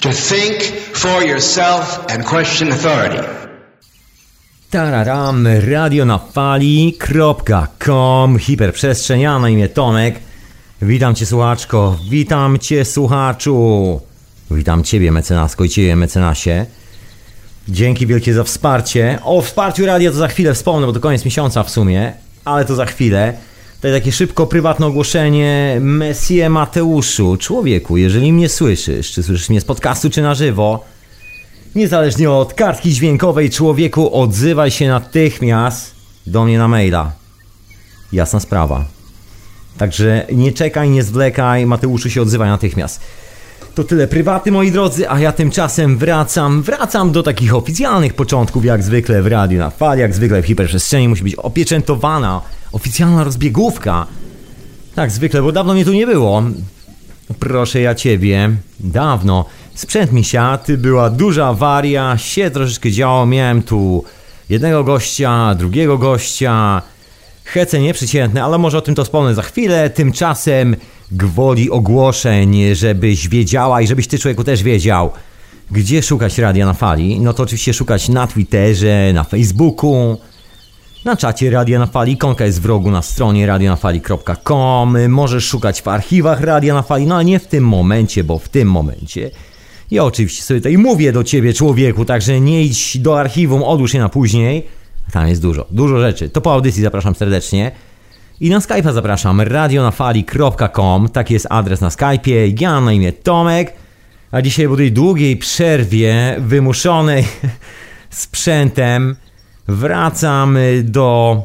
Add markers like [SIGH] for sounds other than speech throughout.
To think for yourself and question authority. Tararam, radionafali.com, hiperprzestrzeń, ja na imię Tomek. Witam cię słuchaczko, witam cię słuchaczu. Witam ciebie mecenasko i ciebie mecenasie. Dzięki wielkie za wsparcie. O wsparciu radia to za chwilę wspomnę, bo to koniec miesiąca w sumie, ale to za chwilę. Tutaj takie szybko, prywatne ogłoszenie. Messie Mateuszu, człowieku, jeżeli mnie słyszysz, czy słyszysz mnie z podcastu, czy na żywo, niezależnie od kartki dźwiękowej, człowieku, odzywaj się natychmiast do mnie na maila. Jasna sprawa. Także nie czekaj, nie zwlekaj, Mateuszu się odzywaj natychmiast. To tyle prywaty, moi drodzy, a ja tymczasem wracam, wracam do takich oficjalnych początków, jak zwykle w radiu na fali, jak zwykle w hiperprzestrzeni musi być opieczętowana oficjalna rozbiegówka. Tak, zwykle, bo dawno mnie tu nie było. Proszę ja ciebie, dawno. Sprzęt mi siadł, była duża awaria, się troszeczkę działo, miałem tu jednego gościa, drugiego gościa. Hece nieprzeciętne, ale może o tym to wspomnę za chwilę. Tymczasem gwoli ogłoszeń, żebyś wiedziała i żebyś ty człowieku też wiedział, gdzie szukać radia na fali. No to oczywiście szukać na Twitterze, na Facebooku, na czacie Radia na Fali, ikonka jest w rogu na stronie radionafali.com. Możesz szukać w archiwach Radia na Fali, no ale nie w tym momencie, bo w tym momencie ja oczywiście sobie tutaj mówię do ciebie, człowieku, także nie idź do archiwum, odłóż je na później. Tam jest dużo, dużo rzeczy. To po audycji zapraszam serdecznie. I na Skype'a zapraszam radionafali.com, taki jest adres na Skype'ie. Ja na imię Tomek, a dzisiaj po tej długiej przerwie wymuszonej [LAUGHS] sprzętem wracam do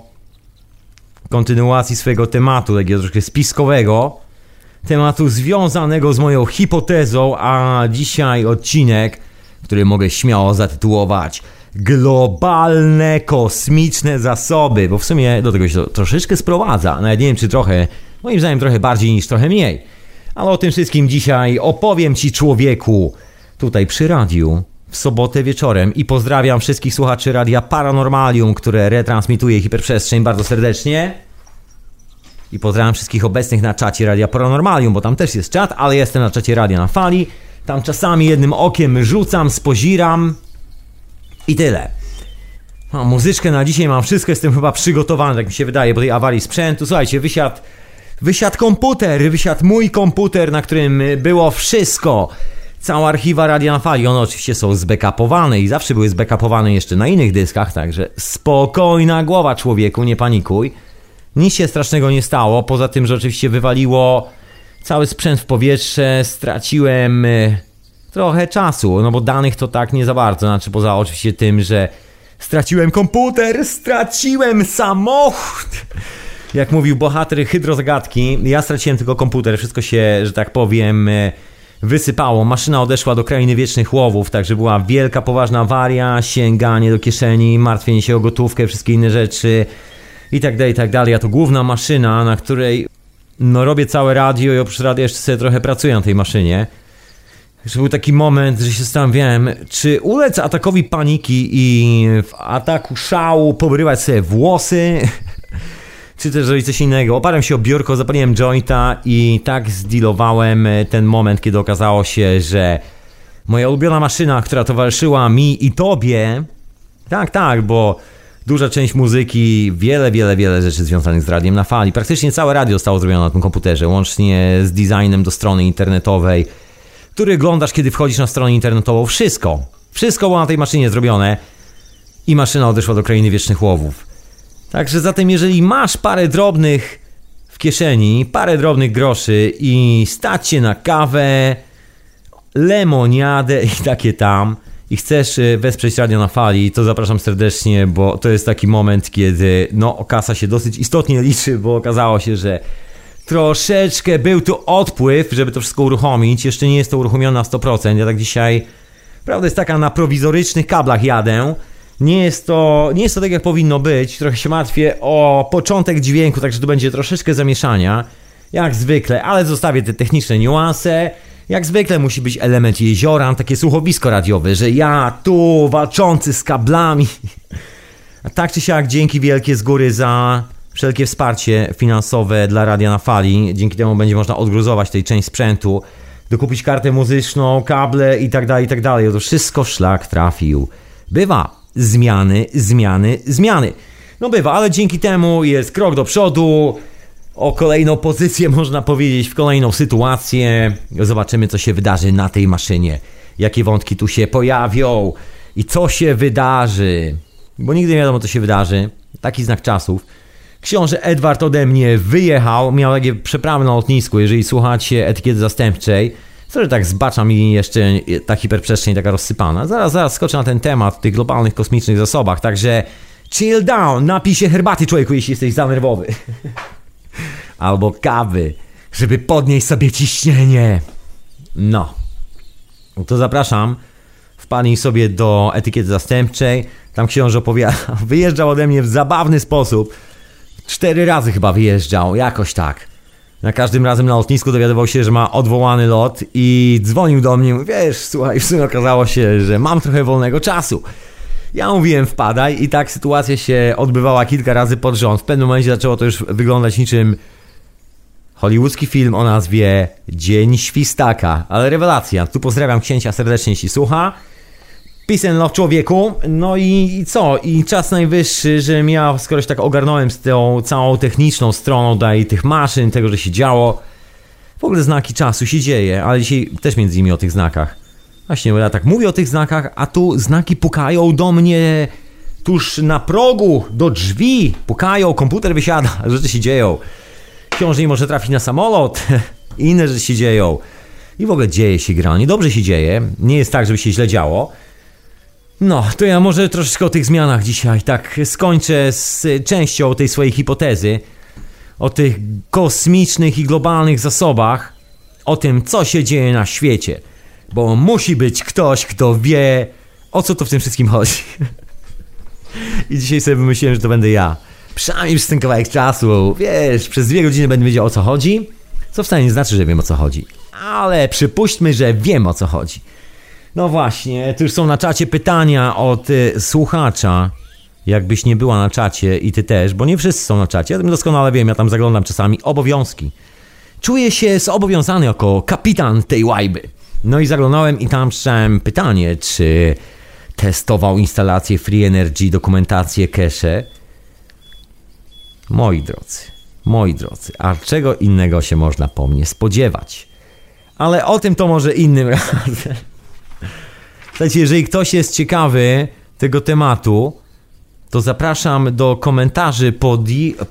kontynuacji swojego tematu, takiego troszkę spiskowego, tematu związanego z moją hipotezą, a dzisiaj odcinek, który mogę śmiało zatytułować Globalne kosmiczne zasoby, bo w sumie do tego się to troszeczkę sprowadza, nawet nie wiem czy trochę, moim zdaniem trochę bardziej niż trochę mniej. Ale o tym wszystkim dzisiaj opowiem Ci człowieku tutaj przy radiu w sobotę wieczorem i pozdrawiam wszystkich słuchaczy Radia Paranormalium, które retransmituje hiperprzestrzeń bardzo serdecznie. I pozdrawiam wszystkich obecnych na czacie Radia Paranormalium, bo tam też jest czat, ale jestem na czacie Radia na Fali. Tam czasami jednym okiem rzucam, spoziram i tyle. A muzyczkę na dzisiaj mam wszystko, jestem chyba przygotowany, tak mi się wydaje, po tej awarii sprzętu. Słuchajcie, wysiadł, wysiadł komputer, wysiadł mój komputer, na którym było wszystko cała archiwa Radia na Fali. One oczywiście są zbackupowane i zawsze były zbackupowane jeszcze na innych dyskach, także spokojna głowa człowieku, nie panikuj. Nic się strasznego nie stało, poza tym, że oczywiście wywaliło cały sprzęt w powietrze, straciłem e, trochę czasu, no bo danych to tak nie za bardzo, znaczy poza oczywiście tym, że straciłem komputer, straciłem samochód. Jak mówił bohater hydrozagadki, ja straciłem tylko komputer, wszystko się, że tak powiem e, wysypało. Maszyna odeszła do krainy wiecznych łowów, także była wielka, poważna awaria, sięganie do kieszeni, martwienie się o gotówkę, wszystkie inne rzeczy i tak dalej, i tak dalej. A to główna maszyna, na której no robię całe radio i oprócz radia jeszcze sobie trochę pracuję na tej maszynie. Że był taki moment, że się zastanawiałem, czy ulec atakowi paniki i w ataku szału pobrywać sobie włosy, [LAUGHS] czy też zrobić coś innego. Oparłem się o biurko, zapaliłem jointa i tak zdealowałem e, ten moment, kiedy okazało się, że moja ulubiona maszyna, która towarzyszyła mi i tobie, tak, tak, bo duża część muzyki, wiele, wiele, wiele rzeczy związanych z radiem na fali. Praktycznie całe radio zostało zrobione na tym komputerze, łącznie z designem do strony internetowej, który oglądasz, kiedy wchodzisz na stronę internetową. Wszystko, wszystko było na tej maszynie zrobione i maszyna odeszła do krainy wiecznych łowów. Także zatem, jeżeli masz parę drobnych w kieszeni, parę drobnych groszy i stać się na kawę, lemoniadę i takie tam, i chcesz e, wesprzeć Radio na Fali, to zapraszam serdecznie, bo to jest taki moment, kiedy no, kasa się dosyć istotnie liczy, bo okazało się, że troszeczkę był tu odpływ, żeby to wszystko uruchomić. Jeszcze nie jest to uruchomione na 100%. Ja tak dzisiaj, prawda jest taka, na prowizorycznych kablach jadę. Nie jest, to, nie jest to tak, jak powinno być. Trochę się martwię o początek dźwięku, także tu będzie troszeczkę zamieszania. Jak zwykle, ale zostawię te techniczne niuanse. Jak zwykle musi być element jeziora, takie słuchowisko radiowe, że ja tu walczący z kablami. [LAUGHS] A tak czy siak, dzięki wielkie z góry za wszelkie wsparcie finansowe dla Radia na Fali. Dzięki temu będzie można odgruzować tej część sprzętu. dokupić kartę muzyczną, kable i dalej, i tak dalej. To wszystko szlak trafił. Bywa. Zmiany, zmiany, zmiany. No bywa, ale dzięki temu jest krok do przodu, o kolejną pozycję, [LAUGHS] można powiedzieć, w kolejną sytuację. Zobaczymy, co się wydarzy na tej maszynie, jakie wątki tu się pojawią i co się wydarzy. Bo nigdy nie wiadomo, co się wydarzy. Taki znak czasów. Książę Edward ode mnie wyjechał, miał takie przeprawy na lotnisku, jeżeli słuchacie etykiety zastępczej. Że tak zbacza mi jeszcze ta hiperprzestrzeń taka rozsypana. Zaraz, zaraz skoczę na ten temat tych globalnych kosmicznych zasobach, także chill down, napij się herbaty człowieku, jeśli jesteś za nerwowy. [LAUGHS] Albo kawy, żeby podnieść sobie ciśnienie. No. To zapraszam. Wpadnij sobie do etykiety zastępczej. Tam książę opowiada. [LAUGHS] Wyjeżdżał ode mnie w zabawny sposób. Cztery razy chyba wyjeżdżał, jakoś tak. Na każdym razem na lotnisku dowiadywał się, że ma odwołany lot i dzwonił do mnie. Wiesz, słuchaj, w sumie okazało się, że mam trochę wolnego czasu. Ja mówiłem wpadaj i tak sytuacja się odbywała kilka razy pod rząd. W pewnym momencie zaczęło to już wyglądać niczym hollywoodzki film o nazwie Dzień Świstaka. Ale rewelacja. Tu pozdrawiam księcia serdecznie, jeśli słucha. Peace and love człowieku. No i, co? I czas najwyższy, że ja skoro się tak ogarnąłem z tą całą techniczną stroną daj tych maszyn, tego, że się działo. W ogóle znaki czasu się dzieje, ale dzisiaj też między innymi o tych znakach. Właśnie, bo ja tak mówię o tych znakach, a tu znaki pukają do mnie tuż na progu, do drzwi. Pukają, komputer wysiada, [LAUGHS] rzeczy się dzieją. Książę nie może trafić na samolot, [LAUGHS] inne rzeczy się dzieją. I w ogóle dzieje się gra, niedobrze się dzieje. Nie jest tak, żeby się źle działo. No, to ja może troszeczkę o tych zmianach dzisiaj. Tak, skończę z częścią tej swojej hipotezy. O tych kosmicznych i globalnych zasobach. O tym, co się dzieje na świecie. Bo musi być ktoś, kto wie, o co to w tym wszystkim chodzi. [LAUGHS] I dzisiaj sobie wymyśliłem, że to będę ja. Przynajmniej przez ten kawałek czasu, wiesz, przez dwie godziny będę wiedział o co chodzi. Co wcale nie znaczy, że wiem o co chodzi. Ale przypuśćmy, że wiem o co chodzi. No właśnie, tu już są na czacie pytania od y, słuchacza. Jakbyś nie była na czacie i ty też, bo nie wszyscy są na czacie, ja tym doskonale wiem, ja tam zaglądam czasami obowiązki. Czuję się zobowiązany jako kapitan tej łajby. No i zaglądałem i tam słyszałem pytanie, czy testował instalację Free Energy, dokumentację cache. Moi drodzy, moi drodzy, a czego innego się można po mnie spodziewać? Ale o tym to może innym [LAUGHS] razem. Słuchajcie, jeżeli ktoś jest ciekawy tego tematu, to zapraszam do komentarzy pod,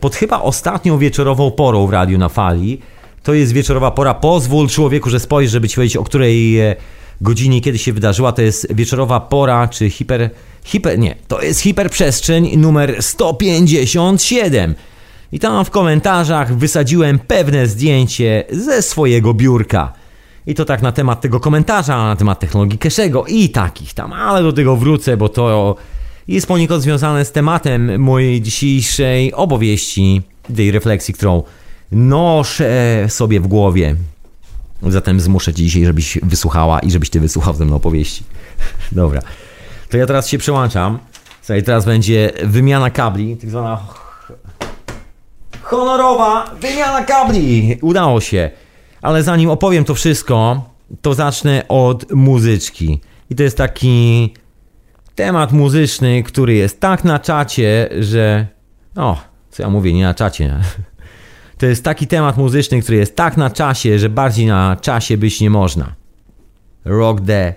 pod chyba ostatnią wieczorową porą w Radiu na Fali. To jest wieczorowa pora. Pozwól człowieku, że spojrzy, żeby ci powiedzieć, o której e, godzinie kiedy się wydarzyła. To jest wieczorowa pora, czy hiper... hiper nie, to jest hiperprzestrzeń numer 157. I tam w komentarzach wysadziłem pewne zdjęcie ze swojego biurka. I to tak na temat tego komentarza, na temat technologii Keszego i takich tam, ale do tego wrócę, bo to jest poniekąd związane z tematem mojej dzisiejszej opowieści, tej refleksji, którą noszę sobie w głowie. Zatem zmuszę cię dzisiaj, żebyś wysłuchała i żebyś ty wysłuchał ze mną opowieści. [LAUGHS] Dobra. To ja teraz się przełączam. Słuchaj, teraz będzie wymiana kabli, tak zwana honorowa wymiana kabli. Udało się. Ale zanim opowiem to wszystko, to zacznę od muzyczki. I to jest taki temat muzyczny, który jest tak na czacie, że. O, co ja mówię, nie na czacie. [LAUGHS] To jest taki temat muzyczny, który jest tak na czasie, że bardziej na czasie być nie można. Rock the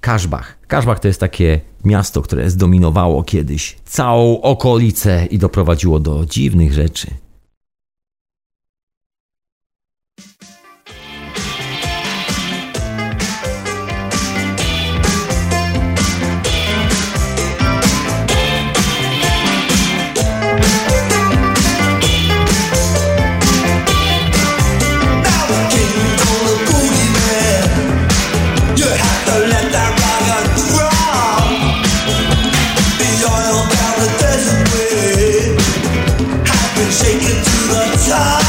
Kaszbach. Kaszbach to jest takie miasto, które zdominowało kiedyś całą okolicę i doprowadziło do dziwnych rzeczy. down the desert wind, I've been shaken to the top.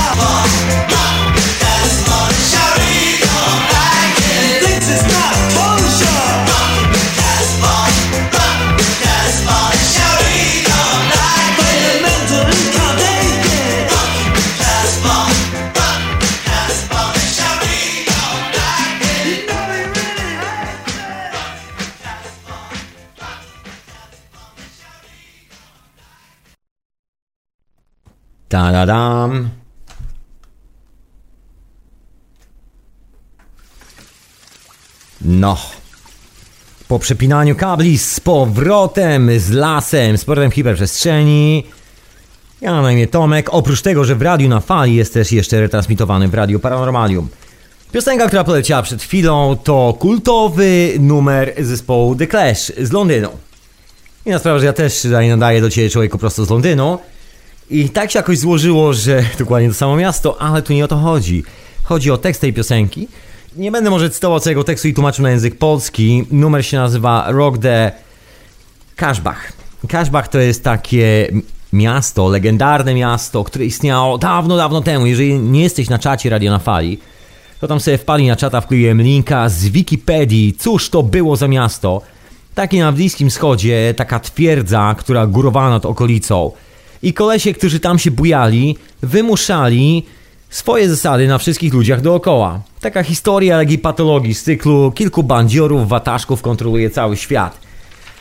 Ta-da-dam. No. Po przepinaniu kabli z powrotem, z lasem, z portem hiperprzestrzeni. Ja na imię Tomek. Oprócz tego, że w radiu na fali jest też jeszcze retransmitowany w radiu Paranormalium. Piosenka, która poleciała przed chwilą, to kultowy numer zespołu The Clash z Londynu. I na sprawę, że ja też tutaj nadaję do Ciebie człowieku prosto z Londynu. I tak się jakoś złożyło, że [LAUGHS] dokładnie to samo miasto, ale tu nie o to chodzi. Chodzi o tekst tej piosenki. Nie będę może cytował całego tekstu i tłumaczył na język polski. Numer się nazywa Rock the Kaszbach. Kaszbach to jest takie miasto, legendarne miasto, które istniało dawno, dawno temu. Jeżeli nie jesteś na czacie Radio na Fali, to tam sobie wpali na czata, wkleiłem linka z Wikipedii, cóż to było za miasto. Takie na Bliskim Wschodzie, taka twierdza, która górowała nad okolicą. I kolesie, którzy tam się bujali, wymuszali swoje zasady na wszystkich ludziach dookoła. Taka historia legiej patologii z cyklu kilku bandziorów, wataszków kontroluje cały świat.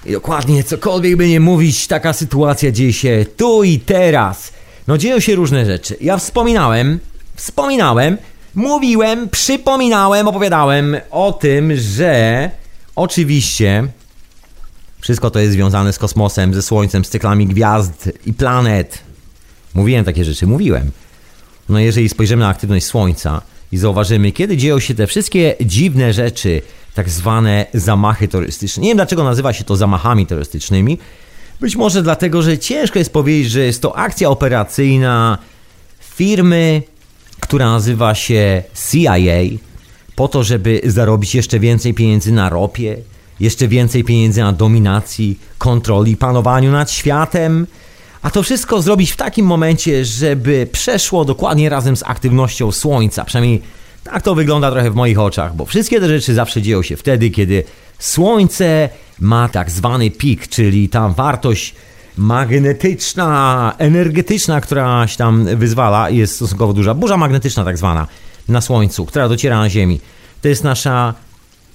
I dokładnie, cokolwiek by nie mówić, taka sytuacja dzieje się tu i teraz. No dzieją się różne rzeczy. Ja wspominałem, wspominałem, mówiłem, przypominałem, opowiadałem o tym, że oczywiście wszystko to jest związane z kosmosem, ze Słońcem, z cyklami gwiazd i planet. Mówiłem takie rzeczy, mówiłem. No jeżeli spojrzymy na aktywność Słońca i zauważymy, kiedy dzieją się te wszystkie dziwne rzeczy, tak zwane zamachy terrorystyczne. Nie wiem dlaczego nazywa się to zamachami terrorystycznymi. Być może dlatego, że ciężko jest powiedzieć, że jest to akcja operacyjna firmy, która nazywa się CIA, po to, żeby zarobić jeszcze więcej pieniędzy na ropie, jeszcze więcej pieniędzy na dominacji, kontroli, panowaniu nad światem. A to wszystko zrobić w takim momencie, żeby przeszło dokładnie razem z aktywnością Słońca. Przynajmniej tak to wygląda trochę w moich oczach, bo wszystkie te rzeczy zawsze dzieją się wtedy, kiedy Słońce ma tak zwany pik, czyli ta wartość magnetyczna, energetyczna, która się tam wyzwala, jest stosunkowo duża. Burza magnetyczna tak zwana na Słońcu, która dociera na Ziemi. To jest nasza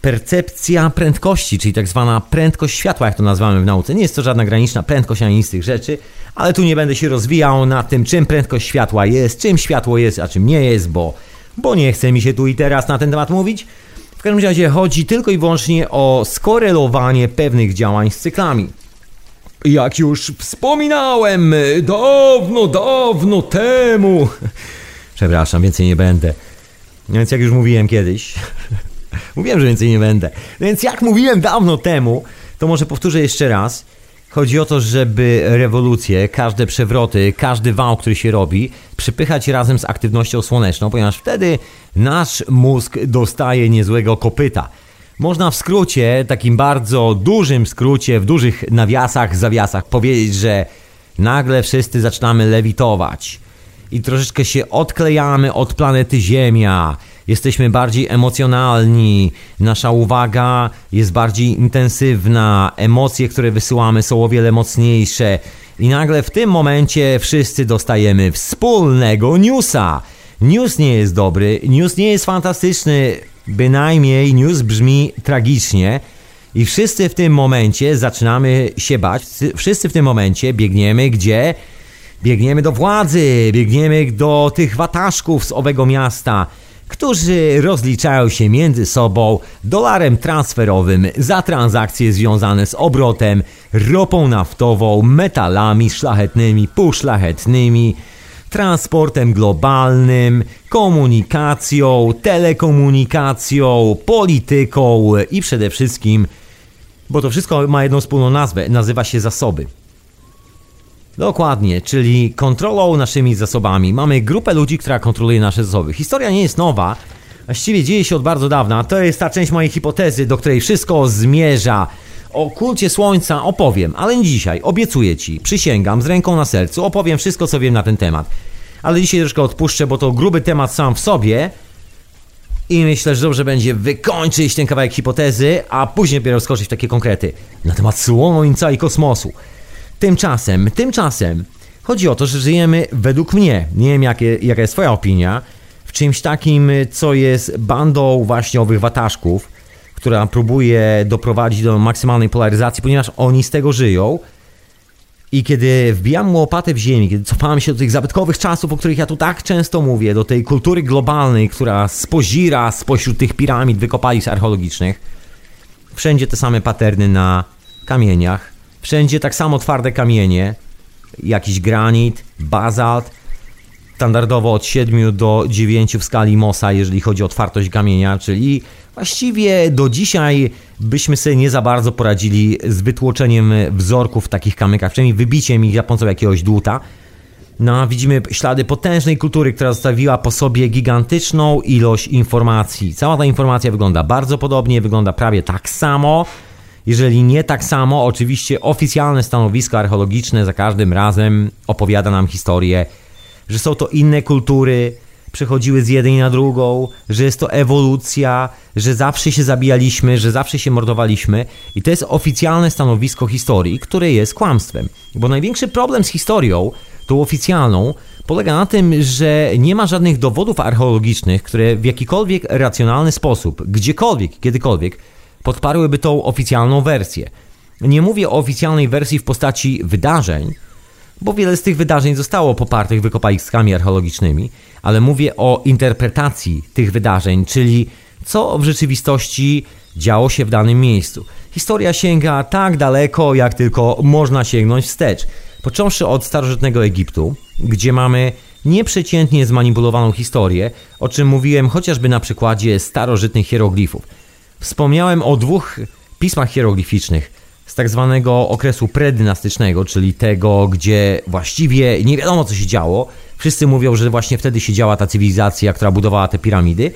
percepcja prędkości, czyli tak zwana prędkość światła, jak to nazywamy w nauce. Nie jest to żadna graniczna prędkość ani nic z tych rzeczy, ale tu nie będę się rozwijał na tym, czym prędkość światła jest, czym światło jest, a czym nie jest, bo, bo nie chce mi się tu i teraz na ten temat mówić. W każdym razie chodzi tylko i wyłącznie o skorelowanie pewnych działań z cyklami. Jak już wspominałem dawno, dawno temu. [LAUGHS] Przepraszam, więcej nie będę. Więc jak już mówiłem kiedyś, [LAUGHS] mówiłem, że więcej nie będę. Więc jak mówiłem dawno temu, to może powtórzę jeszcze raz. Chodzi o to, żeby rewolucje, każde przewroty, każdy wał, który się robi, przypychać razem z aktywnością słoneczną, ponieważ wtedy nasz mózg dostaje niezłego kopyta. Można w skrócie, takim bardzo dużym skrócie, w dużych nawiasach, zawiasach powiedzieć, że nagle wszyscy zaczynamy lewitować i troszeczkę się odklejamy od planety Ziemia. Jesteśmy bardziej emocjonalni, nasza uwaga jest bardziej intensywna, emocje, które wysyłamy są o wiele mocniejsze. I nagle w tym momencie wszyscy dostajemy wspólnego newsa. News nie jest dobry, news nie jest fantastyczny, bynajmniej news brzmi tragicznie. I wszyscy w tym momencie zaczynamy się bać, wszyscy w tym momencie biegniemy gdzie? Biegniemy do władzy, biegniemy do tych wataszków z owego miasta, którzy rozliczają się między sobą dolarem transferowym za transakcje związane z obrotem, ropą naftową, metalami szlachetnymi, półszlachetnymi, transportem globalnym, komunikacją, telekomunikacją, polityką i przede wszystkim, bo to wszystko ma jedną wspólną nazwę, nazywa się zasoby. Dokładnie, czyli kontrolą naszymi zasobami. Mamy grupę ludzi, która kontroluje nasze zasoby. Historia nie jest nowa, właściwie dzieje się od bardzo dawna. To jest ta część mojej hipotezy, do której wszystko zmierza. O kulcie słońca opowiem, ale nie dzisiaj. Obiecuję ci, przysięgam, z ręką na sercu, opowiem wszystko, co wiem na ten temat. Ale dzisiaj troszkę odpuszczę, bo to gruby temat sam w sobie. I myślę, że dobrze będzie wykończyć ten kawałek hipotezy, a później dopiero skoczyć w takie konkrety na temat słońca i kosmosu. Tymczasem, tymczasem chodzi o to, że żyjemy według mnie, nie wiem jakie, jaka jest twoja opinia, w czymś takim, co jest bandą właśnie owych wataszków, która próbuje doprowadzić do maksymalnej polaryzacji, ponieważ oni z tego żyją. I kiedy wbijam łopatę w ziemi, kiedy cofałem się do tych zabytkowych czasów, o których ja tu tak często mówię, do tej kultury globalnej, która spozira spośród tych piramid, wykopalisk archeologicznych, wszędzie te same paterny na kamieniach, wszędzie tak samo twarde kamienie, jakiś granit, bazalt, standardowo od 7 do 9 w skali Mossa, jeżeli chodzi o twardość kamienia, czyli właściwie do dzisiaj byśmy sobie nie za bardzo poradzili z wytłoczeniem wzorków w takich kamykach, przynajmniej wybiciem ich za pomocą jakiegoś dłuta. No, widzimy ślady potężnej kultury, która zostawiła po sobie gigantyczną ilość informacji. Cała ta informacja wygląda bardzo podobnie, wygląda prawie tak samo. Jeżeli nie tak samo, oczywiście oficjalne stanowisko archeologiczne za każdym razem opowiada nam historię że są to inne kultury, przechodziły z jednej na drugą, że jest to ewolucja, że zawsze się zabijaliśmy, że zawsze się mordowaliśmy i to jest oficjalne stanowisko historii, które jest kłamstwem. Bo największy problem z historią, tą oficjalną, polega na tym, że nie ma żadnych dowodów archeologicznych, które w jakikolwiek racjonalny sposób, gdziekolwiek, kiedykolwiek, podparłyby tą oficjalną wersję. Nie mówię o oficjalnej wersji w postaci wydarzeń, bo wiele z tych wydarzeń zostało popartych wykopaliskami archeologicznymi, ale mówię o interpretacji tych wydarzeń, czyli co w rzeczywistości działo się w danym miejscu. Historia sięga tak daleko, jak tylko można sięgnąć wstecz. Począwszy od starożytnego Egiptu, gdzie mamy nieprzeciętnie zmanipulowaną historię, o czym mówiłem chociażby na przykładzie starożytnych hieroglifów. Wspomniałem o dwóch pismach hieroglificznych – z tak zwanego okresu predynastycznego, czyli tego, gdzie właściwie nie wiadomo co się działo. Wszyscy mówią, że właśnie wtedy się działa ta cywilizacja, która budowała te piramidy.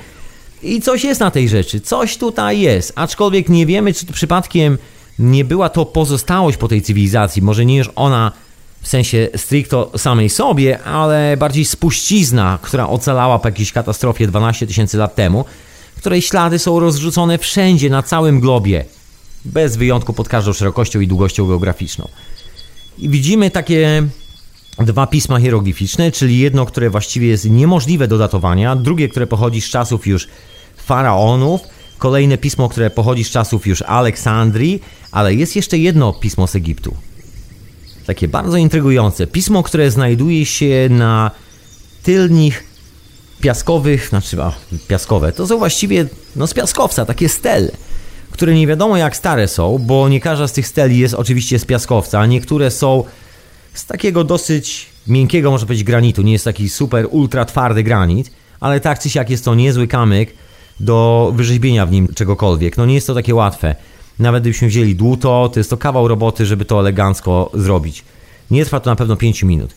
I coś jest na tej rzeczy, coś tutaj jest, aczkolwiek nie wiemy, czy przypadkiem nie była to pozostałość po tej cywilizacji, może nie już ona w sensie stricto samej sobie, ale bardziej spuścizna, która ocalała po jakiejś katastrofie 12 tysięcy lat temu, której ślady są rozrzucone wszędzie na całym globie bez wyjątku pod każdą szerokością i długością geograficzną. I widzimy takie dwa pisma hieroglificzne, czyli jedno, które właściwie jest niemożliwe do datowania, drugie, które pochodzi z czasów już faraonów, kolejne pismo, które pochodzi z czasów już Aleksandrii, ale jest jeszcze jedno pismo z Egiptu. Takie bardzo intrygujące. Pismo, które znajduje się na tylnych piaskowych, znaczy a, piaskowe, to są właściwie no z piaskowca, takie stele które nie wiadomo jak stare są, bo nie każda z tych steli jest oczywiście z piaskowca, a niektóre są z takiego dosyć miękkiego, można powiedzieć, granitu. Nie jest taki super, ultra twardy granit, ale tak czy siak jest to niezły kamyk do wyrzeźbienia w nim czegokolwiek. No nie jest to takie łatwe. Nawet gdybyśmy wzięli dłuto, to jest to kawał roboty, żeby to elegancko zrobić. Nie trwa to na pewno 5 minut.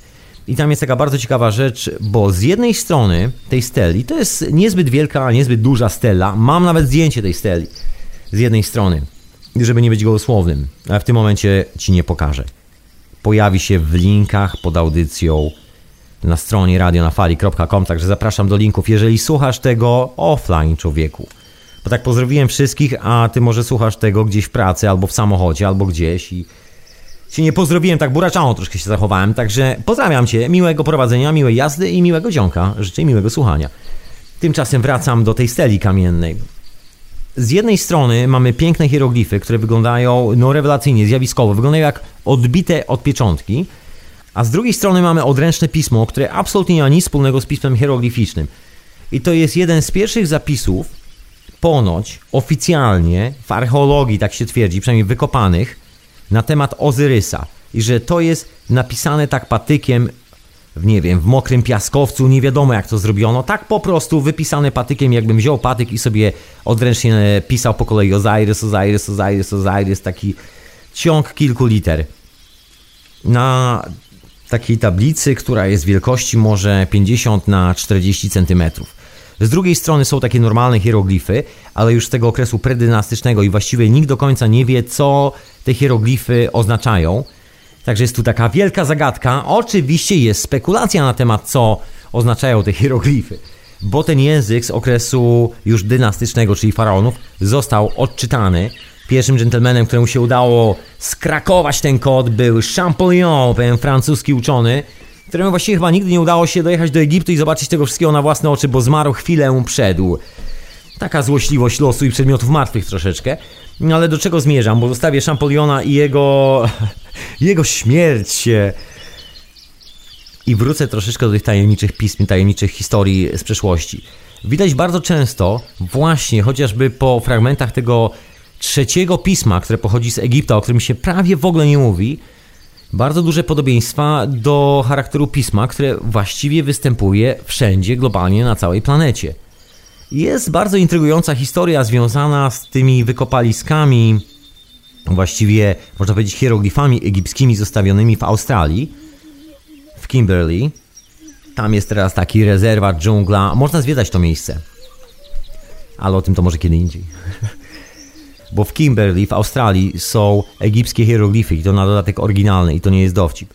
I tam jest taka bardzo ciekawa rzecz, bo z jednej strony tej steli, to jest niezbyt wielka, niezbyt duża stela, mam nawet zdjęcie tej steli z jednej strony, żeby nie być gołosłownym, ale w tym momencie ci nie pokażę. Pojawi się w linkach pod audycją na stronie radionafali.com, także zapraszam do linków, jeżeli słuchasz tego offline, człowieku. Bo tak pozdrowiłem wszystkich, a ty może słuchasz tego gdzieś w pracy, albo w samochodzie, albo gdzieś i się nie pozdrowiłem, tak buraczało troszkę się zachowałem, także pozdrawiam cię, miłego prowadzenia, miłej jazdy i miłego dzionka, życzę miłego słuchania. Tymczasem wracam do tej steli kamiennej z jednej strony mamy piękne hieroglify, które wyglądają no, rewelacyjnie, zjawiskowo, wyglądają jak odbite od pieczątki, a z drugiej strony mamy odręczne pismo, które absolutnie nie ma nic wspólnego z pismem hieroglificznym. I to jest jeden z pierwszych zapisów, ponoć oficjalnie w archeologii, tak się twierdzi, przynajmniej wykopanych, na temat Ozyrysa. I że to jest napisane tak patykiem w nie wiem, w mokrym piaskowcu, nie wiadomo jak to zrobiono, tak po prostu wypisane patykiem, jakbym wziął patyk i sobie odręcznie pisał po kolei Osiris, Osiris, Osiris, Osiris, taki ciąg kilku liter. Na takiej tablicy, która jest wielkości może 50 na 40 cm. Z drugiej strony są takie normalne hieroglify, ale już z tego okresu predynastycznego i właściwie nikt do końca nie wie, co te hieroglify oznaczają. Także jest tu taka wielka zagadka. Oczywiście jest spekulacja na temat, co oznaczają te hieroglify, bo ten język z okresu już dynastycznego, czyli faraonów, został odczytany. Pierwszym dżentelmenem, któremu się udało skrakować ten kod, był Champollion, pewien francuski uczony, któremu właściwie chyba nigdy nie udało się dojechać do Egiptu i zobaczyć tego wszystkiego na własne oczy, bo zmarł chwilę przed. Taka złośliwość losu i przedmiotów martwych troszeczkę. No ale do czego zmierzam? Bo zostawię Champoliona i jego [LAUGHS] Jego śmierć. I wrócę troszeczkę do tych tajemniczych pism, tajemniczych historii z przeszłości. Widać bardzo często, właśnie chociażby po fragmentach tego trzeciego pisma, które pochodzi z Egipta, o którym się prawie w ogóle nie mówi, bardzo duże podobieństwa do charakteru pisma, które właściwie występuje wszędzie globalnie na całej planecie. Jest bardzo intrygująca historia związana z tymi wykopaliskami, właściwie można powiedzieć hieroglifami egipskimi zostawionymi w Australii, w Kimberley. Tam jest teraz taki rezerwat, dżungla. Można zwiedzać to miejsce. Ale o tym to może kiedy indziej. [LAUGHS] Bo w Kimberley, w Australii są egipskie hieroglify i to na dodatek oryginalne i to nie jest dowcip.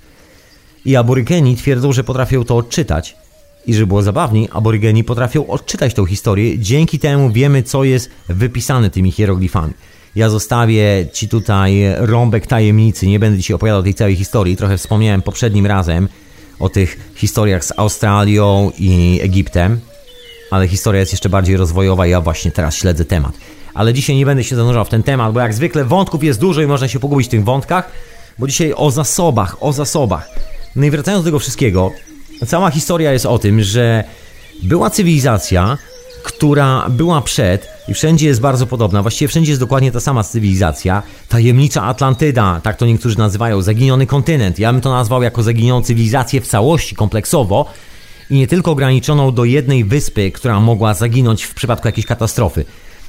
I aborygeni twierdzą, że potrafią to odczytać. I żeby było zabawniej, aborygeni potrafią odczytać tą historię. Dzięki temu wiemy, co jest wypisane tymi hieroglifami. Ja zostawię Ci tutaj rąbek tajemnicy, nie będę Ci opowiadał tej całej historii. Trochę wspomniałem poprzednim razem o tych historiach z Australią i Egiptem, ale historia jest jeszcze bardziej rozwojowa ja właśnie teraz śledzę temat. Ale dzisiaj nie będę się zanurzał w ten temat, bo jak zwykle wątków jest dużo i można się pogubić w tych wątkach, bo dzisiaj o zasobach, o zasobach. No i wracając do tego wszystkiego, cała historia jest o tym, że była cywilizacja, która była przed i wszędzie jest bardzo podobna. Właściwie wszędzie jest dokładnie ta sama cywilizacja. Tajemnicza Atlantyda, tak to niektórzy nazywają, zaginiony kontynent. Ja bym to nazwał jako zaginioną cywilizację w całości, kompleksowo i nie tylko ograniczoną do jednej wyspy, która mogła zaginąć w przypadku jakiejś katastrofy.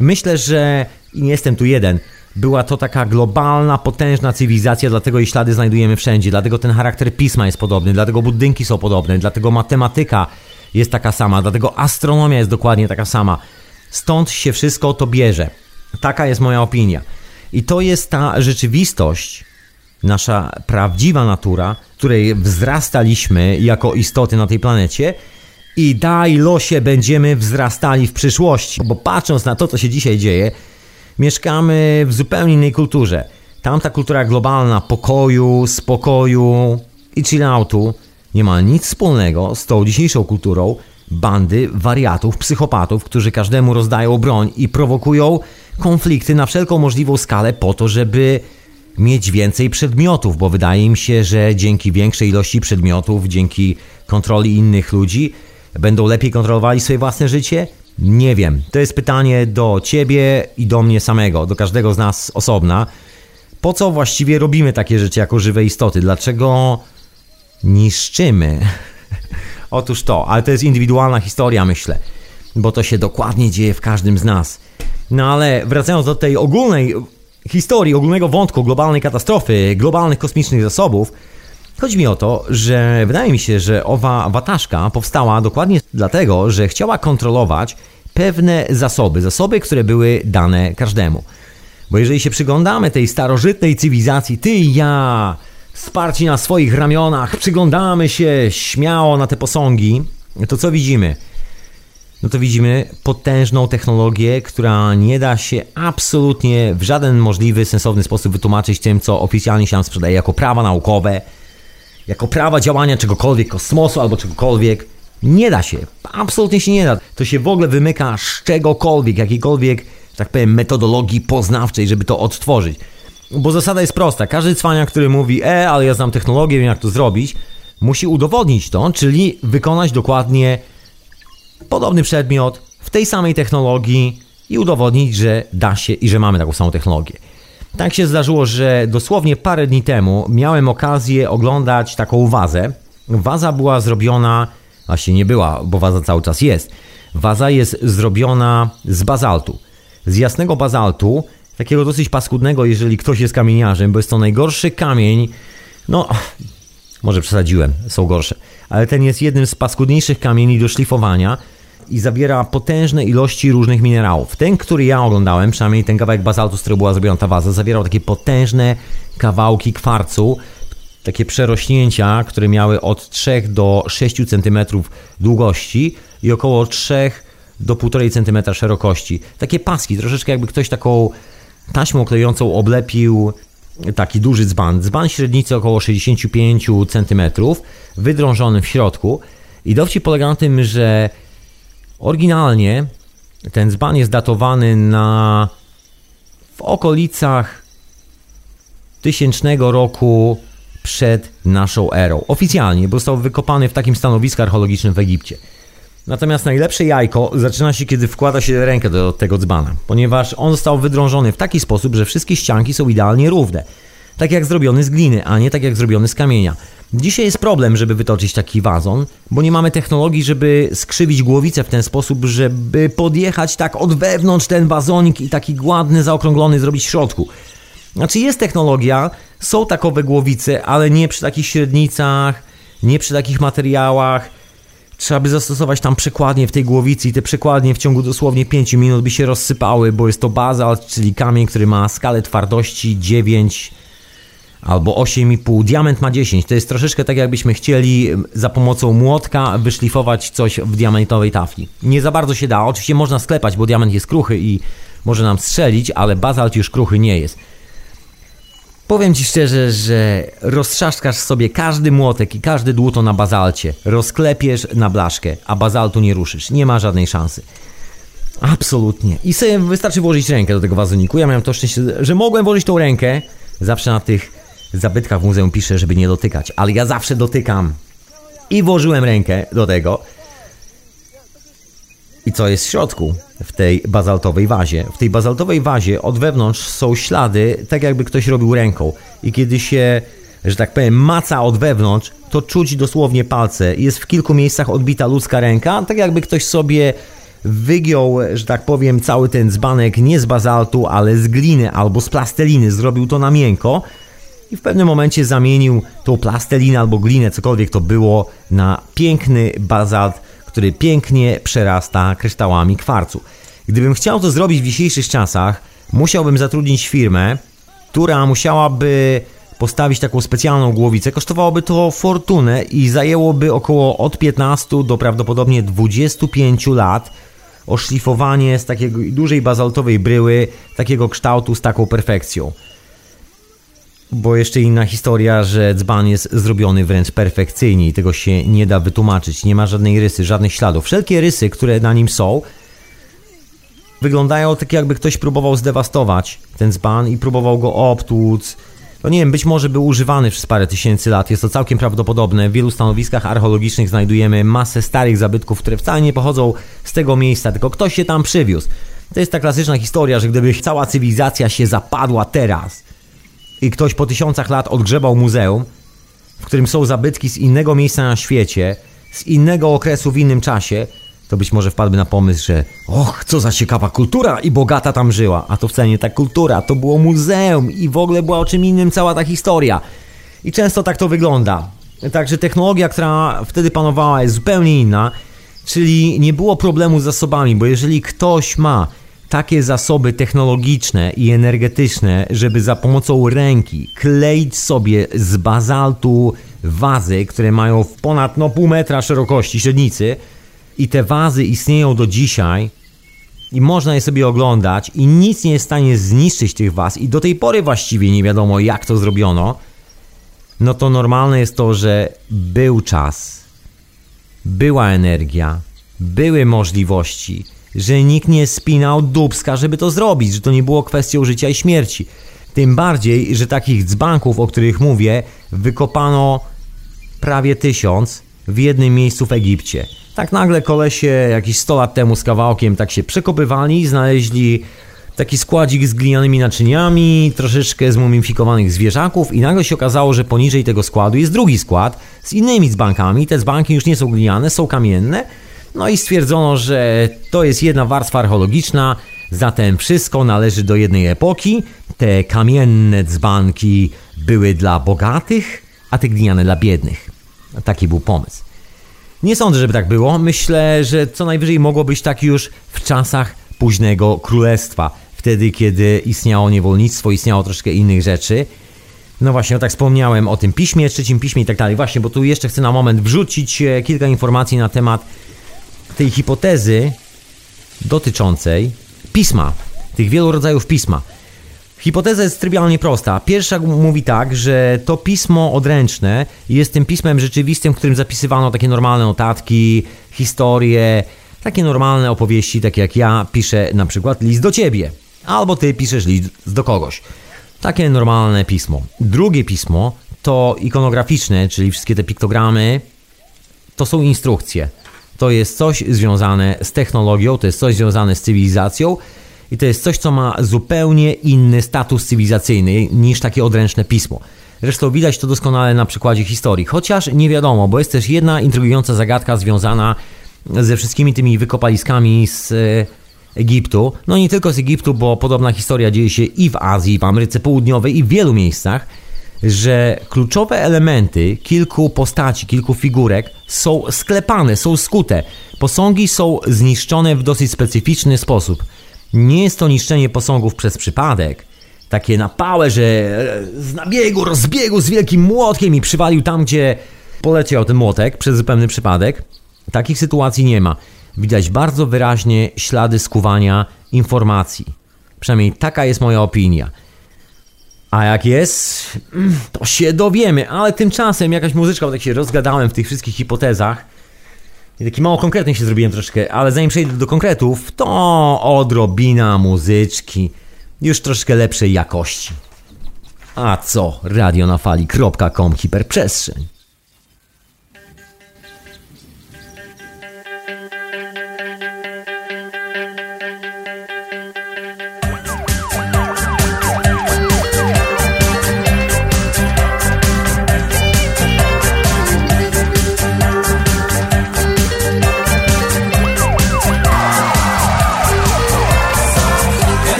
Myślę, że i nie jestem tu jeden. Była to taka globalna, potężna cywilizacja, dlatego jej ślady znajdujemy wszędzie, dlatego ten charakter pisma jest podobny, dlatego budynki są podobne, dlatego matematyka jest taka sama, dlatego astronomia jest dokładnie taka sama. Stąd się wszystko to bierze. Taka jest moja opinia. I to jest ta rzeczywistość, nasza prawdziwa natura, której wzrastaliśmy jako istoty na tej planecie i daj losie będziemy wzrastali w przyszłości. Bo patrząc na to, co się dzisiaj dzieje, mieszkamy w zupełnie innej kulturze. Tamta kultura globalna pokoju, spokoju i chilloutu nie ma nic wspólnego z tą dzisiejszą kulturą bandy wariatów, psychopatów, którzy każdemu rozdają broń i prowokują konflikty na wszelką możliwą skalę po to, żeby mieć więcej przedmiotów, bo wydaje im się, że dzięki większej ilości przedmiotów, dzięki kontroli innych ludzi, będą lepiej kontrolowali swoje własne życie? Nie wiem. To jest pytanie do ciebie i do mnie samego, do każdego z nas osobna. Po co właściwie robimy takie rzeczy jako żywe istoty? Dlaczego niszczymy? [LAUGHS] Otóż to, ale to jest indywidualna historia, myślę, bo to się dokładnie dzieje w każdym z nas. No ale wracając do tej ogólnej historii, ogólnego wątku globalnej katastrofy, globalnych kosmicznych zasobów, chodzi mi o to, że wydaje mi się, że owa wataszka powstała dokładnie dlatego, że chciała kontrolować pewne zasoby, zasoby, które były dane każdemu. Bo jeżeli się przyglądamy tej starożytnej cywilizacji, ty i ja, wsparci na swoich ramionach, przyglądamy się śmiało na te posągi, to co widzimy? No to widzimy potężną technologię, która nie da się absolutnie w żaden możliwy, sensowny sposób wytłumaczyć tym, co oficjalnie się nam sprzedaje jako prawa naukowe, jako prawa działania czegokolwiek, kosmosu albo czegokolwiek. Nie da się. Absolutnie się nie da. To się w ogóle wymyka z czegokolwiek, jakiejkolwiek, że tak powiem, metodologii poznawczej, żeby to odtworzyć. Bo zasada jest prosta. Każdy cwania, który mówi, e, ale ja znam technologię, wiem jak to zrobić, musi udowodnić to, czyli wykonać dokładnie podobny przedmiot w tej samej technologii i udowodnić, że da się i że mamy taką samą technologię. Tak się zdarzyło, że dosłownie parę dni temu miałem okazję oglądać taką wazę. Waza była zrobiona, właśnie nie była, bo waza cały czas jest. Waza jest zrobiona z bazaltu. Z jasnego bazaltu, takiego dosyć paskudnego, jeżeli ktoś jest kamieniarzem, bo jest to najgorszy kamień. No, może przesadziłem, są gorsze, ale ten jest jednym z paskudniejszych kamieni do szlifowania i zawiera potężne ilości różnych minerałów. Ten, który ja oglądałem, przynajmniej ten kawałek bazaltu, z którego była zrobiona ta waza, zawierał takie potężne kawałki kwarcu, takie przerośnięcia, które miały od 3 do 6 cm długości i około 3 do 1,5 cm szerokości. Takie paski, troszeczkę jakby ktoś taką taśmą klejącą oblepił taki duży dzban. Dzban średnicy około 65 cm, wydrążony w środku. I dowcip polega na tym, że oryginalnie ten dzban jest datowany na w okolicach tysięcznego roku przed naszą erą. Oficjalnie, bo został wykopany w takim stanowisku archeologicznym w Egipcie. Natomiast najlepsze jajko zaczyna się, kiedy wkłada się rękę do tego dzbana, ponieważ on został wydrążony w taki sposób, że wszystkie ścianki są idealnie równe. Tak jak zrobiony z gliny, a nie tak jak zrobiony z kamienia. Dzisiaj jest problem, żeby wytoczyć taki wazon, bo nie mamy technologii, żeby skrzywić głowicę w ten sposób, żeby podjechać tak od wewnątrz ten wazonik i taki gładny, zaokrąglony zrobić w środku. Znaczy jest technologia, są takowe głowice, ale nie przy takich średnicach, nie przy takich materiałach. Trzeba by zastosować tam przekładnie w tej głowicy i te przekładnie w ciągu dosłownie 5 minut by się rozsypały, bo jest to bazalt, czyli kamień, który ma skalę twardości 9 albo 8,5. Diament ma 10. To jest troszeczkę tak, jakbyśmy chcieli za pomocą młotka wyszlifować coś w diamentowej tafli. Nie za bardzo się da. Oczywiście można sklepać, bo diament jest kruchy i może nam strzelić, ale bazalt już kruchy nie jest. Powiem Ci szczerze, że roztrzaskasz sobie każdy młotek i każdy dłuto na bazalcie. Rozklepiesz na blaszkę, a bazaltu nie ruszysz. Nie ma żadnej szansy. Absolutnie. I sobie wystarczy włożyć rękę do tego wazoniku. Ja miałem to szczęście, że mogłem włożyć tą rękę. Zawsze na tych zabytkach w muzeum piszę, żeby nie dotykać, ale ja zawsze dotykam. I włożyłem rękę do tego. I co jest w środku w tej bazaltowej wazie? W tej bazaltowej wazie od wewnątrz są ślady, tak jakby ktoś robił ręką. I kiedy się, że tak powiem, maca od wewnątrz, to czuć dosłownie palce. Jest w kilku miejscach odbita ludzka ręka, tak jakby ktoś sobie wygiął, że tak powiem, cały ten dzbanek nie z bazaltu, ale z gliny albo z plasteliny. Zrobił to na miękko i w pewnym momencie zamienił tą plastelinę albo glinę, cokolwiek to było, na piękny bazalt, który pięknie przerasta kryształami kwarcu. Gdybym chciał to zrobić w dzisiejszych czasach, musiałbym zatrudnić firmę, która musiałaby postawić taką specjalną głowicę. Kosztowałoby to fortunę i zajęłoby około od 15 do prawdopodobnie 25 lat oszlifowanie z takiej dużej bazaltowej bryły, takiego kształtu z taką perfekcją. Bo jeszcze inna historia, że dzban jest zrobiony wręcz perfekcyjnie i tego się nie da wytłumaczyć. Nie ma żadnej rysy, żadnych śladów. Wszelkie rysy, które na nim są, wyglądają tak jakby ktoś próbował zdewastować ten dzban i próbował go obtłuc. No nie wiem, być może był używany przez parę tysięcy lat, jest to całkiem prawdopodobne. W wielu stanowiskach archeologicznych znajdujemy masę starych zabytków, które wcale nie pochodzą z tego miejsca, tylko ktoś się tam przywiózł. To jest ta klasyczna historia, że gdyby cała cywilizacja się zapadła teraz, i ktoś po tysiącach lat odgrzebał muzeum, w którym są zabytki z innego miejsca na świecie, z innego okresu w innym czasie, to być może wpadłby na pomysł, że och, co za ciekawa kultura i bogata tam żyła. A to wcale nie ta kultura, to było muzeum i w ogóle była o czym innym cała ta historia. I często tak to wygląda. Także technologia, która wtedy panowała jest zupełnie inna, czyli nie było problemu z zasobami, bo jeżeli ktoś ma takie zasoby technologiczne i energetyczne, żeby za pomocą ręki kleić sobie z bazaltu wazy, które mają ponad no, pół metra szerokości średnicy. I te wazy istnieją do dzisiaj i można je sobie oglądać i nic nie jest w stanie zniszczyć tych waz. I do tej pory właściwie nie wiadomo jak to zrobiono, no to normalne jest to, że był czas, była energia, były możliwości, że nikt nie spinał dubska, żeby to zrobić, że to nie było kwestią życia i śmierci. Tym bardziej, że takich dzbanków, o których mówię, wykopano prawie tysiąc w jednym miejscu w Egipcie. Tak nagle kolesie jakieś 100 lat temu z kawałkiem tak się przekopywali, znaleźli taki składzik z glinianymi naczyniami, troszeczkę zmumifikowanych zwierzaków i nagle się okazało, że poniżej tego składu jest drugi skład z innymi dzbankami. Te dzbanki już nie są gliniane, są kamienne no i stwierdzono, że to jest jedna warstwa archeologiczna, zatem wszystko należy do jednej epoki. Te kamienne dzbanki były dla bogatych, a te gliniane dla biednych. Taki był pomysł. Nie sądzę, żeby tak było. Myślę, że co najwyżej mogło być tak już w czasach późnego królestwa. Wtedy, kiedy istniało niewolnictwo, istniało troszkę innych rzeczy. No właśnie, no tak wspomniałem o tym piśmie, trzecim piśmie i tak dalej. Właśnie, bo tu jeszcze chcę na moment wrzucić e, kilka informacji na temat tej hipotezy dotyczącej pisma, tych wielu rodzajów pisma. Hipoteza jest trywialnie prosta. Pierwsza mówi tak, że to pismo odręczne jest tym pismem rzeczywistym, w którym zapisywano takie normalne notatki, historie, takie normalne opowieści, takie jak ja piszę na przykład list do ciebie, albo ty piszesz list do kogoś. Takie normalne pismo. Drugie pismo to ikonograficzne, czyli wszystkie te piktogramy, to są instrukcje. To jest coś związane z technologią, to jest coś związane z cywilizacją i to jest coś, co ma zupełnie inny status cywilizacyjny niż takie odręczne pismo. Zresztą widać to doskonale na przykładzie historii, chociaż nie wiadomo, bo jest też jedna intrygująca zagadka związana ze wszystkimi tymi wykopaliskami z e, Egiptu. No nie tylko z Egiptu, bo podobna historia dzieje się i w Azji, i w Ameryce Południowej, i w wielu miejscach, że kluczowe elementy kilku postaci, kilku figurek są sklepane, są skute. Posągi są zniszczone w dosyć specyficzny sposób. Nie jest to niszczenie posągów przez przypadek, takie napałe, że e, z nabiegu, rozbiegu z wielkim młotkiem i przywalił tam, gdzie poleciał ten młotek przez zupełny przypadek. Takich sytuacji nie ma. Widać bardzo wyraźnie ślady skuwania informacji. Przynajmniej taka jest moja opinia. A jak jest, mm, to się dowiemy, ale tymczasem jakaś muzyczka, bo tak się rozgadałem w tych wszystkich hipotezach. I taki mało konkretny się zrobiłem troszeczkę, ale zanim przejdę do konkretów, to odrobina muzyczki już troszkę lepszej jakości. A co? radionafali.com hiperprzestrzeń.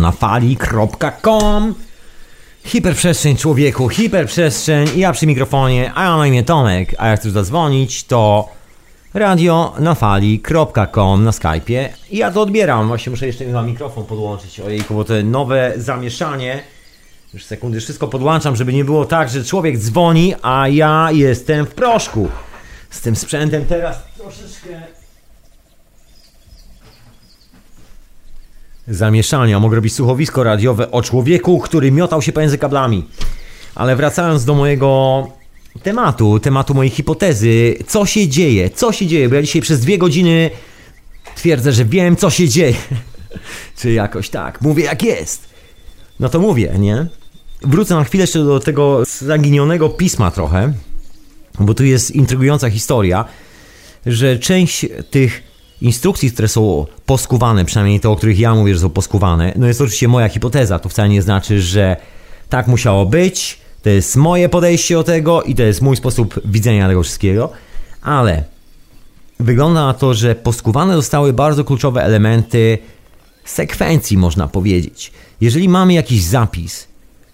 radionafali.com Hiperprzestrzeń człowieku, hiperprzestrzeń. Ja przy mikrofonie, a ja na imię Tomek, a jak chcesz zadzwonić to radionafali.com na Skype'ie. I ja to odbieram, właśnie muszę jeszcze na mikrofon podłączyć, ojejku, bo to nowe zamieszanie. Już sekundy, wszystko podłączam, żeby nie było tak, że człowiek dzwoni, a ja jestem w proszku. Z tym sprzętem teraz troszeczkę zamieszania. Mogę robić słuchowisko radiowe o człowieku, który miotał się pomiędzy kablami. Ale wracając do mojego tematu, tematu mojej hipotezy, co się dzieje, co się dzieje, bo ja dzisiaj przez dwie godziny twierdzę, że wiem, co się dzieje. [LAUGHS] Czy jakoś tak, mówię jak jest. No to mówię, nie? Wrócę na chwilę jeszcze do tego zaginionego pisma trochę, bo tu jest intrygująca historia, że część tych instrukcji, które są poskuwane, przynajmniej te, o których ja mówię, że są poskuwane, no jest oczywiście moja hipoteza. To wcale nie znaczy, że tak musiało być. To jest moje podejście do tego i to jest mój sposób widzenia tego wszystkiego, ale wygląda na to, że poskuwane zostały bardzo kluczowe elementy sekwencji, można powiedzieć. Jeżeli mamy jakiś zapis,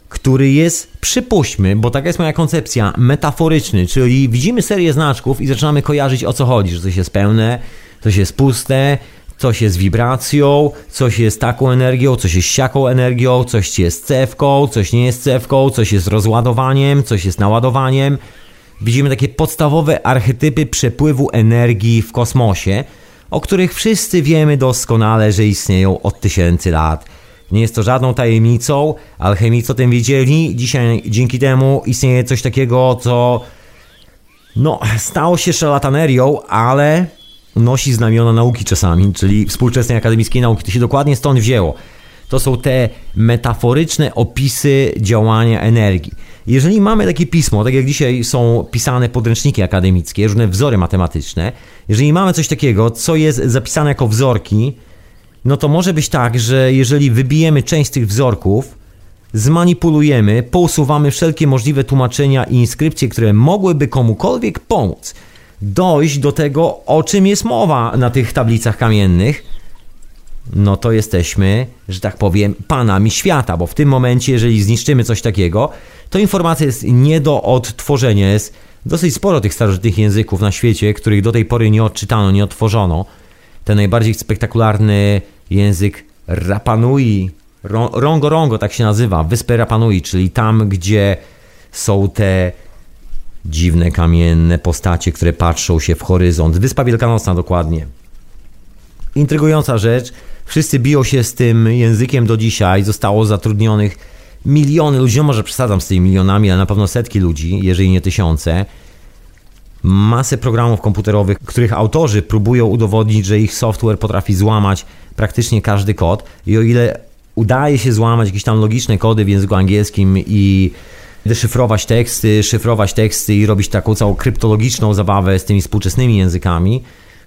który jest, przypuśćmy, bo taka jest moja koncepcja, metaforyczny, czyli widzimy serię znaczków i zaczynamy kojarzyć o co chodzi, że coś jest pełne, coś jest puste, coś jest wibracją, coś jest taką energią, coś jest siaką energią, coś jest cewką, coś nie jest cewką, coś jest rozładowaniem, coś jest naładowaniem. Widzimy takie podstawowe archetypy przepływu energii w kosmosie, o których wszyscy wiemy doskonale, że istnieją od tysięcy lat. Nie jest to żadną tajemnicą, alchemicy o tym wiedzieli. Dzisiaj dzięki temu istnieje coś takiego, co no, stało się szalatanerią, ale nosi znamiona nauki czasami, czyli współczesnej akademickiej nauki. To się dokładnie stąd wzięło. To są te metaforyczne opisy działania energii. Jeżeli mamy takie pismo, tak jak dzisiaj są pisane podręczniki akademickie, różne wzory matematyczne, jeżeli mamy coś takiego, co jest zapisane jako wzorki, no to może być tak, że jeżeli wybijemy część z tych wzorków, zmanipulujemy, pousuwamy wszelkie możliwe tłumaczenia i inskrypcje, które mogłyby komukolwiek pomóc dojść do tego, o czym jest mowa na tych tablicach kamiennych, no to jesteśmy, że tak powiem, panami świata, bo w tym momencie, jeżeli zniszczymy coś takiego, to informacja jest nie do odtworzenia. Jest dosyć sporo tych starożytnych języków na świecie, których do tej pory nie odczytano, nie odtworzono. ten najbardziej spektakularny język Rapanui, Rongo Rongo tak się nazywa, wyspę Rapanui, czyli tam, gdzie są te dziwne kamienne postacie, które patrzą się w horyzont. Wyspa Wielkanocna dokładnie. Intrygująca rzecz, wszyscy biją się z tym językiem do dzisiaj, zostało zatrudnionych miliony ludzi, no może przesadzam z tymi milionami, ale na pewno setki ludzi, jeżeli nie tysiące. Masę programów komputerowych, których autorzy próbują udowodnić, że ich software potrafi złamać praktycznie każdy kod i o ile udaje się złamać jakieś tam logiczne kody w języku angielskim i deszyfrować teksty, szyfrować teksty i robić taką całą kryptologiczną zabawę z tymi współczesnymi językami,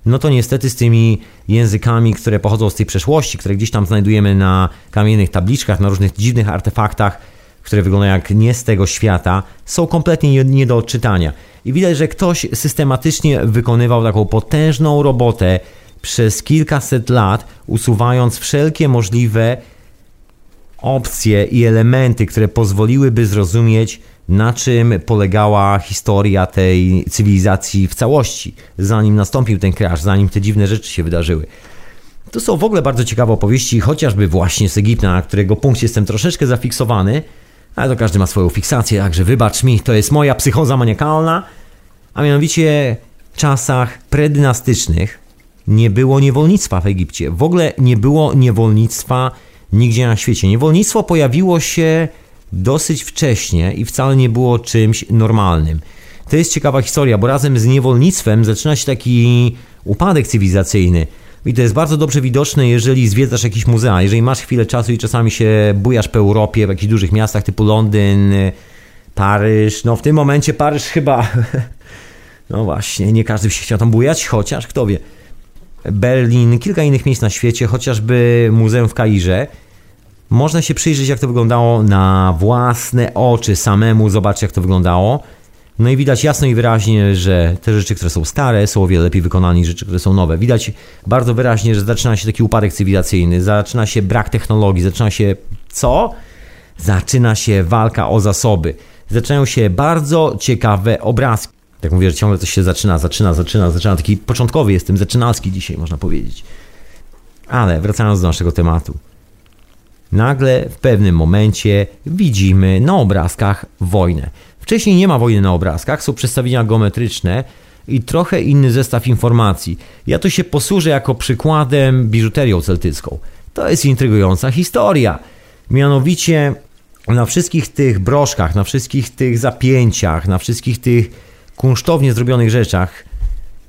no to niestety z tymi językami, które pochodzą z tej przeszłości, które gdzieś tam znajdujemy na kamiennych tabliczkach, na różnych dziwnych artefaktach, które wyglądają jak nie z tego świata, są kompletnie nie do odczytania. I widać, że ktoś systematycznie wykonywał taką potężną robotę przez kilkaset lat, usuwając wszelkie możliwe opcje i elementy, które pozwoliłyby zrozumieć, na czym polegała historia tej cywilizacji w całości, zanim nastąpił ten crash, zanim te dziwne rzeczy się wydarzyły. To są w ogóle bardzo ciekawe opowieści, chociażby właśnie z Egipta, na którego punkt jestem troszeczkę zafiksowany, ale to każdy ma swoją fiksację, także wybacz mi, to jest moja psychoza maniakalna, a mianowicie w czasach predynastycznych nie było niewolnictwa w Egipcie. W ogóle nie było niewolnictwa nigdzie na świecie. Niewolnictwo pojawiło się dosyć wcześnie i wcale nie było czymś normalnym. To jest ciekawa historia, bo razem z niewolnictwem zaczyna się taki upadek cywilizacyjny. I to jest bardzo dobrze widoczne, jeżeli zwiedzasz jakieś muzea. Jeżeli masz chwilę czasu i czasami się bujasz po Europie, w jakichś dużych miastach typu Londyn, Paryż. No w tym momencie Paryż chyba. [LAUGHS] No właśnie, nie każdy by się chciał tam bujać, chociaż kto wie. Berlin, kilka innych miejsc na świecie, chociażby Muzeum w Kairze. Można się przyjrzeć, jak to wyglądało na własne oczy, samemu zobaczyć, jak to wyglądało. No i widać jasno i wyraźnie, że te rzeczy, które są stare, są o wiele lepiej wykonane niż rzeczy, które są nowe. Widać bardzo wyraźnie, że zaczyna się taki upadek cywilizacyjny, zaczyna się brak technologii, zaczyna się co? Zaczyna się walka o zasoby. Zaczynają się bardzo ciekawe obrazki. Tak mówię, że ciągle coś się zaczyna, zaczyna, zaczyna, zaczyna. Taki początkowy jestem, zaczynalski dzisiaj, można powiedzieć. Ale wracając do naszego tematu. Nagle w pewnym momencie widzimy na obrazkach wojnę. Wcześniej nie ma wojny na obrazkach, są przedstawienia geometryczne i trochę inny zestaw informacji. Ja tu się posłużę jako przykładem biżuterią celtycką. To jest intrygująca historia. Mianowicie na wszystkich tych broszkach, na wszystkich tych zapięciach, na wszystkich tych kunsztownie zrobionych rzeczach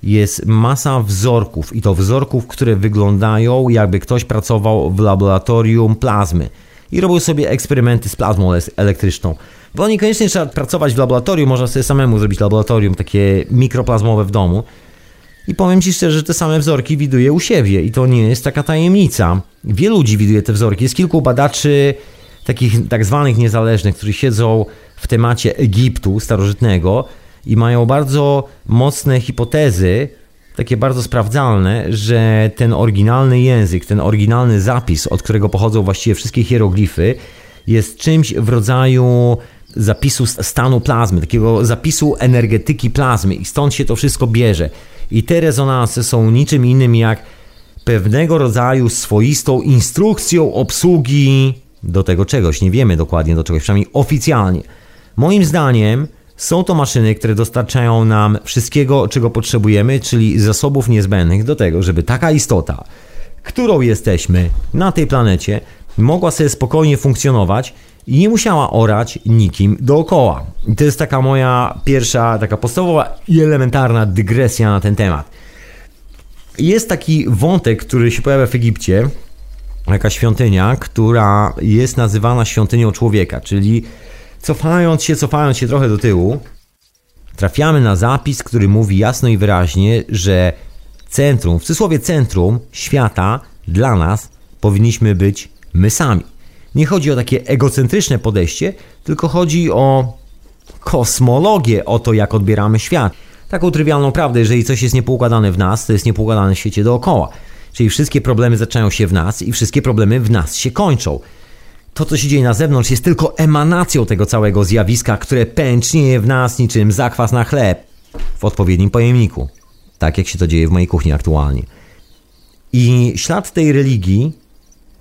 jest masa wzorków i to wzorków, które wyglądają jakby ktoś pracował w laboratorium plazmy i robił sobie eksperymenty z plazmą elektryczną. Bo niekoniecznie trzeba pracować w laboratorium, można sobie samemu zrobić laboratorium takie mikroplazmowe w domu. I powiem Ci szczerze, że te same wzorki widuję u siebie i to nie jest taka tajemnica. Wielu ludzi widuje te wzorki. Jest kilku badaczy takich tak zwanych niezależnych, którzy siedzą w temacie Egiptu starożytnego i mają bardzo mocne hipotezy, takie bardzo sprawdzalne, że ten oryginalny język, ten oryginalny zapis, od którego pochodzą właściwie wszystkie hieroglify, jest czymś w rodzaju zapisu stanu plazmy, takiego zapisu energetyki plazmy i stąd się to wszystko bierze. I te rezonanse są niczym innym jak pewnego rodzaju swoistą instrukcją obsługi do tego czegoś. Nie wiemy dokładnie do czegoś, przynajmniej oficjalnie. Moim zdaniem są to maszyny, które dostarczają nam wszystkiego, czego potrzebujemy, czyli zasobów niezbędnych do tego, żeby taka istota, którą jesteśmy na tej planecie, mogła sobie spokojnie funkcjonować i nie musiała orać nikim dookoła. I to jest taka moja pierwsza, taka podstawowa i elementarna dygresja na ten temat. Jest taki wątek, który się pojawia w Egipcie, jaka świątynia, która jest nazywana świątynią człowieka, czyli Cofając się, cofając się trochę do tyłu, trafiamy na zapis, który mówi jasno i wyraźnie, że centrum, w cudzysłowie centrum świata dla nas powinniśmy być my sami. Nie chodzi o takie egocentryczne podejście, tylko chodzi o kosmologię, o to, jak odbieramy świat. Taką trywialną prawdę, jeżeli coś jest niepoukładane w nas, to jest niepoukładane w świecie dookoła. Czyli wszystkie problemy zaczynają się w nas i wszystkie problemy w nas się kończą to, co się dzieje na zewnątrz, jest tylko emanacją tego całego zjawiska, które pęcznieje w nas niczym zakwas na chleb w odpowiednim pojemniku. Tak jak się to dzieje w mojej kuchni aktualnie. I ślad tej religii,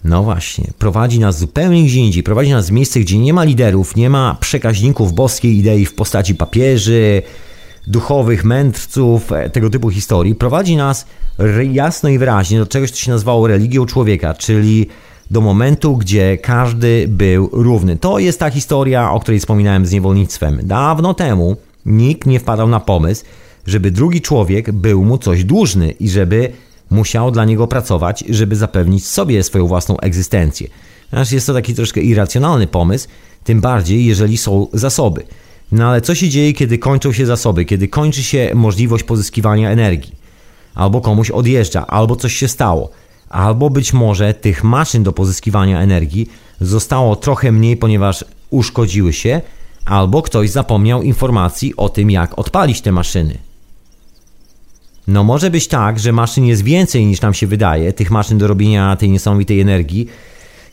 no właśnie, prowadzi nas zupełnie gdzie indziej. Prowadzi nas w miejsce, gdzie nie ma liderów, nie ma przekaźników boskiej idei w postaci papieży, duchowych mędrców, e, tego typu historii. Prowadzi nas jasno i wyraźnie do czegoś, co się nazywało religią człowieka, czyli do momentu, gdzie każdy był równy. To jest ta historia, o której wspominałem z niewolnictwem. Dawno temu nikt nie wpadał na pomysł, żeby drugi człowiek był mu coś dłużny i żeby musiał dla niego pracować, żeby zapewnić sobie swoją własną egzystencję. Aż jest to taki troszkę irracjonalny pomysł, tym bardziej jeżeli są zasoby. No ale co się dzieje, kiedy kończą się zasoby, kiedy kończy się możliwość pozyskiwania energii? Albo komuś odjeżdża, albo coś się stało, albo być może tych maszyn do pozyskiwania energii zostało trochę mniej, ponieważ uszkodziły się, albo ktoś zapomniał informacji o tym, jak odpalić te maszyny. No może być tak, że maszyn jest więcej niż nam się wydaje, tych maszyn do robienia tej niesamowitej energii.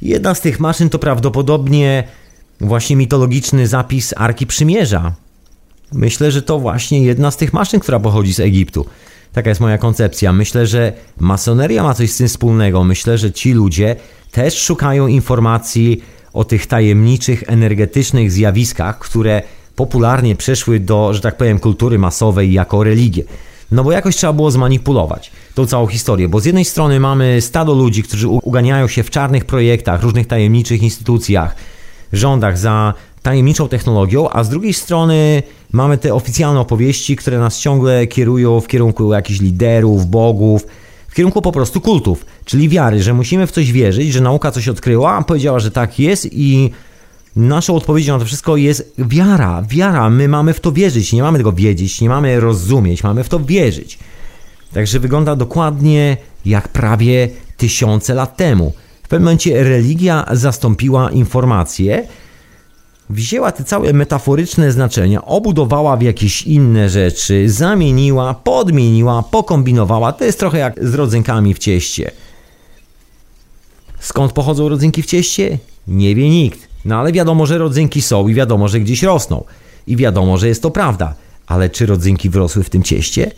Jedna z tych maszyn to prawdopodobnie właśnie mitologiczny zapis Arki Przymierza. Myślę, że to właśnie jedna z tych maszyn, która pochodzi z Egiptu. Taka jest moja koncepcja. Myślę, że masoneria ma coś z tym wspólnego. Myślę, że ci ludzie też szukają informacji o tych tajemniczych, energetycznych zjawiskach, które popularnie przeszły do, że tak powiem, kultury masowej jako religię. No bo jakoś trzeba było zmanipulować tą całą historię, bo z jednej strony mamy stado ludzi, którzy uganiają się w czarnych projektach, różnych tajemniczych instytucjach, rządach za tajemniczą technologią, a z drugiej strony mamy te oficjalne opowieści, które nas ciągle kierują w kierunku jakichś liderów, bogów, w kierunku po prostu kultów, czyli wiary, że musimy w coś wierzyć, że nauka coś odkryła, powiedziała, że tak jest i naszą odpowiedzią na to wszystko jest wiara. Wiara, my mamy w to wierzyć, nie mamy tego wiedzieć, nie mamy rozumieć, mamy w to wierzyć. Także wygląda dokładnie jak prawie tysiące lat temu. W pewnym momencie religia zastąpiła informację, wzięła te całe metaforyczne znaczenia, obudowała w jakieś inne rzeczy, zamieniła, podmieniła, pokombinowała. To jest trochę jak z rodzynkami w cieście. Skąd pochodzą rodzynki w cieście? Nie wie nikt. No ale wiadomo, że rodzynki są i wiadomo, że gdzieś rosną. I wiadomo, że jest to prawda. Ale czy rodzynki wyrosły w tym cieście?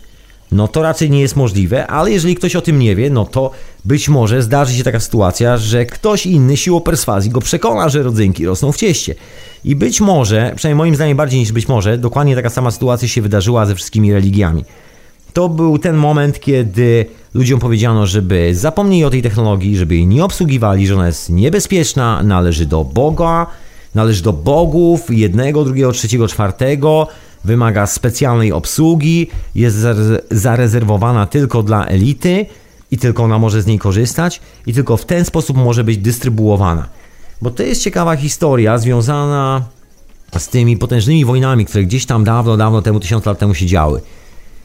No to raczej nie jest możliwe, ale jeżeli ktoś o tym nie wie, no to być może zdarzy się taka sytuacja, że ktoś inny siłą perswazji go przekona, że rodzynki rosną w cieście. I być może, przynajmniej moim zdaniem bardziej niż być może, dokładnie taka sama sytuacja się wydarzyła ze wszystkimi religiami. To był ten moment, kiedy ludziom powiedziano, żeby zapomnieli o tej technologii, żeby jej nie obsługiwali, że ona jest niebezpieczna, należy do Boga, należy do bogów, jednego, drugiego, trzeciego, czwartego, wymaga specjalnej obsługi, jest zarezerwowana tylko dla elity i tylko ona może z niej korzystać i tylko w ten sposób może być dystrybuowana. Bo to jest ciekawa historia związana z tymi potężnymi wojnami, które gdzieś tam dawno, dawno temu, tysiąc lat temu się działy.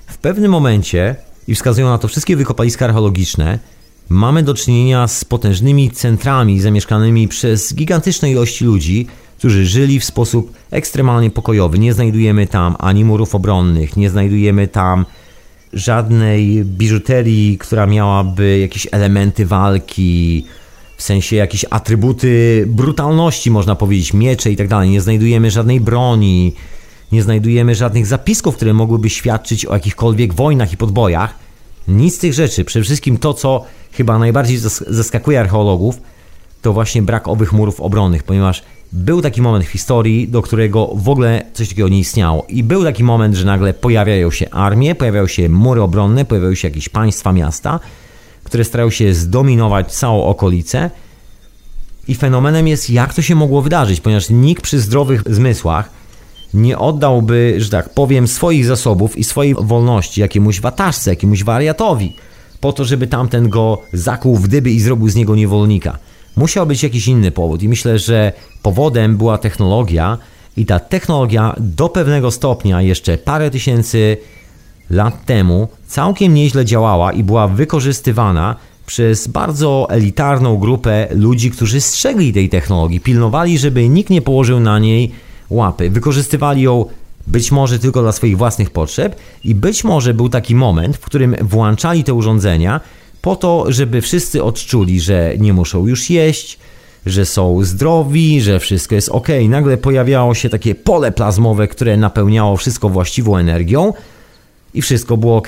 W pewnym momencie, i wskazują na to wszystkie wykopaliska archeologiczne, mamy do czynienia z potężnymi centrami zamieszkanymi przez gigantyczne ilości ludzi, którzy żyli w sposób ekstremalnie pokojowy. Nie znajdujemy tam ani murów obronnych, nie znajdujemy tam żadnej biżuterii, która miałaby jakieś elementy walki, w sensie jakieś atrybuty brutalności, można powiedzieć, miecze i tak dalej. Nie znajdujemy żadnej broni, nie znajdujemy żadnych zapisków, które mogłyby świadczyć o jakichkolwiek wojnach i podbojach. Nic z tych rzeczy. Przede wszystkim to, co chyba najbardziej zaskakuje archeologów, to właśnie brak owych murów obronnych, ponieważ był taki moment w historii, do którego w ogóle coś takiego nie istniało. I był taki moment, że nagle pojawiają się armie, pojawiają się mury obronne, pojawiają się jakieś państwa, miasta, które starają się zdominować całą okolicę. I fenomenem jest, jak to się mogło wydarzyć, ponieważ nikt przy zdrowych zmysłach nie oddałby, że tak powiem, swoich zasobów i swojej wolności jakiemuś wataszce, jakiemuś wariatowi, po to, żeby tamten go zakuł w dyby i zrobił z niego niewolnika. Musiał być jakiś inny powód i myślę, że powodem była technologia i ta technologia do pewnego stopnia jeszcze parę tysięcy lat temu całkiem nieźle działała i była wykorzystywana przez bardzo elitarną grupę ludzi, którzy strzegli tej technologii, pilnowali, żeby nikt nie położył na niej łapy. Wykorzystywali ją być może tylko dla swoich własnych potrzeb i być może był taki moment, w którym włączali te urządzenia po to, żeby wszyscy odczuli, że nie muszą już jeść, że są zdrowi, że wszystko jest ok. Nagle pojawiało się takie pole plazmowe, które napełniało wszystko właściwą energią i wszystko było ok.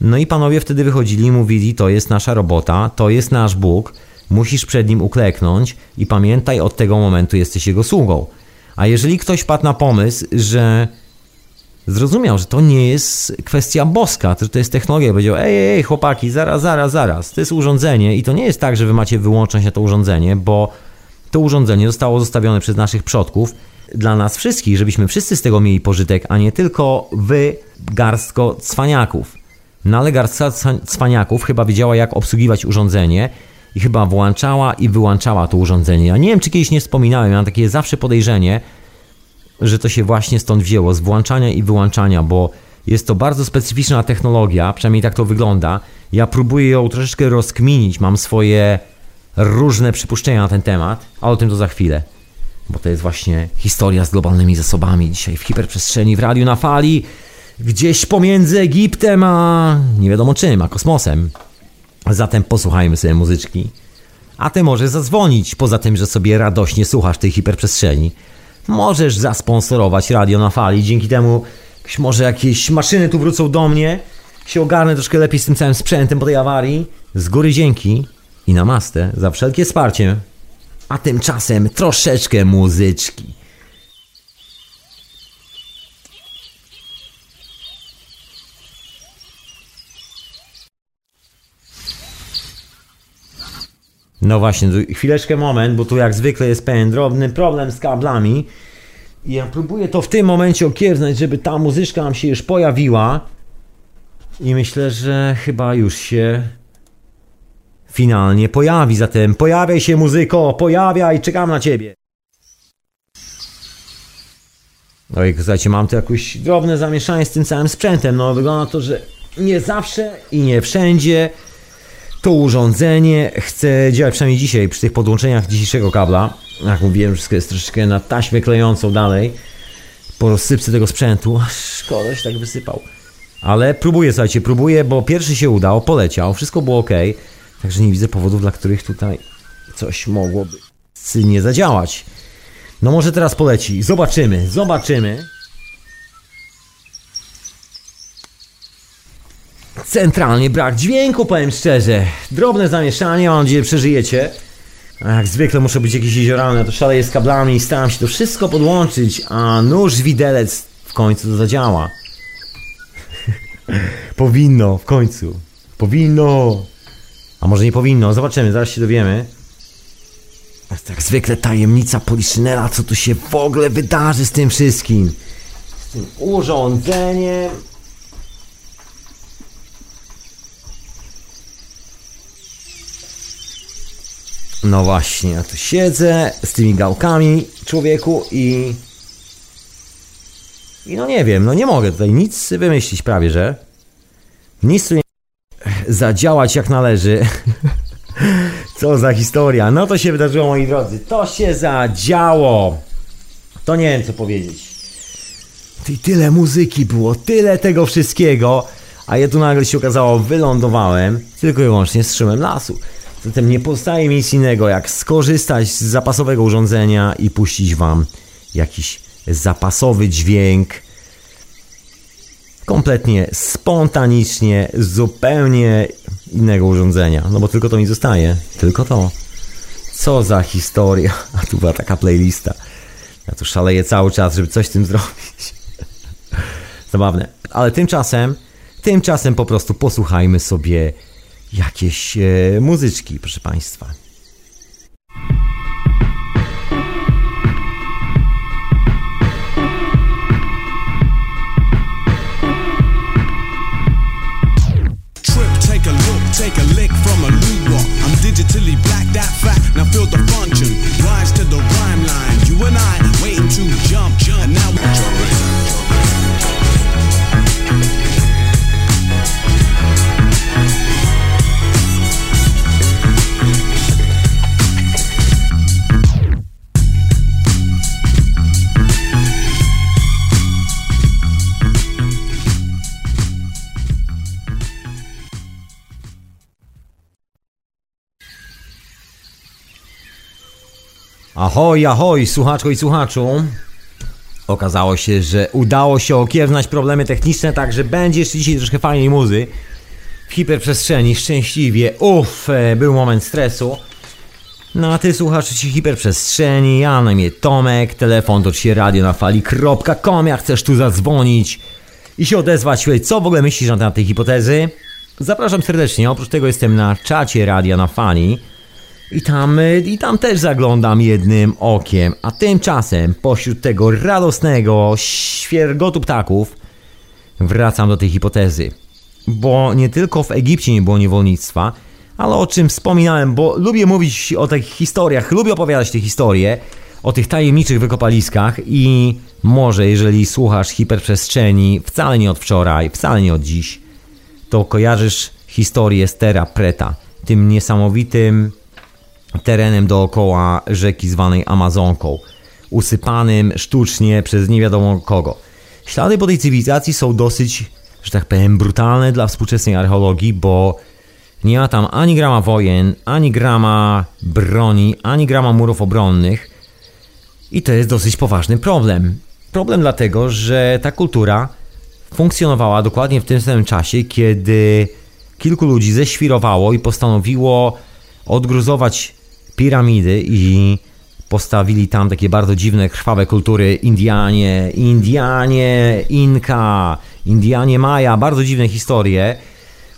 No i panowie wtedy wychodzili i mówili: To jest nasza robota, to jest nasz Bóg, musisz przed nim ukleknąć i pamiętaj, od tego momentu jesteś jego sługą. A jeżeli ktoś padł na pomysł, że zrozumiał, że to nie jest kwestia boska, że to jest technologia, powiedział: Ej, ej, chłopaki, zaraz, zaraz, zaraz, to jest urządzenie i to nie jest tak, że wy macie wyłączać na to urządzenie, bo to urządzenie zostało zostawione przez naszych przodków dla nas wszystkich, żebyśmy wszyscy z tego mieli pożytek, a nie tylko wy, garstko cwaniaków. No ale garstka cwaniaków chyba wiedziała, jak obsługiwać urządzenie i chyba włączała i wyłączała to urządzenie. Ja nie wiem, czy kiedyś nie wspominałem, mam takie zawsze podejrzenie, że to się właśnie stąd wzięło, z włączania i wyłączania, bo jest to bardzo specyficzna technologia, przynajmniej tak to wygląda. Ja próbuję ją troszeczkę rozkminić, mam swoje różne przypuszczenia na ten temat, ale o tym to za chwilę. Bo to jest właśnie historia z globalnymi zasobami dzisiaj w hiperprzestrzeni, w radiu na fali, gdzieś pomiędzy Egiptem a nie wiadomo czym, a kosmosem. Zatem posłuchajmy sobie muzyczki. A ty możesz zadzwonić, poza tym, że sobie radośnie słuchasz tej hiperprzestrzeni. Możesz zasponsorować radio na fali, dzięki temu może jakieś maszyny tu wrócą do mnie, się ogarnę troszkę lepiej z tym całym sprzętem po tej awarii. Z góry dzięki i namaste za wszelkie wsparcie. A tymczasem troszeczkę muzyczki. No właśnie, chwileczkę moment, bo tu jak zwykle jest pewien drobny problem z kablami. I ja próbuję to w tym momencie okiewnać, żeby ta muzyczka nam się już pojawiła. I myślę, że chyba już się finalnie pojawi. Zatem pojawiaj się muzyko, pojawiaj, czekam na ciebie. No i słuchajcie, mam tu jakieś drobne zamieszanie z tym całym sprzętem. No wygląda to, że nie zawsze i nie wszędzie to urządzenie chce działać, przynajmniej dzisiaj, przy tych podłączeniach dzisiejszego kabla. Jak mówiłem, wszystko jest troszeczkę na taśmę klejącą dalej. Po rozsypce tego sprzętu. Szkoda, się tak wysypał. Ale próbuję, słuchajcie, próbuję, bo pierwszy się udał, poleciał, wszystko było ok. Także nie widzę powodów, dla których tutaj coś mogłoby nie zadziałać. No może teraz poleci. Zobaczymy, zobaczymy. Centralnie brak dźwięku, powiem szczerze. Drobne zamieszanie, mam nadzieję, przeżyjecie. Jak zwykle muszę być jakieś jeziorane, to szaleję z kablami i staram się to wszystko podłączyć, a nóż widelec w końcu to zadziała. [LAUGHS] Powinno, w końcu. Powinno. A może nie powinno, zobaczymy, zaraz się dowiemy. A jak zwykle tajemnica Poliszynela, co tu się w ogóle wydarzy z tym wszystkim. Z tym urządzeniem. No właśnie, ja tu siedzę z tymi gałkami, człowieku i... I no nie wiem, no nie mogę tutaj nic wymyślić prawie, że... Nic tu nie zadziałać jak należy. [LAUGHS] Co za historia. No to się wydarzyło, moi drodzy. To się zadziało. To nie wiem, co powiedzieć. I tyle muzyki było, tyle tego wszystkiego, a ja tu nagle się okazało, wylądowałem tylko i wyłącznie z szumem lasu. Zatem nie pozostaje mi nic innego, jak skorzystać z zapasowego urządzenia i puścić Wam jakiś zapasowy dźwięk, kompletnie spontanicznie, zupełnie innego urządzenia. No bo tylko to mi zostaje. Tylko to. Co za historia. [LAUGHS] A tu była taka playlista. Ja tu szaleję cały czas, żeby coś z tym zrobić. [LAUGHS] Zabawne. Ale tymczasem, tymczasem po prostu posłuchajmy sobie jakieś e, muzyczki, proszę Państwa. digitally black that fact. Now feel the function. Rise to the rhyme line. You and I waiting to jump, jump. And now Ahoj, ahoj, słuchaczko i słuchaczu. Okazało się, że udało się okiewnać problemy techniczne, także będzie jeszcze dzisiaj troszkę fajnej muzy. w hiperprzestrzeni, szczęśliwie. Uff, e, był moment stresu. No a ty słuchasz ci hiperprzestrzeni, ja na imię Tomek, telefon ci radio na fali.com, jak chcesz tu zadzwonić i się odezwać, co w ogóle myślisz na temat tej hipotezy? Zapraszam serdecznie, oprócz tego jestem na czacie radia na fali i tam, y, i tam też zaglądam jednym okiem, a tymczasem pośród tego radosnego świergotu ptaków wracam do tej hipotezy. Bo nie tylko w Egipcie nie było niewolnictwa, ale o czym wspominałem, bo lubię mówić o tych historiach, lubię opowiadać te historie, o tych tajemniczych wykopaliskach i może jeżeli słuchasz hiperprzestrzeni wcale nie od wczoraj, wcale nie od dziś, to kojarzysz historię Stera Preta, tym niesamowitym terenem dookoła rzeki zwanej Amazonką, usypanym sztucznie przez nie wiadomo kogo. Ślady po tej cywilizacji są dosyć, że tak powiem, brutalne dla współczesnej archeologii, bo nie ma tam ani grama wojen, ani grama broni, ani grama murów obronnych. I to jest dosyć poważny problem. Problem dlatego, że ta kultura funkcjonowała dokładnie w tym samym czasie, kiedy kilku ludzi ześwirowało i postanowiło odgruzować piramidy i postawili tam takie bardzo dziwne, krwawe kultury. Indianie, Indianie, Inka, Indianie Maja, bardzo dziwne historie,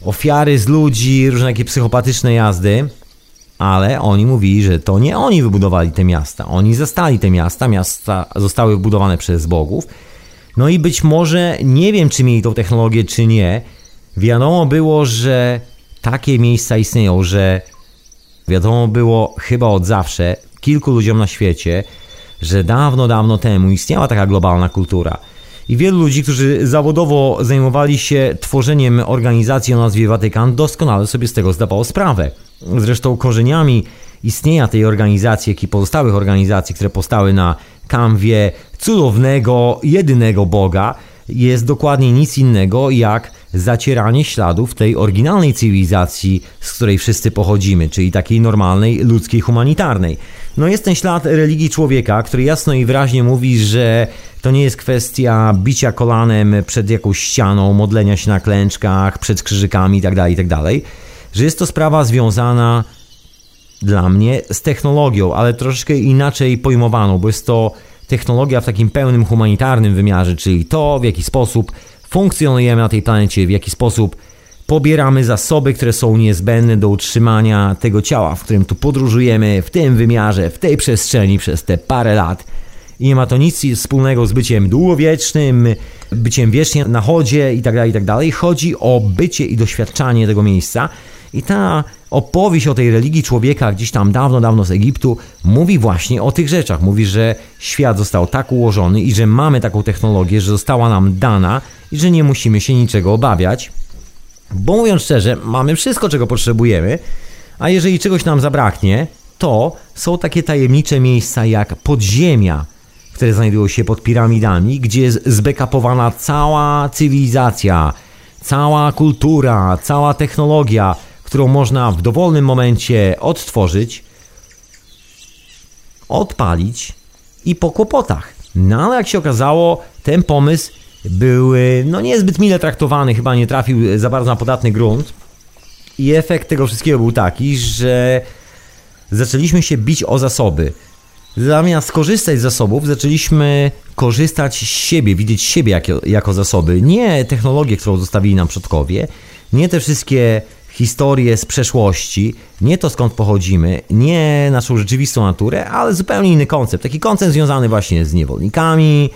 ofiary z ludzi, różne takie psychopatyczne jazdy, ale oni mówili, że to nie oni wybudowali te miasta, oni zastali te miasta, miasta zostały wybudowane przez bogów, no i być może, nie wiem czy mieli tą technologię czy nie, wiadomo było, że takie miejsca istnieją, że Wiadomo było chyba od zawsze kilku ludziom na świecie, że dawno, dawno temu istniała taka globalna kultura. I wielu ludzi, którzy zawodowo zajmowali się tworzeniem organizacji o nazwie Watykan, doskonale sobie z tego zdawało sprawę. Zresztą korzeniami istnienia tej organizacji, jak i pozostałych organizacji, które powstały na kanwie cudownego, jedynego Boga, jest dokładnie nic innego jak zacieranie śladów tej oryginalnej cywilizacji, z której wszyscy pochodzimy, czyli takiej normalnej, ludzkiej, humanitarnej. No jest ten ślad religii człowieka, który jasno i wyraźnie mówi, że to nie jest kwestia bicia kolanem przed jakąś ścianą, modlenia się na klęczkach, przed krzyżykami itd., tak itd., tak że jest to sprawa związana dla mnie z technologią, ale troszeczkę inaczej pojmowaną, bo jest to technologia w takim pełnym humanitarnym wymiarze, czyli to w jaki sposób funkcjonujemy na tej planecie, w jaki sposób pobieramy zasoby, które są niezbędne do utrzymania tego ciała, w którym tu podróżujemy, w tym wymiarze, w tej przestrzeni przez te parę lat. I nie ma to nic wspólnego z byciem długowiecznym, byciem wiecznie na chodzie itd., tak itd. Tak Chodzi o bycie i doświadczanie tego miejsca. I ta opowieść o tej religii człowieka gdzieś tam dawno, dawno z Egiptu mówi właśnie o tych rzeczach. Mówi, że świat został tak ułożony i że mamy taką technologię, że została nam dana i że nie musimy się niczego obawiać. Bo mówiąc szczerze, mamy wszystko, czego potrzebujemy, a jeżeli czegoś nam zabraknie, to są takie tajemnicze miejsca jak podziemia, które znajdują się pod piramidami, gdzie jest zbekapowana cała cywilizacja, cała kultura, cała technologia, którą można w dowolnym momencie odtworzyć, odpalić i po kłopotach. No ale jak się okazało, ten pomysł był no niezbyt mile traktowany, chyba nie trafił za bardzo na podatny grunt. I efekt tego wszystkiego był taki, że zaczęliśmy się bić o zasoby. Zamiast korzystać z zasobów, zaczęliśmy korzystać z siebie, widzieć siebie jako, jako zasoby. Nie technologię, którą zostawili nam przodkowie, nie te wszystkie historie z przeszłości, nie to skąd pochodzimy, nie naszą rzeczywistą naturę, ale zupełnie inny koncept. Taki koncept związany właśnie z niewolnikami,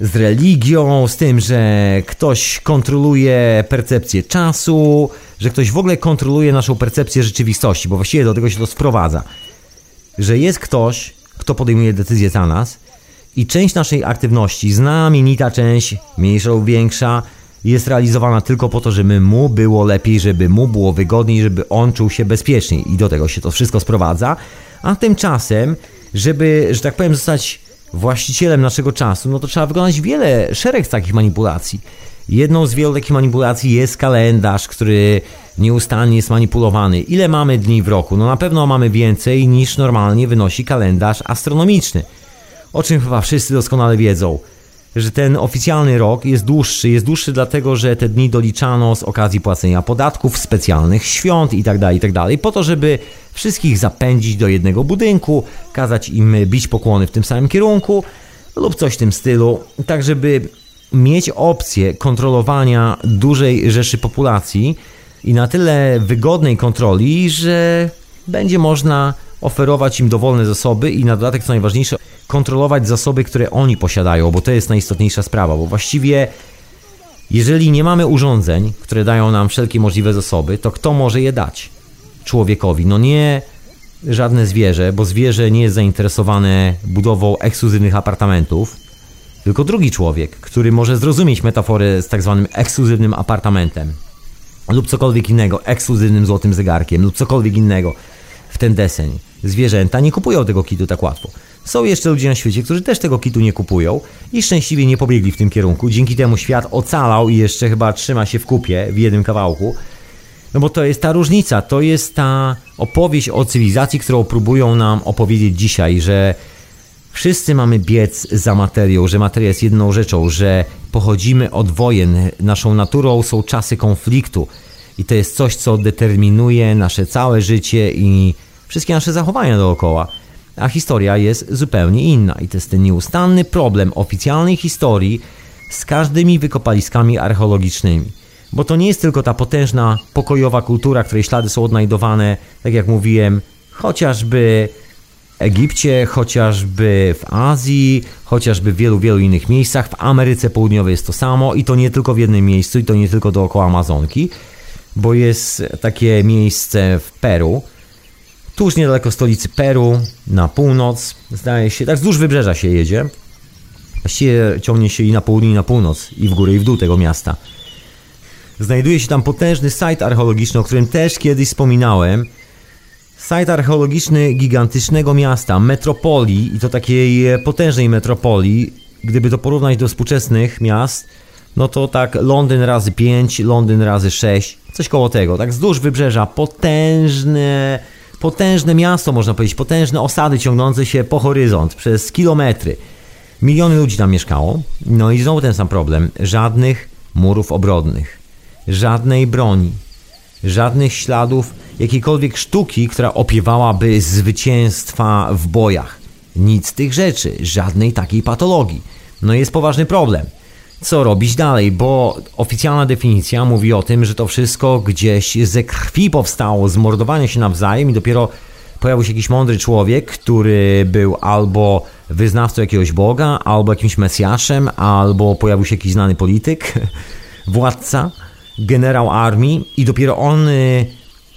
z religią, z tym, że ktoś kontroluje percepcję czasu, że ktoś w ogóle kontroluje naszą percepcję rzeczywistości, bo właściwie do tego się to sprowadza. Że jest ktoś, kto podejmuje decyzję za nas i część naszej aktywności, znamienita część, mniejsza lub większa, jest realizowana tylko po to, żeby mu było lepiej, żeby mu było wygodniej, żeby on czuł się bezpieczniej i do tego się to wszystko sprowadza, a tymczasem, żeby, że tak powiem, zostać właścicielem naszego czasu, no to trzeba wykonać wiele, szereg takich manipulacji. Jedną z wielu takich manipulacji jest kalendarz, który nieustannie jest manipulowany. Ile mamy dni w roku? No na pewno mamy więcej niż normalnie wynosi kalendarz astronomiczny. O czym chyba wszyscy doskonale wiedzą że ten oficjalny rok jest dłuższy. Jest dłuższy dlatego, że te dni doliczano z okazji płacenia podatków, specjalnych świąt itd., tak itd., tak po to, żeby wszystkich zapędzić do jednego budynku, kazać im bić pokłony w tym samym kierunku lub coś w tym stylu, tak żeby mieć opcję kontrolowania dużej rzeszy populacji i na tyle wygodnej kontroli, że będzie można oferować im dowolne zasoby i na dodatek, co najważniejsze, kontrolować zasoby, które oni posiadają, bo to jest najistotniejsza sprawa, bo właściwie jeżeli nie mamy urządzeń, które dają nam wszelkie możliwe zasoby, to kto może je dać człowiekowi? No nie żadne zwierzę, bo zwierzę nie jest zainteresowane budową ekskluzywnych apartamentów, tylko drugi człowiek, który może zrozumieć metaforę z tak zwanym ekskluzywnym apartamentem lub cokolwiek innego, ekskluzywnym złotym zegarkiem lub cokolwiek innego w ten deseń. Zwierzęta nie kupują tego kitu tak łatwo. Są jeszcze ludzie na świecie, którzy też tego kitu nie kupują i szczęśliwie nie pobiegli w tym kierunku. Dzięki temu świat ocalał i jeszcze chyba trzyma się w kupie w jednym kawałku. No bo to jest ta różnica, to jest ta opowieść o cywilizacji, którą próbują nam opowiedzieć dzisiaj, że wszyscy mamy biec za materią, że materia jest jedną rzeczą, że pochodzimy od wojen, naszą naturą są czasy konfliktu i to jest coś, co determinuje nasze całe życie i wszystkie nasze zachowania dookoła. A historia jest zupełnie inna i to jest ten nieustanny problem oficjalnej historii z każdymi wykopaliskami archeologicznymi. Bo to nie jest tylko ta potężna, pokojowa kultura, której ślady są odnajdowane, tak jak mówiłem, chociażby Egipcie, chociażby w Azji, chociażby w wielu, wielu innych miejscach. W Ameryce Południowej jest to samo i to nie tylko w jednym miejscu, i to nie tylko dookoła Amazonki, bo jest takie miejsce w Peru, tuż niedaleko stolicy Peru, na północ, zdaje się, tak wzdłuż wybrzeża się jedzie. Właściwie ciągnie się i na południe, i na północ, i w górę, i w dół tego miasta. Znajduje się tam potężny sajt archeologiczny, o którym też kiedyś wspominałem. Sajt archeologiczny gigantycznego miasta, metropolii, i to takiej potężnej metropolii. Gdyby to porównać do współczesnych miast, no to tak Londyn razy 5, Londyn razy 6, coś koło tego. Tak wzdłuż wybrzeża, potężne potężne miasto, można powiedzieć, potężne osady ciągnące się po horyzont przez kilometry. Miliony ludzi tam mieszkało. No i znowu ten sam problem. Żadnych murów obrodnych, żadnej broni, żadnych śladów jakiejkolwiek sztuki, która opiewałaby zwycięstwa w bojach. Nic z tych rzeczy, żadnej takiej patologii. No jest poważny problem co robić dalej, bo oficjalna definicja mówi o tym, że to wszystko gdzieś ze krwi powstało, z mordowania się nawzajem i dopiero pojawił się jakiś mądry człowiek, który był albo wyznawcą jakiegoś Boga, albo jakimś Mesjaszem, albo pojawił się jakiś znany polityk, [LAUGHS] władca, generał armii i dopiero on y,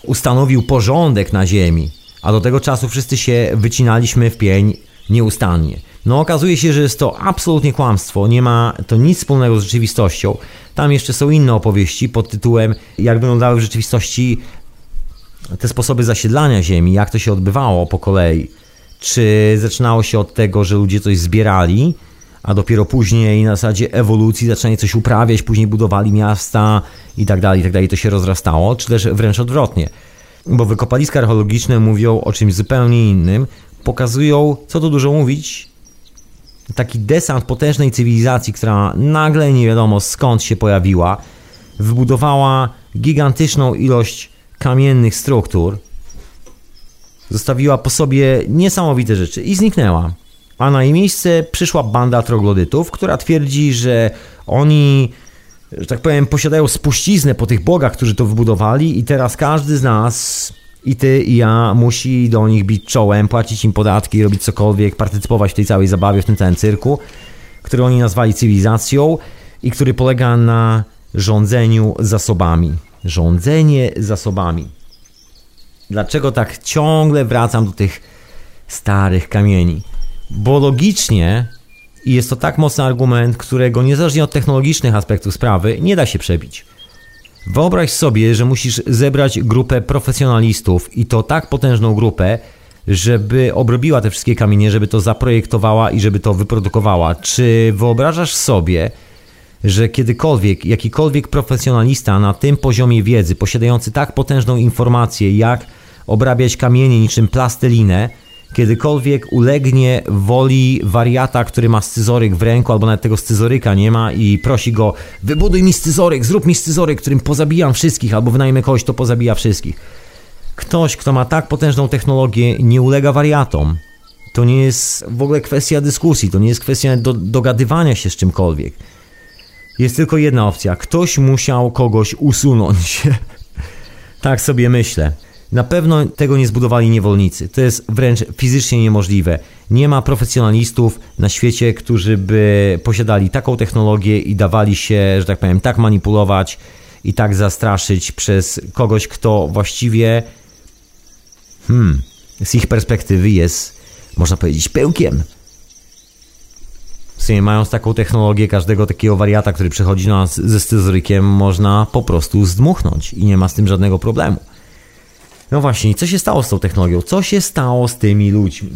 ustanowił porządek na ziemi, a do tego czasu wszyscy się wycinaliśmy w pień nieustannie. No okazuje się, że jest to absolutnie kłamstwo, nie ma to nic wspólnego z rzeczywistością. Tam jeszcze są inne opowieści pod tytułem jak wyglądały w rzeczywistości te sposoby zasiedlania ziemi, jak to się odbywało po kolei. Czy zaczynało się od tego, że ludzie coś zbierali, a dopiero później na zasadzie ewolucji zaczęli coś uprawiać, później budowali miasta i tak dalej, i tak dalej, to się rozrastało, czy też wręcz odwrotnie. Bo wykopaliska archeologiczne mówią o czymś zupełnie innym, pokazują, co tu dużo mówić, taki desant potężnej cywilizacji, która nagle nie wiadomo skąd się pojawiła, wybudowała gigantyczną ilość kamiennych struktur, zostawiła po sobie niesamowite rzeczy i zniknęła. A na jej miejsce przyszła banda troglodytów, która twierdzi, że oni, że tak powiem, posiadają spuściznę po tych bogach, którzy to wybudowali, i teraz każdy z nas i ty i ja musi do nich bić czołem, płacić im podatki, robić cokolwiek, partycypować w tej całej zabawie, w tym całym cyrku, który oni nazwali cywilizacją i który polega na rządzeniu zasobami. Rządzenie zasobami. Dlaczego tak ciągle wracam do tych starych kamieni? Bo logicznie i jest to tak mocny argument, którego niezależnie od technologicznych aspektów sprawy nie da się przebić. Wyobraź sobie, że musisz zebrać grupę profesjonalistów i to tak potężną grupę, żeby obrobiła te wszystkie kamienie, żeby to zaprojektowała i żeby to wyprodukowała. Czy wyobrażasz sobie, że kiedykolwiek jakikolwiek profesjonalista na tym poziomie wiedzy, posiadający tak potężną informację, jak obrabiać kamienie niczym plastelinę, kiedykolwiek ulegnie woli wariata, który ma scyzoryk w ręku, albo nawet tego scyzoryka nie ma i prosi go, wybuduj mi scyzoryk, zrób mi scyzoryk, którym pozabijam wszystkich, albo wynajmę kogoś, to pozabija wszystkich. Ktoś, kto ma tak potężną technologię, nie ulega wariatom. To nie jest w ogóle kwestia dyskusji, to nie jest kwestia do, dogadywania się z czymkolwiek. Jest tylko jedna opcja. Ktoś musiał kogoś usunąć. [LAUGHS] tak sobie myślę. Na pewno tego nie zbudowali niewolnicy. To jest wręcz fizycznie niemożliwe. Nie ma profesjonalistów na świecie, którzy by posiadali taką technologię i dawali się, że tak powiem, tak manipulować i tak zastraszyć przez kogoś, kto właściwie hmm, z ich perspektywy jest, można powiedzieć, pełkiem. W sumie mając taką technologię, każdego takiego wariata, który przychodzi do nas ze scyzorykiem, można po prostu zdmuchnąć i nie ma z tym żadnego problemu. No właśnie, co się stało z tą technologią? Co się stało z tymi ludźmi?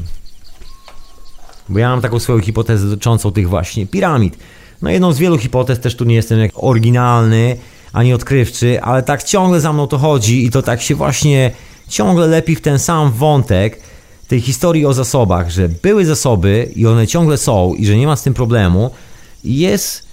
Bo ja mam taką swoją hipotezę dotyczącą tych właśnie piramid. No jedną z wielu hipotez, też tu nie jestem jak oryginalny, ani odkrywczy, ale tak ciągle za mną to chodzi i to tak się właśnie ciągle lepi w ten sam wątek tej historii o zasobach, że były zasoby i one ciągle są i że nie ma z tym problemu, jest,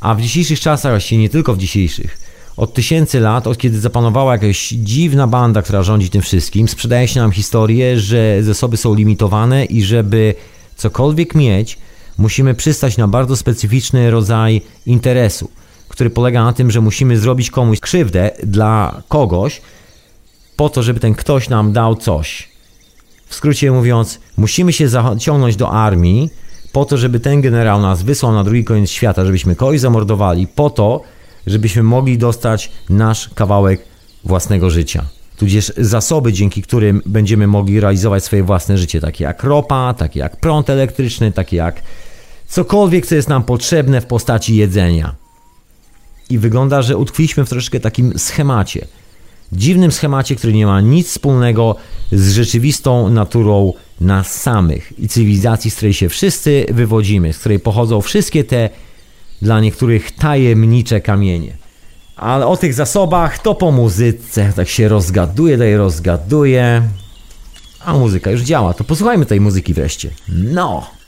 a w dzisiejszych czasach, właściwie nie tylko w dzisiejszych, od tysięcy lat, od kiedy zapanowała jakaś dziwna banda, która rządzi tym wszystkim, sprzedaje się nam historię, że zasoby są limitowane i żeby cokolwiek mieć, musimy przystać na bardzo specyficzny rodzaj interesu, który polega na tym, że musimy zrobić komuś krzywdę dla kogoś, po to, żeby ten ktoś nam dał coś. W skrócie mówiąc, musimy się zaciągnąć do armii po to, żeby ten generał nas wysłał na drugi koniec świata, żebyśmy kogoś zamordowali, po to, żebyśmy mogli dostać nasz kawałek własnego życia. Tudzież zasoby, dzięki którym będziemy mogli realizować swoje własne życie, takie jak ropa, takie jak prąd elektryczny, takie jak cokolwiek, co jest nam potrzebne w postaci jedzenia. I wygląda, że utkwiliśmy w troszeczkę takim schemacie – dziwnym schemacie, który nie ma nic wspólnego z rzeczywistą naturą nas samych i cywilizacji, z której się wszyscy wywodzimy, z której pochodzą wszystkie te dla niektórych tajemnicze kamienie. Ale o tych zasobach to po muzyce, tak się rozgaduje, daje rozgaduje. A muzyka już działa, to posłuchajmy tej muzyki wreszcie. No!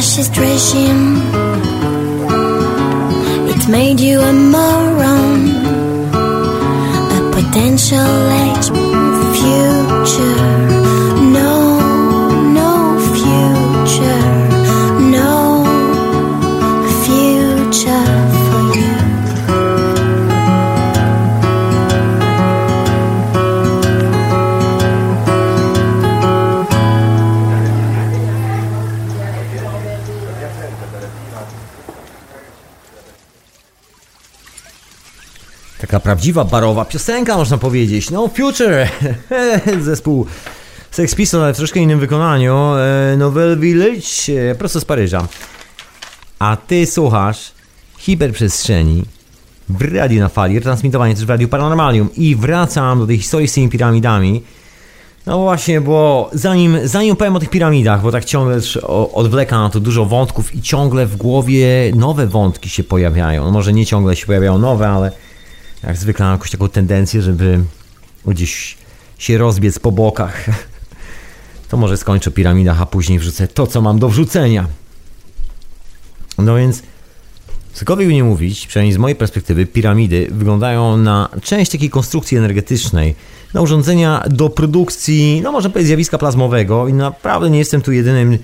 Fascist regime. It's made you a moron, a potential age future. Taka prawdziwa barowa piosenka, można powiedzieć. No Future, [LAUGHS] zespół Sex Pistols, ale w troszkę innym wykonaniu. E, Novel Village, e, prosto z Paryża. A ty słuchasz hiperprzestrzeni w radiu na fali, transmitowanie też w radiu Paranormalium. I wracam do tej historii z tymi piramidami. No właśnie, bo zanim, zanim powiem o tych piramidach, bo tak ciągle odwleka na to dużo wątków i ciągle w głowie nowe wątki się pojawiają. No może nie ciągle się pojawiają nowe, ale jak zwykle mam jakąś taką tendencję, żeby gdzieś się rozbiec po bokach. [LAUGHS] To może skończę piramidach, a później wrzucę to, co mam do wrzucenia. No więc, cokolwiek nie mówić, przynajmniej z mojej perspektywy, piramidy wyglądają na część takiej konstrukcji energetycznej, na urządzenia do produkcji, no może powiedzieć, zjawiska plazmowego i naprawdę nie jestem tu jedynym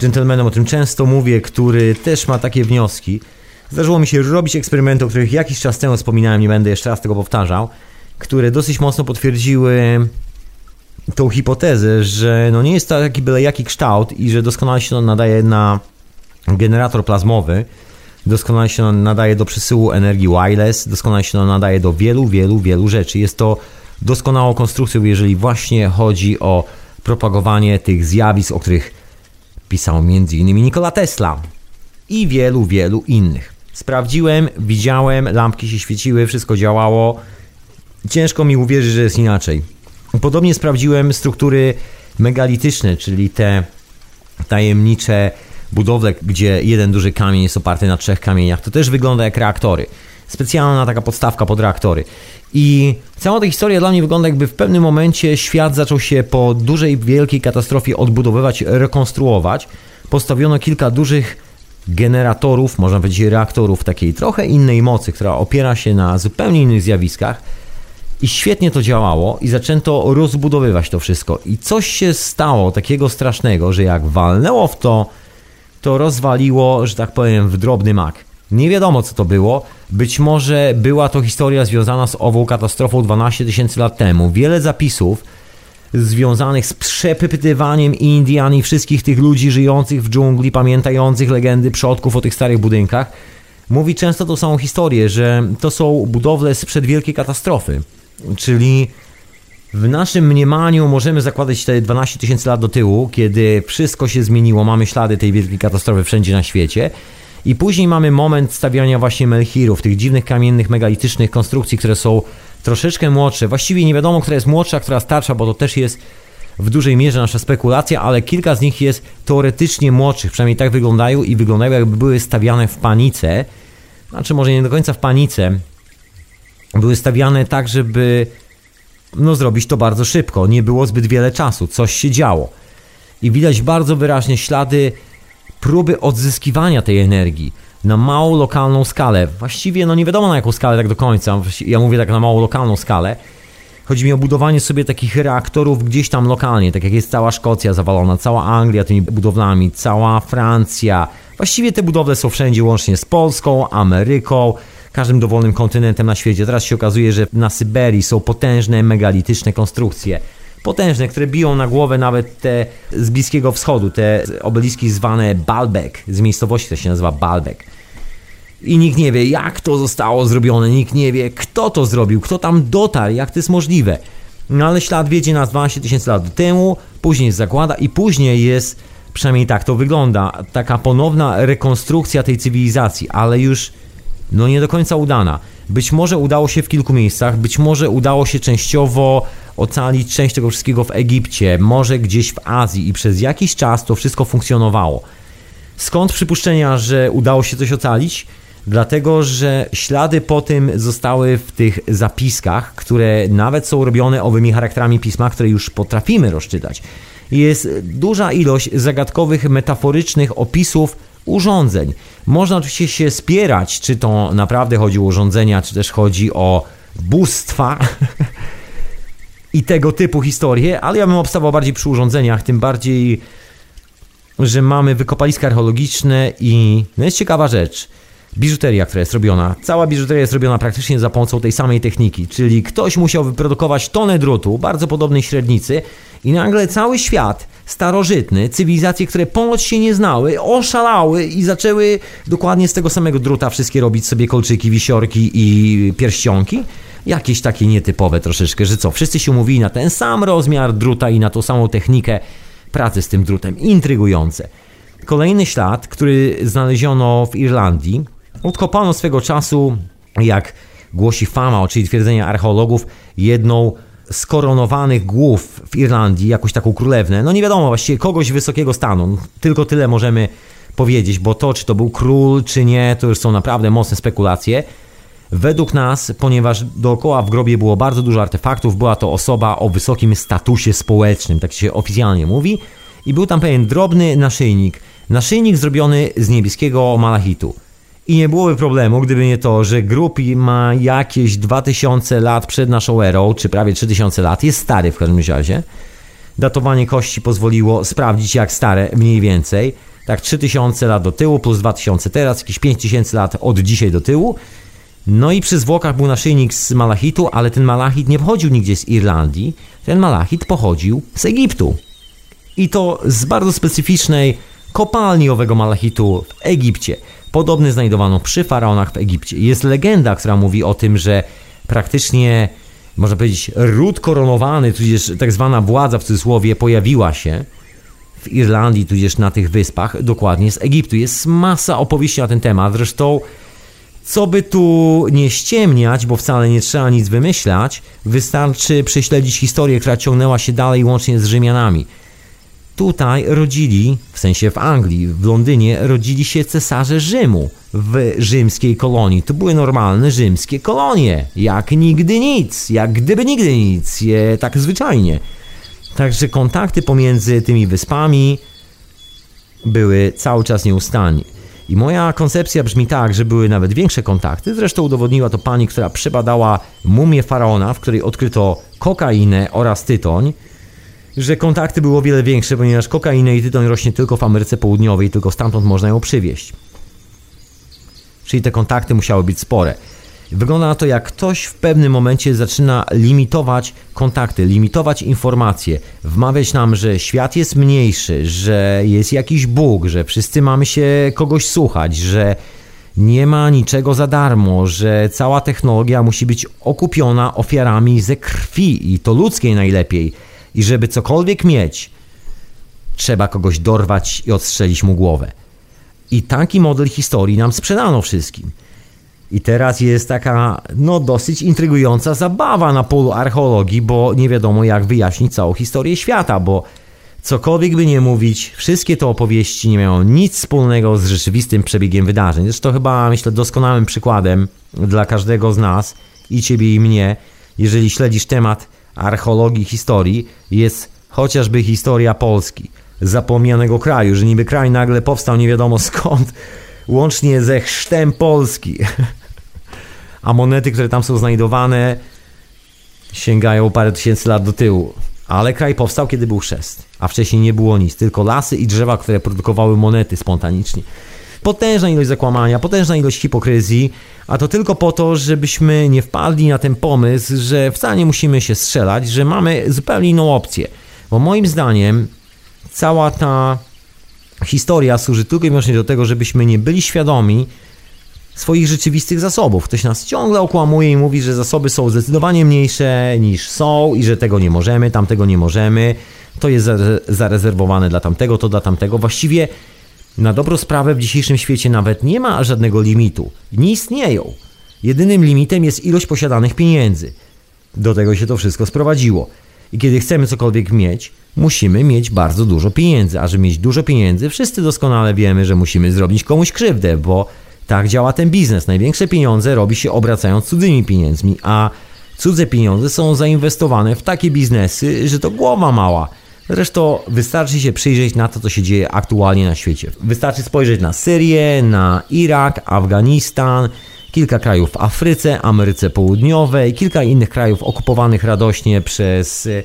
gentlemanem, o tym często mówię, który też ma takie wnioski. Zdarzyło mi się robić eksperymenty, o których jakiś czas temu wspominałem, nie będę jeszcze raz tego powtarzał, które dosyć mocno potwierdziły tą hipotezę, że no nie jest to taki byle jaki kształt i że doskonale się nadaje na generator plazmowy, doskonale się nadaje do przesyłu energii wireless, doskonale się nadaje do wielu, wielu, wielu rzeczy. Jest to doskonałą konstrukcją, jeżeli właśnie chodzi o propagowanie tych zjawisk, o których pisał m.in. Nikola Tesla i wielu, wielu innych. Sprawdziłem, widziałem, lampki się świeciły, wszystko działało ciężko mi uwierzyć, że jest inaczej. Podobnie sprawdziłem struktury megalityczne, czyli te tajemnicze budowle, gdzie jeden duży kamień jest oparty na trzech kamieniach. To też wygląda jak reaktory. Specjalna taka podstawka pod reaktory. I cała ta historia dla mnie wygląda jakby w pewnym momencie świat zaczął się po dużej, wielkiej katastrofie odbudowywać, rekonstruować. Postawiono kilka dużych generatorów, można powiedzieć reaktorów takiej trochę innej mocy, która opiera się na zupełnie innych zjawiskach. I świetnie to działało i zaczęto rozbudowywać to wszystko. I coś się stało takiego strasznego, że jak walnęło w to, to rozwaliło, że tak powiem, w drobny mak. Nie wiadomo co to było. Być może była to historia związana z ową katastrofą 12 tysięcy lat temu. Wiele zapisów związanych z przepytywaniem Indian i wszystkich tych ludzi żyjących w dżungli, pamiętających legendy przodków o tych starych budynkach, mówi często tą samą historię, że to są budowle sprzed wielkiej katastrofy. Czyli w naszym mniemaniu możemy zakładać te 12 tysięcy lat do tyłu, kiedy wszystko się zmieniło, mamy ślady tej wielkiej katastrofy wszędzie na świecie. I później mamy moment stawiania właśnie melchirów, tych dziwnych kamiennych, megalitycznych konstrukcji, które są troszeczkę młodsze. Właściwie nie wiadomo, która jest młodsza, która starsza, bo to też jest w dużej mierze nasza spekulacja, ale kilka z nich jest teoretycznie młodszych, przynajmniej tak wyglądają i wyglądają jakby były stawiane w panice. Znaczy może nie do końca w panice. Były stawiane tak, żeby no, zrobić to bardzo szybko. Nie było zbyt wiele czasu, coś się działo. I widać bardzo wyraźnie ślady próby odzyskiwania tej energii na małą lokalną skalę. Właściwie no nie wiadomo na jaką skalę tak do końca. Ja mówię tak na małą lokalną skalę. Chodzi mi o budowanie sobie takich reaktorów gdzieś tam lokalnie, tak jak jest cała Szkocja zawalona, cała Anglia tymi budowlami, cała Francja. Właściwie te budowle są wszędzie, łącznie z Polską, Ameryką, każdym dowolnym kontynentem na świecie. Teraz się okazuje, że na Syberii są potężne, megalityczne konstrukcje. Potężne, które biją na głowę nawet te z Bliskiego Wschodu, te obeliski zwane Baalbek, z miejscowości to się nazywa Baalbek. I nikt nie wie, jak to zostało zrobione, nikt nie wie, kto to zrobił, kto tam dotarł, jak to jest możliwe. No ale ślad wiedzie nas 12 tysięcy lat temu, później zakłada i później jest, przynajmniej tak to wygląda, taka ponowna rekonstrukcja tej cywilizacji, ale już no nie do końca udana. Być może udało się w kilku miejscach, być może udało się częściowo ocalić część tego wszystkiego w Egipcie, może gdzieś w Azji i przez jakiś czas to wszystko funkcjonowało. Skąd przypuszczenia, że udało się coś ocalić? Dlatego, że ślady po tym zostały w tych zapiskach, które nawet są robione owymi charakterami pisma, które już potrafimy rozczytać. Jest duża ilość zagadkowych, metaforycznych opisów urządzeń. Można oczywiście się spierać, czy to naprawdę chodzi o urządzenia, czy też chodzi o bóstwa [LAUGHS] i tego typu historie, ale ja bym obstawał bardziej przy urządzeniach, tym bardziej, że mamy wykopaliska archeologiczne i no jest ciekawa rzecz. Biżuteria, która jest robiona, cała biżuteria jest robiona praktycznie za pomocą tej samej techniki, czyli ktoś musiał wyprodukować tonę drutu, bardzo podobnej średnicy i nagle cały świat starożytny, cywilizacje, które ponoć się nie znały, oszalały i zaczęły dokładnie z tego samego druta wszystkie robić sobie kolczyki, wisiorki i pierścionki. Jakieś takie nietypowe troszeczkę, że co, wszyscy się umówili na ten sam rozmiar druta i na tą samą technikę pracy z tym drutem. Intrygujące. Kolejny ślad, który znaleziono w Irlandii, odkopano swego czasu, jak głosi fama, czyli twierdzenia archeologów, jedną skoronowanych głów w Irlandii, jakąś taką królewnę. No nie wiadomo właściwie kogoś wysokiego stanu. Tylko tyle możemy powiedzieć, bo to, czy to był król, czy nie, to już są naprawdę mocne spekulacje. Według nas, ponieważ dookoła w grobie było bardzo dużo artefaktów, była to osoba o wysokim statusie społecznym, tak się oficjalnie mówi, i był tam pewien drobny naszyjnik. Naszyjnik zrobiony z niebieskiego malachitu. I nie byłoby problemu, gdyby nie to, że grób ma jakieś 2000 lat przed naszą erą, czy prawie 3000 lat, jest stary w każdym razie. Datowanie kości pozwoliło sprawdzić, jak stare mniej więcej. Tak 3000 lat do tyłu plus 2000 teraz, jakieś 5000 lat od dzisiaj do tyłu. No i przy zwłokach był naszyjnik z malachitu, ale ten malachit nie pochodził nigdzie z Irlandii. Ten malachit pochodził z Egiptu. I to z bardzo specyficznej kopalni owego malachitu w Egipcie. Podobny znajdowano przy faraonach w Egipcie. Jest legenda, która mówi o tym, że praktycznie, można powiedzieć, ród koronowany, tudzież tak zwana władza w cudzysłowie, pojawiła się w Irlandii, tudzież na tych wyspach, dokładnie z Egiptu. Jest masa opowieści na ten temat. Zresztą Co by tu nie ściemniać, bo wcale nie trzeba nic wymyślać, wystarczy prześledzić historię, która ciągnęła się dalej łącznie z Rzymianami. Tutaj rodzili, w sensie w Anglii, w Londynie, rodzili się cesarze Rzymu w rzymskiej kolonii. To były normalne rzymskie kolonie, jak nigdy nic, jak gdyby nigdy nic, je, tak zwyczajnie. Także kontakty pomiędzy tymi wyspami były cały czas nieustannie. I moja koncepcja brzmi tak, że były nawet większe kontakty. Zresztą udowodniła to pani, która przebadała mumię faraona, w której odkryto kokainę oraz tytoń, że kontakty były o wiele większe, ponieważ kokainę i tytoń rośnie tylko w Ameryce Południowej, tylko stamtąd można ją przywieźć. Czyli te kontakty musiały być spore. Wygląda na to, jak ktoś w pewnym momencie zaczyna limitować kontakty, limitować informacje, wmawiać nam, że świat jest mniejszy, że jest jakiś Bóg, że wszyscy mamy się kogoś słuchać, że nie ma niczego za darmo, że cała technologia musi być okupiona ofiarami ze krwi i to ludzkiej najlepiej. I żeby cokolwiek mieć, trzeba kogoś dorwać i odstrzelić mu głowę. I taki model historii nam sprzedano wszystkim. I teraz jest taka, no, dosyć intrygująca zabawa na polu archeologii, bo nie wiadomo, jak wyjaśnić całą historię świata, bo cokolwiek by nie mówić, wszystkie te opowieści nie mają nic wspólnego z rzeczywistym przebiegiem wydarzeń. Zresztą chyba, myślę, doskonałym przykładem dla każdego z nas, i ciebie, i mnie, jeżeli śledzisz temat archeologii, historii, jest chociażby historia Polski, zapomnianego kraju, że niby kraj nagle powstał nie wiadomo skąd, łącznie ze chrztem Polski. [LAUGHS] A monety, które tam są znajdowane, sięgają parę tysięcy lat do tyłu. Ale kraj powstał, kiedy był chrzest, a wcześniej nie było nic, tylko lasy i drzewa, które produkowały monety spontanicznie. Potężna ilość zakłamania, potężna ilość hipokryzji, a to tylko po to, żebyśmy nie wpadli na ten pomysł, że wcale nie musimy się strzelać, że mamy zupełnie inną opcję. Bo moim zdaniem cała ta historia służy tylko i wyłącznie do tego, żebyśmy nie byli świadomi swoich rzeczywistych zasobów. Ktoś nas ciągle okłamuje i mówi, że zasoby są zdecydowanie mniejsze niż są i że tego nie możemy, tamtego nie możemy, to jest zarezerwowane dla tamtego, to dla tamtego. Właściwie na dobrą sprawę w dzisiejszym świecie nawet nie ma żadnego limitu. Nie istnieją. Jedynym limitem jest ilość posiadanych pieniędzy. Do tego się to wszystko sprowadziło. I kiedy chcemy cokolwiek mieć, musimy mieć bardzo dużo pieniędzy. A żeby mieć dużo pieniędzy, wszyscy doskonale wiemy, że musimy zrobić komuś krzywdę, bo tak działa ten biznes. Największe pieniądze robi się obracając cudzymi pieniędzmi, a cudze pieniądze są zainwestowane w takie biznesy, że to głowa mała. Zresztą wystarczy się przyjrzeć na to, co się dzieje aktualnie na świecie. Wystarczy spojrzeć na Syrię, na Irak, Afganistan, kilka krajów w Afryce, Ameryce Południowej, kilka innych krajów okupowanych radośnie przez e,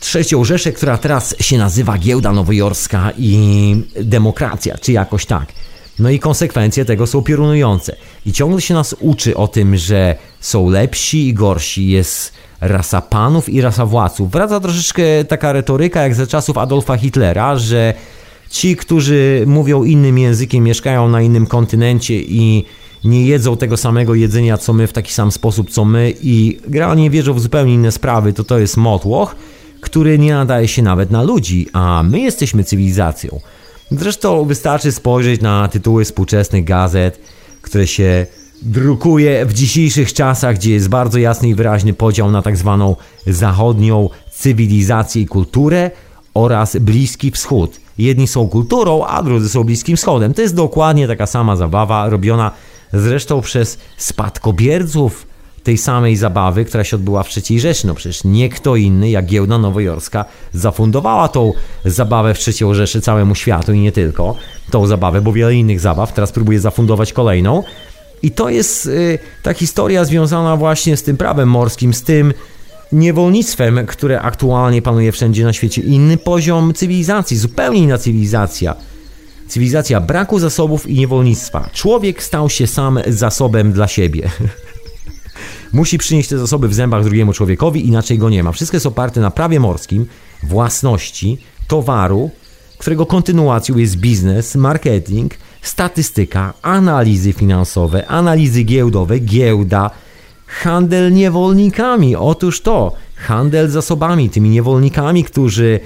trzecią Rzeszę, która teraz się nazywa Giełda Nowojorska i Demokracja, czy jakoś tak. No i konsekwencje tego są piorunujące. I ciągle się nas uczy o tym, że są lepsi i gorsi, jest rasa panów i rasa władców. Wraca troszeczkę taka retoryka jak za czasów Adolfa Hitlera, że ci, którzy mówią innym językiem, mieszkają na innym kontynencie i nie jedzą tego samego jedzenia co my w taki sam sposób co my i generalnie wierzą w zupełnie inne sprawy, to to jest motłoch, który nie nadaje się nawet na ludzi, a my jesteśmy cywilizacją. Zresztą wystarczy spojrzeć na tytuły współczesnych gazet, które się drukuje w dzisiejszych czasach, gdzie jest bardzo jasny i wyraźny podział na tak zwaną zachodnią cywilizację i kulturę oraz Bliski Wschód. Jedni są kulturą, a drudzy są Bliskim Wschodem. To jest dokładnie taka sama zabawa, robiona zresztą przez spadkobierców tej samej zabawy, która się odbyła w III Rzeszy. No przecież nie kto inny jak giełda nowojorska zafundowała tą zabawę w III Rzeszy całemu światu i nie tylko tą zabawę, bo wiele innych zabaw teraz próbuje zafundować kolejną. I to jest y, ta historia związana właśnie z tym prawem morskim, z tym niewolnictwem, które aktualnie panuje wszędzie na świecie. Inny poziom cywilizacji, zupełnie inna cywilizacja. Cywilizacja braku zasobów i niewolnictwa. Człowiek stał się sam zasobem dla siebie. [LAUGHS] Musi przynieść te zasoby w zębach drugiemu człowiekowi, inaczej go nie ma. Wszystko jest oparte na prawie morskim, własności, towaru, którego kontynuacją jest biznes, marketing, statystyka, analizy finansowe, analizy giełdowe, giełda, handel niewolnikami. Otóż to, handel zasobami, tymi niewolnikami, którzy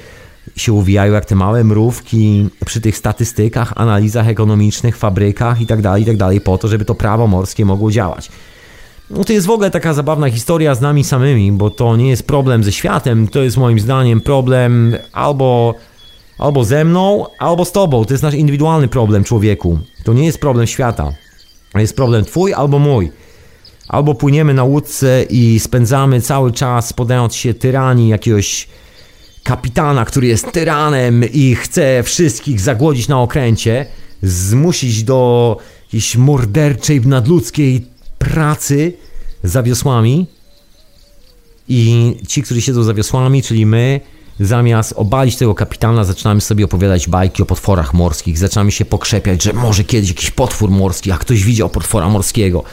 się uwijają jak te małe mrówki przy tych statystykach, analizach ekonomicznych, fabrykach itd., tak itd., tak po to, żeby to prawo morskie mogło działać. No to jest w ogóle taka zabawna historia z nami samymi, bo to nie jest problem ze światem, to jest moim zdaniem problem albo, albo ze mną, albo z tobą. To jest nasz indywidualny problem człowieku. To nie jest problem świata. To jest problem twój albo mój. Albo płyniemy na łódce i spędzamy cały czas podając się tyranii jakiegoś kapitana, który jest tyranem i chce wszystkich zagłodzić na okręcie, zmusić do jakiejś morderczej, nadludzkiej pracy za wiosłami i ci, którzy siedzą za wiosłami, czyli my, zamiast obalić tego kapitana, zaczynamy sobie opowiadać bajki o potworach morskich, zaczynamy się pokrzepiać, że może kiedyś jakiś potwór morski, a ktoś widział potwora morskiego.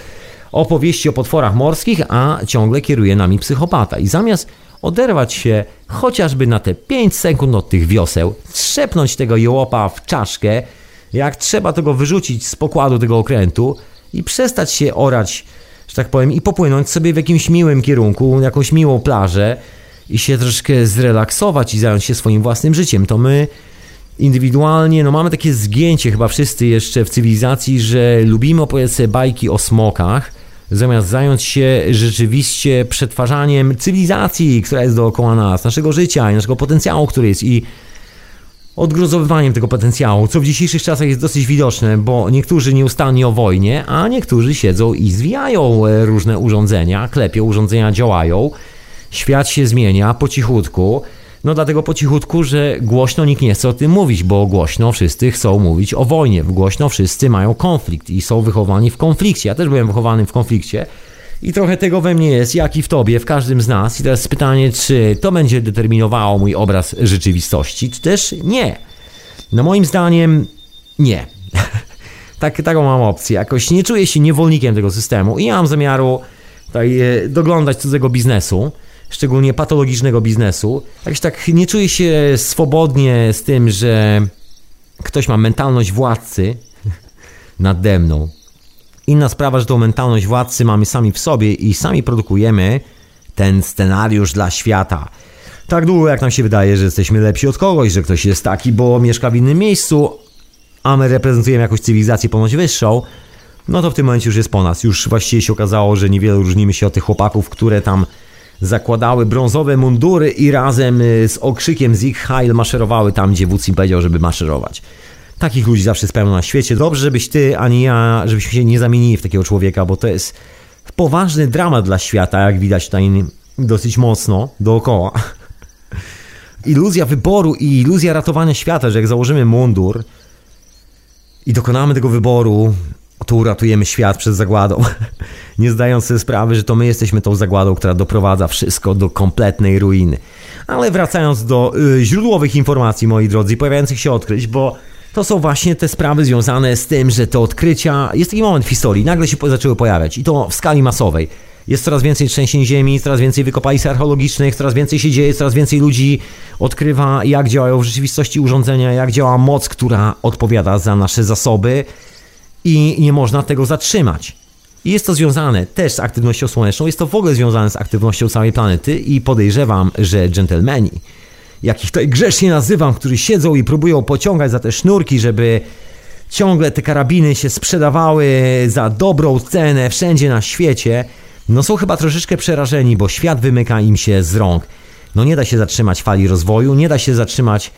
Opowieści o potworach morskich, a ciągle kieruje nami psychopata. I zamiast oderwać się chociażby na te 5 sekund od tych wioseł, trzepnąć tego jołopa w czaszkę, jak trzeba tego wyrzucić z pokładu tego okrętu i przestać się orać, że tak powiem, i popłynąć sobie w jakimś miłym kierunku, jakąś miłą plażę i się troszkę zrelaksować i zająć się swoim własnym życiem. To my indywidualnie, no mamy takie zgięcie chyba wszyscy jeszcze w cywilizacji, że lubimy opowiadać sobie bajki o smokach, zamiast zająć się rzeczywiście przetwarzaniem cywilizacji, która jest dookoła nas, naszego życia i naszego potencjału, który jest i odgrozowywaniem tego potencjału, co w dzisiejszych czasach jest dosyć widoczne, bo niektórzy nieustannie o wojnie, a niektórzy siedzą i zwijają e, różne urządzenia, klepią, urządzenia działają, świat się zmienia po cichutku, no dlatego po cichutku, że głośno nikt nie chce o tym mówić, bo głośno wszyscy chcą mówić o wojnie, głośno wszyscy mają konflikt i są wychowani w konflikcie. Ja też byłem wychowany w konflikcie i trochę tego we mnie jest, jak i w tobie, w każdym z nas. I teraz pytanie, czy to będzie determinowało mój obraz rzeczywistości, czy też nie. No moim zdaniem nie. [LAUGHS] tak, taką mam opcję. Jakoś nie czuję się niewolnikiem tego systemu i nie mam zamiaru tutaj e, doglądać cudzego biznesu szczególnie patologicznego biznesu. Jakoś tak nie czuję się swobodnie z tym, że ktoś ma mentalność władcy [LAUGHS] nade mną. Inna sprawa, że tą mentalność władcy mamy sami w sobie i sami produkujemy ten scenariusz dla świata. Tak długo jak nam się wydaje, że jesteśmy lepsi od kogoś, że ktoś jest taki, bo mieszka w innym miejscu, a my reprezentujemy jakąś cywilizację ponoć wyższą, no to w tym momencie już jest po nas. Już właściwie się okazało, że niewiele różnimy się od tych chłopaków, które tam zakładały brązowe mundury i razem y, z okrzykiem z ich Heil maszerowały tam, gdzie wódz im powiedział, żeby maszerować. Takich ludzi zawsze jest pełno na świecie. Dobrze, żebyś ty ani ja, żebyśmy się nie zamienili w takiego człowieka, bo to jest poważny dramat dla świata, jak widać tutaj dosyć mocno dookoła. [LAUGHS] Iluzja wyboru i iluzja ratowania świata, że jak założymy mundur i dokonamy tego wyboru, to uratujemy świat przed zagładą. [LAUGHS] Nie zdając sobie sprawy, że to my jesteśmy tą zagładą, która doprowadza wszystko do kompletnej ruiny. Ale wracając do y, źródłowych informacji, moi drodzy, pojawiających się odkryć, bo to są właśnie te sprawy związane z tym, że te odkrycia. Jest taki moment w historii, nagle się zaczęły pojawiać i to w skali masowej. Jest coraz więcej trzęsień ziemi, coraz więcej wykopalisk archeologicznych, coraz więcej się dzieje, coraz więcej ludzi odkrywa, jak działają w rzeczywistości urządzenia, jak działa moc, która odpowiada za nasze zasoby i nie można tego zatrzymać. I jest to związane też z aktywnością słoneczną, jest to w ogóle związane z aktywnością całej planety i podejrzewam, że dżentelmeni, jakich tutaj grzecznie nazywam, którzy siedzą i próbują pociągać za te sznurki, żeby ciągle te karabiny się sprzedawały za dobrą cenę wszędzie na świecie, no są chyba troszeczkę przerażeni, bo świat wymyka im się z rąk. No nie da się zatrzymać fali rozwoju, nie da się zatrzymać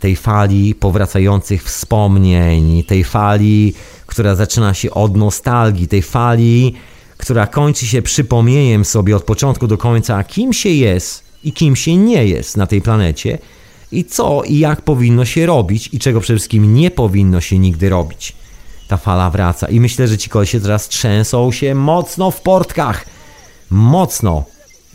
tej fali powracających wspomnień, tej fali, która zaczyna się od nostalgii, tej fali, która kończy się przypomnieniem sobie od początku do końca, kim się jest i kim się nie jest na tej planecie i co i jak powinno się robić i czego przede wszystkim nie powinno się nigdy robić. Ta fala wraca i myślę, że ci kolesie teraz trzęsą się mocno w portkach. Mocno.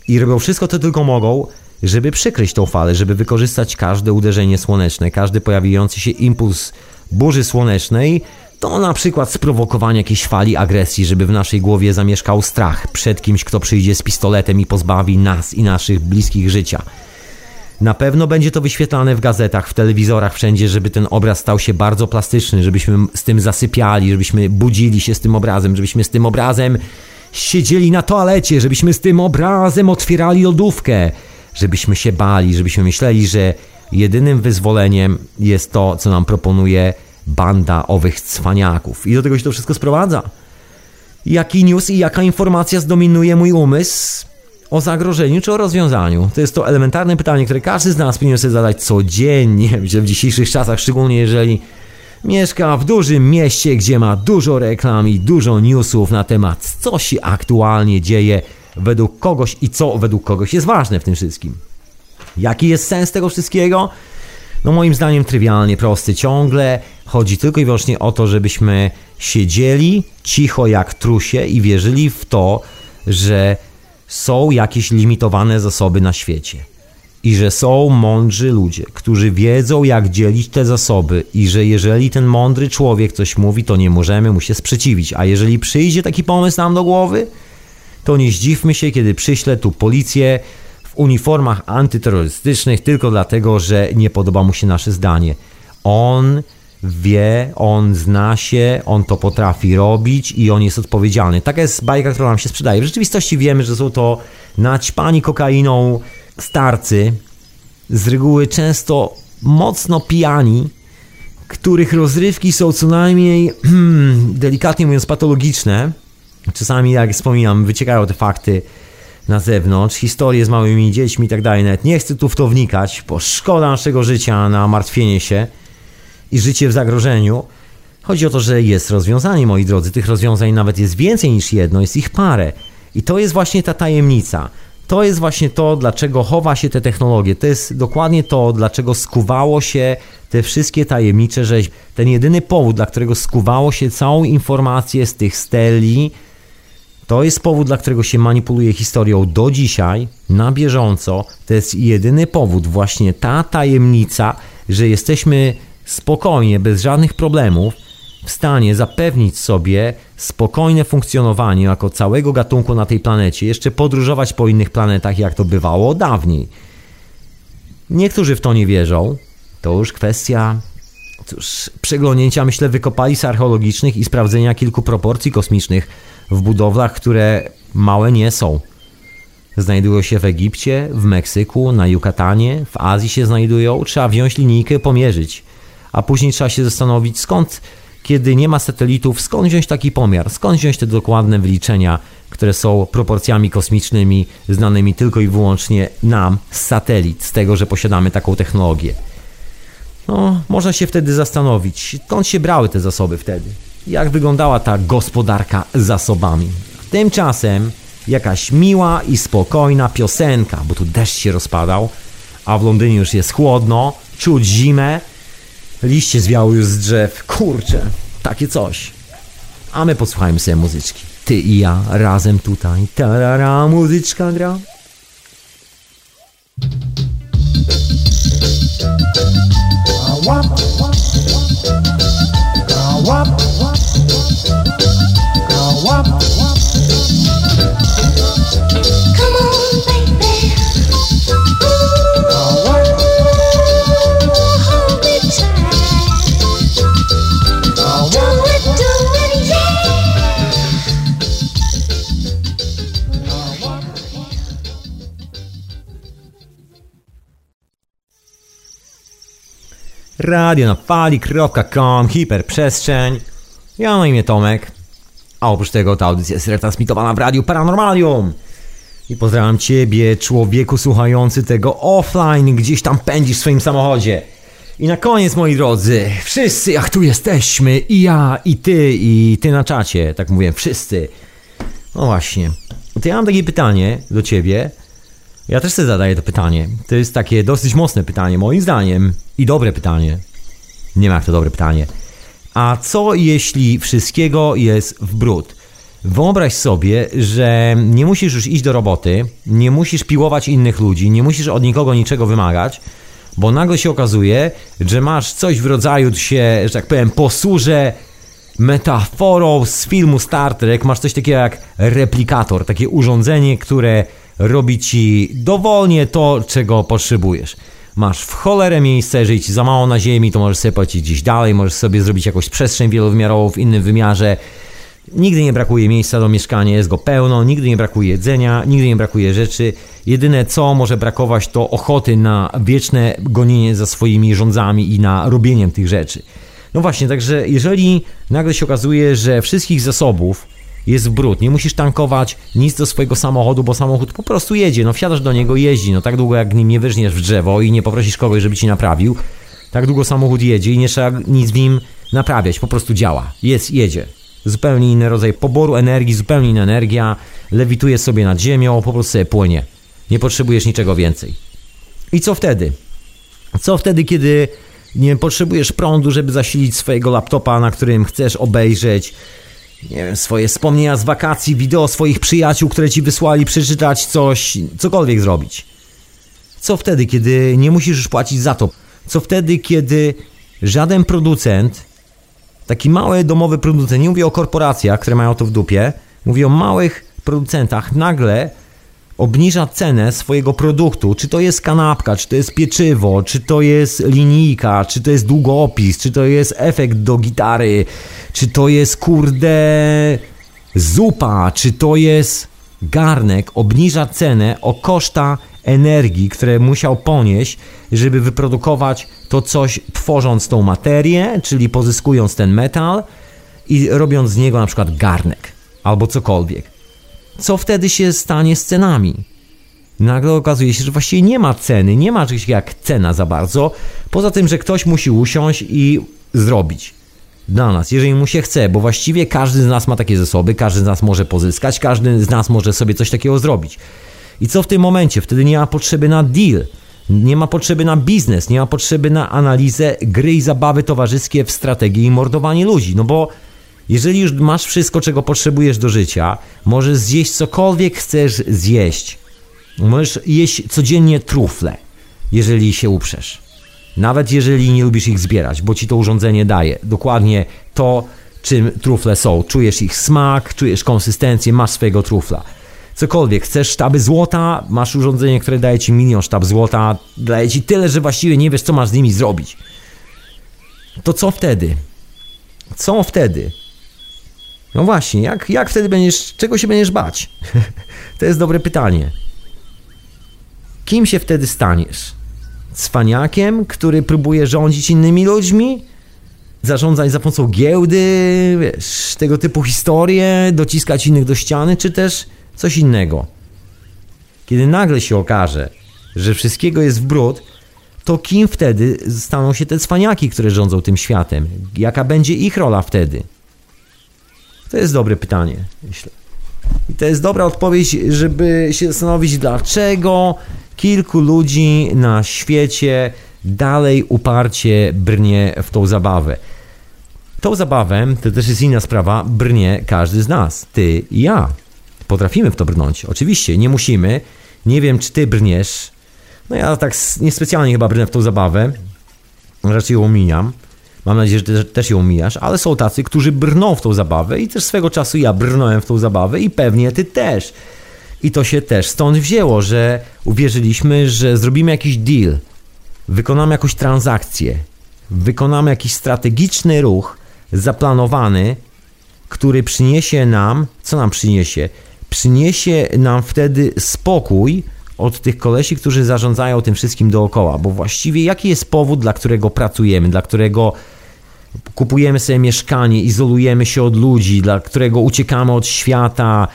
I robią wszystko, co tylko mogą, żeby przykryć tą falę, żeby wykorzystać każde uderzenie słoneczne, każdy pojawiający się impuls burzy słonecznej, to na przykład sprowokowanie jakiejś fali agresji, żeby w naszej głowie zamieszkał strach przed kimś, kto przyjdzie z pistoletem i pozbawi nas i naszych bliskich życia. Na pewno będzie to wyświetlane w gazetach, w telewizorach, wszędzie, żeby ten obraz stał się bardzo plastyczny, żebyśmy z tym zasypiali, żebyśmy budzili się z tym obrazem, żebyśmy z tym obrazem siedzieli na toalecie, żebyśmy z tym obrazem otwierali lodówkę, żebyśmy się bali, żebyśmy myśleli, że jedynym wyzwoleniem jest to, co nam proponuje banda owych cwaniaków. I do tego się to wszystko sprowadza. Jaki news i jaka informacja zdominuje mój umysł? O zagrożeniu czy o rozwiązaniu? To jest to elementarne pytanie, które każdy z nas powinien sobie zadać codziennie, [LAUGHS] że w dzisiejszych czasach, szczególnie jeżeli mieszka w dużym mieście, gdzie ma dużo reklam i dużo newsów na temat, co się aktualnie dzieje według kogoś i co według kogoś jest ważne w tym wszystkim. Jaki jest sens tego wszystkiego? No moim zdaniem trywialnie prosty. Ciągle chodzi tylko i wyłącznie o to, żebyśmy siedzieli cicho jak trusie i wierzyli w to, że są jakieś limitowane zasoby na świecie. I że są mądrzy ludzie, którzy wiedzą, jak dzielić te zasoby, i że jeżeli ten mądry człowiek coś mówi, to nie możemy mu się sprzeciwić. A jeżeli przyjdzie taki pomysł nam do głowy, to nie zdziwmy się, kiedy przyśle tu policję w uniformach antyterrorystycznych tylko dlatego, że nie podoba mu się nasze zdanie. On wie, on zna się, on to potrafi robić i on jest odpowiedzialny. Taka jest bajka, która nam się sprzedaje. W rzeczywistości wiemy, że są to naćpani kokainą starcy, z reguły często mocno pijani, których rozrywki są co najmniej, [CLEARS THROAT] delikatnie mówiąc, patologiczne. Czasami, jak wspominam, wyciekają te fakty na zewnątrz, historie z małymi dziećmi i tak dalej. Nawet nie chcę tu w to wnikać, bo szkoda naszego życia na martwienie się i życie w zagrożeniu. Chodzi o to, że jest rozwiązanie, moi drodzy. Tych rozwiązań nawet jest więcej niż jedno, jest ich parę. I to jest właśnie ta tajemnica. To jest właśnie to, dlaczego chowa się te technologie. To jest dokładnie to, dlaczego skuwało się te wszystkie tajemnicze rzeźby. Ten jedyny powód, dla którego skuwało się całą informację z tych steli, to jest powód, dla którego się manipuluje historią do dzisiaj, na bieżąco. To jest jedyny powód, właśnie ta tajemnica, że jesteśmy spokojnie, bez żadnych problemów, w stanie zapewnić sobie spokojne funkcjonowanie jako całego gatunku na tej planecie, jeszcze podróżować po innych planetach, jak to bywało dawniej. Niektórzy w to nie wierzą. To już kwestia cóż, przeglądnięcia, myślę, wykopalisk archeologicznych i sprawdzenia kilku proporcji kosmicznych w budowlach, które małe nie są. Znajdują się w Egipcie, w Meksyku, na Yucatanie, w Azji się znajdują. Trzeba wziąć linijkę, pomierzyć. A później trzeba się zastanowić, skąd, kiedy nie ma satelitów, skąd wziąć taki pomiar, skąd wziąć te dokładne wyliczenia, które są proporcjami kosmicznymi, znanymi tylko i wyłącznie nam z satelit, z tego, że posiadamy taką technologię. No, można się wtedy zastanowić, skąd się brały te zasoby wtedy jak wyglądała ta gospodarka zasobami. Tymczasem jakaś miła i spokojna piosenka, bo tu deszcz się rozpadał, a w Londynie już jest chłodno, czuć zimę, liście zwiały już z drzew, kurczę, takie coś. A my posłuchajmy sobie muzyczki. Ty i ja razem tutaj, tarara, muzyczka gra. Radio na fali.com, hiperprzestrzeń. Ja mam imię Tomek. A oprócz tego ta audycja jest retransmitowana w Radiu Paranormalium. I pozdrawiam Ciebie, człowieku słuchający tego offline, gdzieś tam pędzisz w swoim samochodzie. I na koniec, moi drodzy, wszyscy jak tu jesteśmy, i ja, i Ty, i Ty na czacie, tak mówię, wszyscy. No właśnie. To ja mam takie pytanie do Ciebie. Ja też sobie zadaję to pytanie. To jest takie dosyć mocne pytanie, moim zdaniem. I dobre pytanie. Nie ma jak to dobre pytanie. A co jeśli wszystkiego jest w brud? Wyobraź sobie, że nie musisz już iść do roboty, nie musisz piłować innych ludzi, nie musisz od nikogo niczego wymagać, bo nagle się okazuje, że masz coś w rodzaju, się, że tak powiem, posłużę metaforą z filmu Star Trek, masz coś takiego jak replikator, takie urządzenie, które robi ci dowolnie to, czego potrzebujesz. Masz w cholerę miejsce, jeżeli ci za mało na ziemi, to możesz sobie płacić gdzieś dalej, możesz sobie zrobić jakąś przestrzeń wielowymiarową w innym wymiarze. Nigdy nie brakuje miejsca do mieszkania, jest go pełno, nigdy nie brakuje jedzenia, nigdy nie brakuje rzeczy. Jedyne co może brakować to ochoty na wieczne gonienie za swoimi rządzami i na robieniem tych rzeczy. No właśnie, także jeżeli nagle się okazuje, że wszystkich zasobów jest brud, nie musisz tankować nic do swojego samochodu, bo samochód po prostu jedzie, no wsiadasz do niego, jeździ, no tak długo jak nim nie wyżniesz w drzewo i nie poprosisz kogoś, żeby ci naprawił, tak długo samochód jedzie i nie trzeba nic w nim naprawiać, po prostu działa, jest, jedzie. Zupełnie inny rodzaj poboru energii, zupełnie inna energia, lewituje sobie nad ziemią, po prostu sobie płynie. Nie potrzebujesz niczego więcej. I co wtedy? Co wtedy, kiedy nie potrzebujesz prądu, żeby zasilić swojego laptopa, na którym chcesz obejrzeć nie wiem, swoje wspomnienia z wakacji, wideo swoich przyjaciół, które ci wysłali, przeczytać coś, cokolwiek zrobić. Co wtedy, kiedy nie musisz już płacić za to? Co wtedy, kiedy żaden producent, taki mały domowy producent, nie mówię o korporacjach, które mają to w dupie, mówię o małych producentach, nagle obniża cenę swojego produktu, czy to jest kanapka, czy to jest pieczywo, czy to jest linijka, czy to jest długopis, czy to jest efekt do gitary, czy to jest kurde zupa, czy to jest garnek, obniża cenę o koszta energii, które musiał ponieść, żeby wyprodukować to coś, tworząc tą materię, czyli pozyskując ten metal i robiąc z niego na przykład garnek albo cokolwiek. Co wtedy się stanie z cenami? Nagle okazuje się, że właściwie nie ma ceny, nie ma czegoś jak cena za bardzo, poza tym, że ktoś musi usiąść i zrobić dla nas, jeżeli mu się chce, bo właściwie każdy z nas ma takie zasoby, każdy z nas może pozyskać, każdy z nas może sobie coś takiego zrobić. I co w tym momencie? Wtedy nie ma potrzeby na deal, nie ma potrzeby na biznes, nie ma potrzeby na analizę gry i zabawy towarzyskie w strategii i mordowanie ludzi, no bo jeżeli już masz wszystko, czego potrzebujesz do życia, możesz zjeść cokolwiek chcesz zjeść. Możesz jeść codziennie trufle, jeżeli się uprzesz. Nawet jeżeli nie lubisz ich zbierać, bo ci to urządzenie daje dokładnie to, czym trufle są. Czujesz ich smak, czujesz konsystencję, masz swojego trufla. Cokolwiek, chcesz sztaby złota, masz urządzenie, które daje ci milion sztab złota, daje ci tyle, że właściwie nie wiesz, co masz z nimi zrobić. To co wtedy? Co wtedy? No właśnie, jak, jak wtedy będziesz, czego się będziesz bać? [LAUGHS] to jest dobre pytanie. Kim się wtedy staniesz? Cwaniakiem, który próbuje rządzić innymi ludźmi? Zarządzać za pomocą giełdy, wiesz, tego typu historie, dociskać innych do ściany, czy też coś innego? Kiedy nagle się okaże, że wszystkiego jest w brud, to kim wtedy staną się te cwaniaki, które rządzą tym światem? Jaka będzie ich rola wtedy? To jest dobre pytanie, myślę. I to jest dobra odpowiedź, żeby się zastanowić, dlaczego kilku ludzi na świecie dalej uparcie brnie w tą zabawę. Tą zabawę, to też jest inna sprawa, brnie każdy z nas, ty i ja. Potrafimy w to brnąć. Oczywiście, nie musimy. Nie wiem, czy ty brniesz. No ja tak niespecjalnie chyba brnę w tą zabawę. Raczej ją omijam. Mam nadzieję, że też ją omijasz, ale są tacy, którzy brną w tą zabawę i też swego czasu ja brnąłem w tą zabawę i pewnie ty też. I to się też stąd wzięło, że uwierzyliśmy, że zrobimy jakiś deal, wykonamy jakąś transakcję, wykonamy jakiś strategiczny ruch zaplanowany, który przyniesie nam, co nam przyniesie? Przyniesie nam wtedy spokój od tych kolesi, którzy zarządzają tym wszystkim dookoła, bo właściwie jaki jest powód, dla którego pracujemy, dla którego kupujemy sobie mieszkanie, izolujemy się od ludzi, dla którego uciekamy od świata,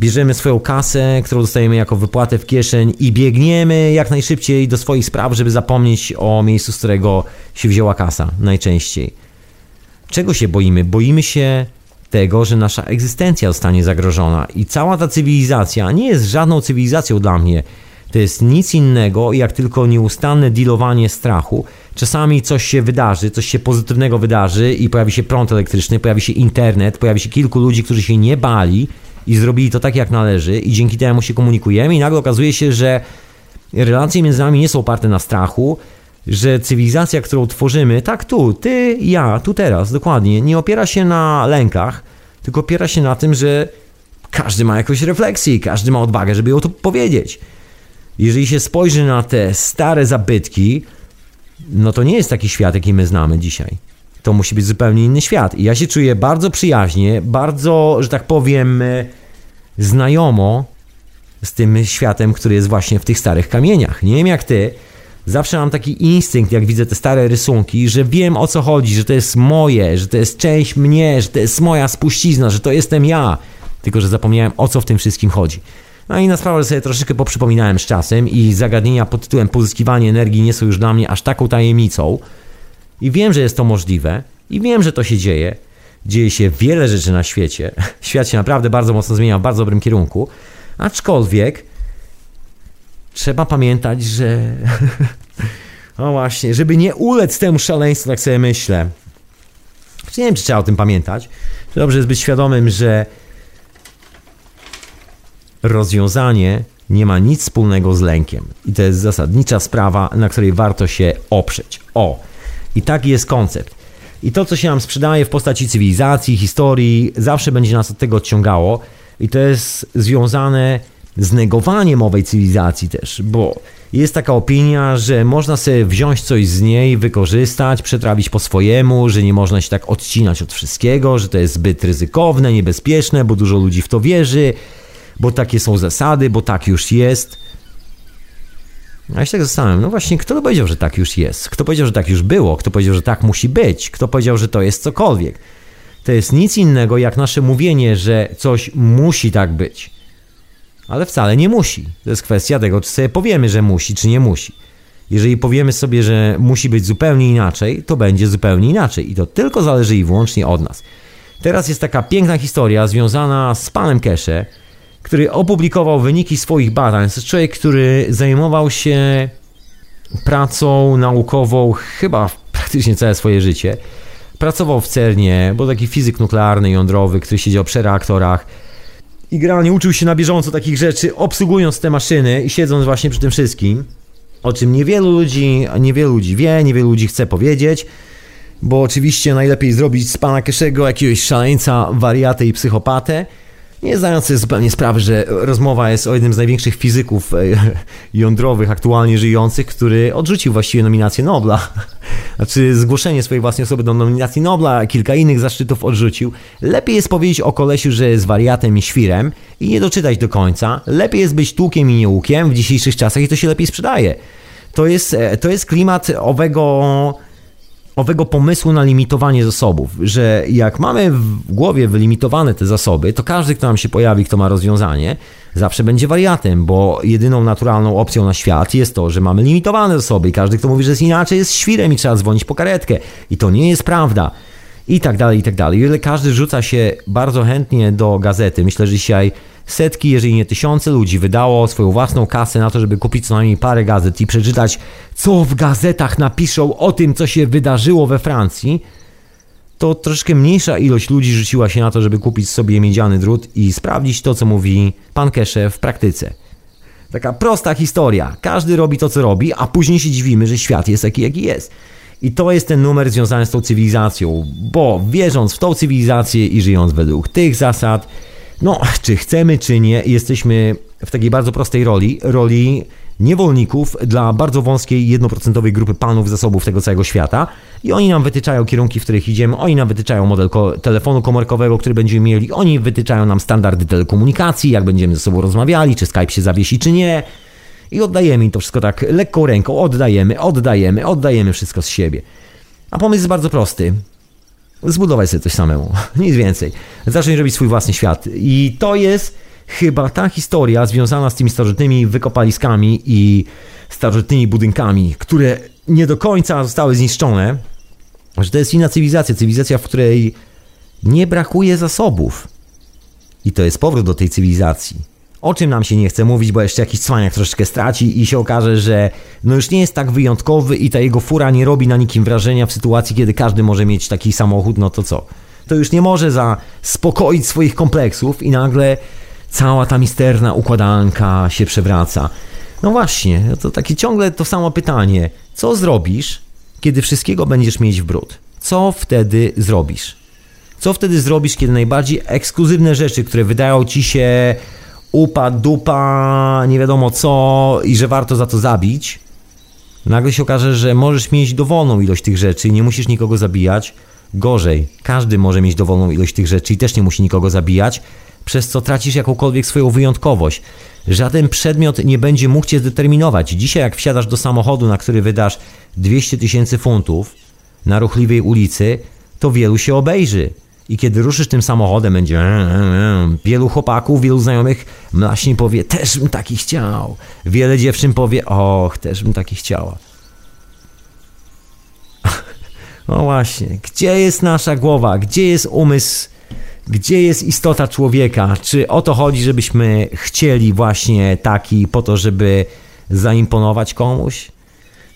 bierzemy swoją kasę, którą dostajemy jako wypłatę w kieszeń i biegniemy jak najszybciej do swoich spraw, żeby zapomnieć o miejscu, z którego się wzięła kasa najczęściej. Czego się boimy? Boimy się tego, że nasza egzystencja zostanie zagrożona i cała ta cywilizacja nie jest żadną cywilizacją dla mnie. To jest nic innego jak tylko nieustanne dealowanie strachu. Czasami coś się wydarzy, coś się pozytywnego wydarzy i pojawi się prąd elektryczny, pojawi się internet, pojawi się kilku ludzi, którzy się nie bali i zrobili to tak jak należy i dzięki temu się komunikujemy i nagle okazuje się, że relacje między nami nie są oparte na strachu, że cywilizacja, którą tworzymy, tak tu, ty, ja, tu teraz, dokładnie, nie opiera się na lękach, tylko opiera się na tym, że każdy ma jakąś refleksję, każdy ma odwagę, żeby ją to powiedzieć. Jeżeli się spojrzy na te stare zabytki, no to nie jest taki świat, jaki my znamy dzisiaj. to musi być zupełnie inny świat. I ja się czuję bardzo przyjaźnie, bardzo, że tak powiem, znajomo z tym światem, który jest właśnie w tych starych kamieniach. Nie wiem jak ty, zawsze mam taki instynkt, jak widzę te stare rysunki, że wiem o co chodzi, że to jest moje, że to jest część mnie, że to jest moja spuścizna, że to jestem ja. Tylko, że zapomniałem o co w tym wszystkim chodzi. No i na sprawę, sobie troszeczkę poprzypominałem z czasem i zagadnienia pod tytułem pozyskiwanie energii nie są już dla mnie aż taką tajemnicą. I wiem, że jest to możliwe i wiem, że to się dzieje. Dzieje się wiele rzeczy na świecie. [LAUGHS] Świat się naprawdę bardzo mocno zmienia w bardzo dobrym kierunku. Aczkolwiek trzeba pamiętać, że. [LAUGHS] No właśnie, żeby nie ulec temu szaleństwu, tak sobie myślę. Nie wiem, czy trzeba o tym pamiętać. Dobrze jest być świadomym, że rozwiązanie nie ma nic wspólnego z lękiem. I to jest zasadnicza sprawa, na której warto się oprzeć. O, i taki jest koncept. I to, co się nam sprzedaje w postaci cywilizacji, historii, zawsze będzie nas od tego odciągało. I to jest związane z negowaniem owej cywilizacji też, bo jest taka opinia, że można sobie wziąć coś z niej, wykorzystać, przetrawić po swojemu, że nie można się tak odcinać od wszystkiego, że to jest zbyt ryzykowne, niebezpieczne, bo dużo ludzi w to wierzy, bo takie są zasady, bo tak już jest. A ja się tak zastanawiam, no właśnie, kto powiedział, że tak już jest? Kto powiedział, że tak już było? Kto powiedział, że tak musi być? Kto powiedział, że to jest cokolwiek? To jest nic innego jak nasze mówienie, że coś musi tak być. Ale wcale nie musi. To jest kwestia tego, czy sobie powiemy, że musi, czy nie musi. Jeżeli powiemy sobie, że musi być zupełnie inaczej, to będzie zupełnie inaczej. I to tylko zależy i wyłącznie od nas. Teraz jest taka piękna historia związana z panem Kesze, który opublikował wyniki swoich badań. To jest człowiek, który zajmował się pracą naukową chyba praktycznie całe swoje życie. Pracował w CERNie, był taki fizyk nuklearny, jądrowy, który siedział przy reaktorach i generalnie uczył się na bieżąco takich rzeczy, obsługując te maszyny i siedząc właśnie przy tym wszystkim, o czym niewielu ludzi, niewielu ludzi wie, niewielu ludzi chce powiedzieć, bo oczywiście najlepiej zrobić z pana Keszego jakiegoś szaleńca, wariatę i psychopatę, nie zdając sobie zupełnie sprawy, że rozmowa jest o jednym z największych fizyków e, [LAUGHS] jądrowych aktualnie żyjących, który odrzucił właściwie nominację Nobla. [LAUGHS] Znaczy zgłoszenie swojej własnej osoby do nominacji Nobla, kilka innych zaszczytów odrzucił. Lepiej jest powiedzieć o kolesiu, że jest wariatem i świrem i nie doczytać do końca. Lepiej jest być tłukiem i nieukiem w dzisiejszych czasach i to się lepiej sprzedaje. To jest, e, to jest klimat owego owego pomysłu na limitowanie zasobów, że jak mamy w głowie wylimitowane te zasoby, to każdy, kto nam się pojawi, kto ma rozwiązanie, zawsze będzie wariatem, bo jedyną naturalną opcją na świat jest to, że mamy limitowane zasoby i każdy, kto mówi, że jest inaczej, jest świrem i trzeba dzwonić po karetkę. I to nie jest prawda. I tak dalej, i tak dalej. Ile każdy rzuca się bardzo chętnie do gazety. Myślę, że dzisiaj setki, jeżeli nie tysiące ludzi wydało swoją własną kasę na to, żeby kupić co najmniej parę gazet i przeczytać, co w gazetach napiszą o tym, co się wydarzyło we Francji, to troszkę mniejsza ilość ludzi rzuciła się na to, żeby kupić sobie miedziany drut i sprawdzić to, co mówi pan Kesze w praktyce. Taka prosta historia. Każdy robi to, co robi, a później się dziwimy, że świat jest taki, jaki jest. I to jest ten numer związany z tą cywilizacją, bo wierząc w tą cywilizację i żyjąc według tych zasad, no, czy chcemy, czy nie, jesteśmy w takiej bardzo prostej roli, roli niewolników dla bardzo wąskiej, jednoprocentowej grupy panów zasobów tego całego świata i oni nam wytyczają kierunki, w których idziemy, oni nam wytyczają model ko telefonu komórkowego, który będziemy mieli, oni wytyczają nam standardy telekomunikacji, jak będziemy ze sobą rozmawiali, czy Skype się zawiesi, czy nie. I oddajemy im to wszystko tak lekką ręką, oddajemy, oddajemy, oddajemy wszystko z siebie. A pomysł jest bardzo prosty zbudować sobie coś samemu, [LAUGHS] nic więcej. Zacząć robić swój własny świat. I to jest chyba ta historia związana z tymi starożytnymi wykopaliskami i starożytnymi budynkami, które nie do końca zostały zniszczone, że to jest inna cywilizacja, cywilizacja, w której nie brakuje zasobów. I to jest powrót do tej cywilizacji o czym nam się nie chce mówić, bo jeszcze jakiś cwaniak troszeczkę straci i się okaże, że no już nie jest tak wyjątkowy i ta jego fura nie robi na nikim wrażenia w sytuacji, kiedy każdy może mieć taki samochód, no to co? To już nie może zaspokoić swoich kompleksów i nagle cała ta misterna układanka się przewraca. No właśnie, to takie ciągle to samo pytanie. Co zrobisz, kiedy wszystkiego będziesz mieć w brud? Co wtedy zrobisz? Co wtedy zrobisz, kiedy najbardziej ekskluzywne rzeczy, które wydają ci się upa, dupa, nie wiadomo co i że warto za to zabić, nagle się okaże, że możesz mieć dowolną ilość tych rzeczy, nie musisz nikogo zabijać, Gorzej, każdy może mieć dowolną ilość tych rzeczy i też nie musi nikogo zabijać, przez co tracisz jakąkolwiek swoją wyjątkowość. Żaden przedmiot nie będzie mógł cię zdeterminować. Dzisiaj, jak wsiadasz do samochodu, na który wydasz 200 tysięcy funtów na ruchliwej ulicy, to wielu się obejrzy. I kiedy ruszysz tym samochodem, będzie e, e, e. wielu chłopaków, wielu znajomych mlaśnie powie, też bym taki chciał. Wiele dziewczyn powie, och, też bym taki chciała. [LAUGHS] No właśnie, gdzie jest nasza głowa? Gdzie jest umysł? Gdzie jest istota człowieka? Czy o to chodzi, żebyśmy chcieli właśnie taki po to, żeby zaimponować komuś?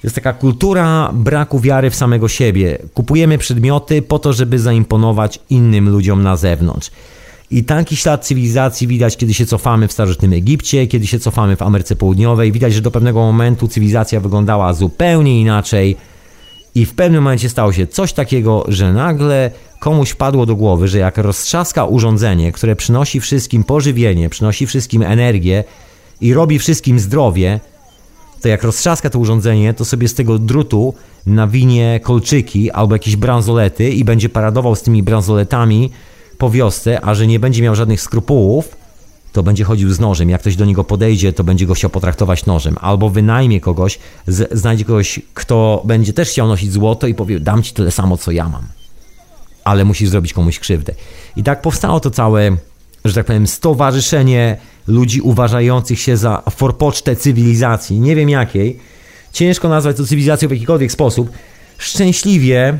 Jest taka kultura braku wiary w samego siebie. Kupujemy przedmioty po to, żeby zaimponować innym ludziom na zewnątrz. I taki ślad cywilizacji widać, kiedy się cofamy w starożytnym Egipcie, kiedy się cofamy w Ameryce Południowej. Widać, że do pewnego momentu cywilizacja wyglądała zupełnie inaczej i w pewnym momencie stało się coś takiego, że nagle komuś padło do głowy, że jak roztrzaska urządzenie, które przynosi wszystkim pożywienie, przynosi wszystkim energię i robi wszystkim zdrowie, to jak roztrzaska to urządzenie, to sobie z tego drutu nawinie kolczyki albo jakieś bransolety i będzie paradował z tymi bransoletami po wiosce, a że nie będzie miał żadnych skrupułów, to będzie chodził z nożem. Jak ktoś do niego podejdzie, to będzie go chciał potraktować nożem. Albo wynajmie kogoś, znajdzie kogoś, kto będzie też chciał nosić złoto i powie, dam ci tyle samo, co ja mam. Ale musisz zrobić komuś krzywdę. I tak powstało to całe, że tak powiem, stowarzyszenie ludzi uważających się za forpocztę cywilizacji. Nie wiem jakiej. Ciężko nazwać to cywilizacją w jakikolwiek sposób. Szczęśliwie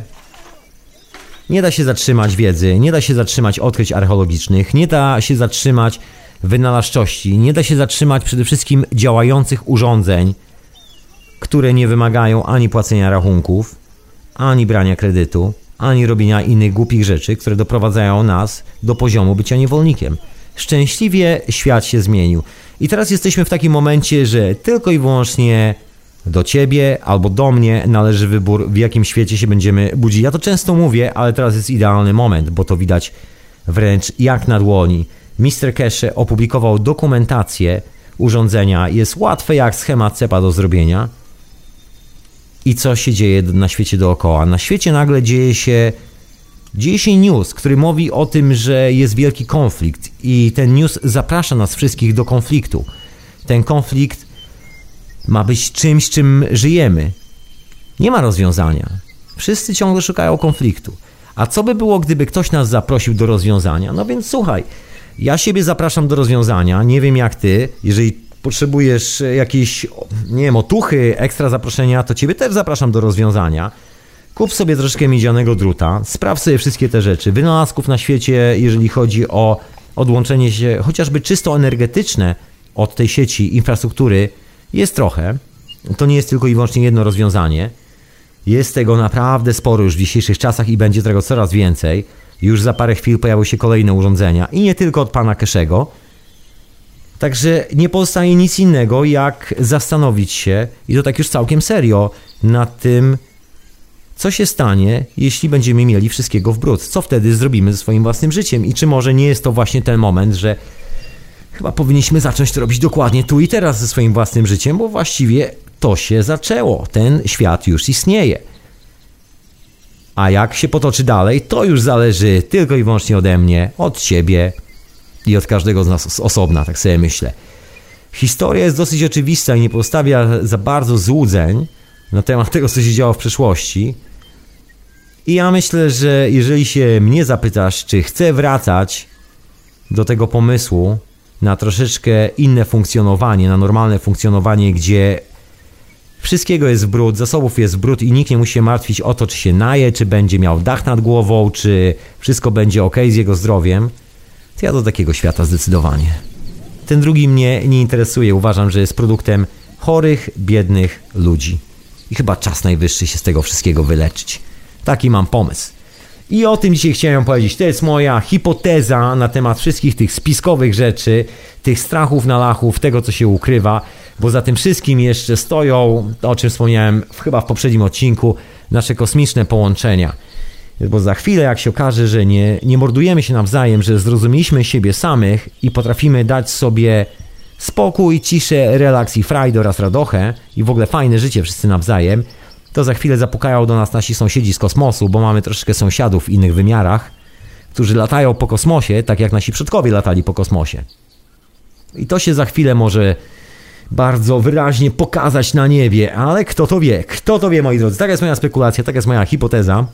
nie da się zatrzymać wiedzy, nie da się zatrzymać odkryć archeologicznych, nie da się zatrzymać wynalazczości. Nie da się zatrzymać przede wszystkim działających urządzeń, które nie wymagają ani płacenia rachunków, ani brania kredytu, ani robienia innych głupich rzeczy, które doprowadzają nas do poziomu bycia niewolnikiem. Szczęśliwie świat się zmienił. I teraz jesteśmy w takim momencie, że tylko i wyłącznie do ciebie albo do mnie należy wybór, w jakim świecie się będziemy budzić. Ja to często mówię, ale teraz jest idealny moment, bo to widać wręcz jak na dłoni. Mr. Cache opublikował dokumentację urządzenia. Jest łatwe jak schemat CEPA do zrobienia. I co się dzieje na świecie dookoła? Na świecie nagle dzieje się dzieje się news, który mówi o tym, że jest wielki konflikt i ten news zaprasza nas wszystkich do konfliktu. Ten konflikt ma być czymś, czym żyjemy. Nie ma rozwiązania. Wszyscy ciągle szukają konfliktu. A co by było, gdyby ktoś nas zaprosił do rozwiązania? No więc słuchaj, ja siebie zapraszam do rozwiązania. Nie wiem jak ty. Jeżeli potrzebujesz jakiejś, nie wiem, otuchy, ekstra zaproszenia, to ciebie też zapraszam do rozwiązania. Kup sobie troszkę miedzianego druta, sprawdź sobie wszystkie te rzeczy. Wynalazków na świecie, jeżeli chodzi o odłączenie się chociażby czysto energetyczne od tej sieci infrastruktury, jest trochę. To nie jest tylko i wyłącznie jedno rozwiązanie. Jest tego naprawdę sporo już w dzisiejszych czasach i będzie tego coraz więcej. Już za parę chwil pojawią się kolejne urządzenia i nie tylko od pana Keszego. Także nie pozostaje nic innego, jak zastanowić się, i to tak już całkiem serio, nad tym, co się stanie, jeśli będziemy mieli wszystkiego w brud. Co wtedy zrobimy ze swoim własnym życiem? I czy może nie jest to właśnie ten moment, że chyba powinniśmy zacząć to robić dokładnie tu i teraz ze swoim własnym życiem, bo właściwie to się zaczęło. Ten świat już istnieje. A jak się potoczy dalej, to już zależy tylko i wyłącznie ode mnie, od ciebie i od każdego z nas osobna, tak sobie myślę. Historia jest dosyć oczywista i nie postawia za bardzo złudzeń na temat tego, co się działo w przeszłości. I ja myślę, że jeżeli się mnie zapytasz, czy chcę wracać do tego pomysłu na troszeczkę inne funkcjonowanie, na normalne funkcjonowanie, gdzie Wszystkiego jest brud, zasobów jest brud i nikt nie musi się martwić o to, czy się naje, czy będzie miał dach nad głową, czy wszystko będzie ok z jego zdrowiem. To ja do takiego świata zdecydowanie. Ten drugi mnie nie interesuje. Uważam, że jest produktem chorych, biednych ludzi. I chyba czas najwyższy się z tego wszystkiego wyleczyć. Taki mam pomysł. I o tym dzisiaj chciałem powiedzieć. To jest moja hipoteza na temat wszystkich tych spiskowych rzeczy, tych strachów na lachów, tego co się ukrywa bo za tym wszystkim jeszcze stoją, o czym wspomniałem chyba w poprzednim odcinku, nasze kosmiczne połączenia. Bo za chwilę, jak się okaże, że nie, nie mordujemy się nawzajem, że zrozumieliśmy siebie samych i potrafimy dać sobie spokój, ciszę, relaks i frajdę oraz radochę i w ogóle fajne życie wszyscy nawzajem, to za chwilę zapukają do nas nasi sąsiedzi z kosmosu, bo mamy troszeczkę sąsiadów w innych wymiarach, którzy latają po kosmosie, tak jak nasi przodkowie latali po kosmosie. I to się za chwilę może bardzo wyraźnie pokazać na niebie, ale kto to wie? Kto to wie, moi drodzy? Taka jest moja spekulacja, taka jest moja hipoteza,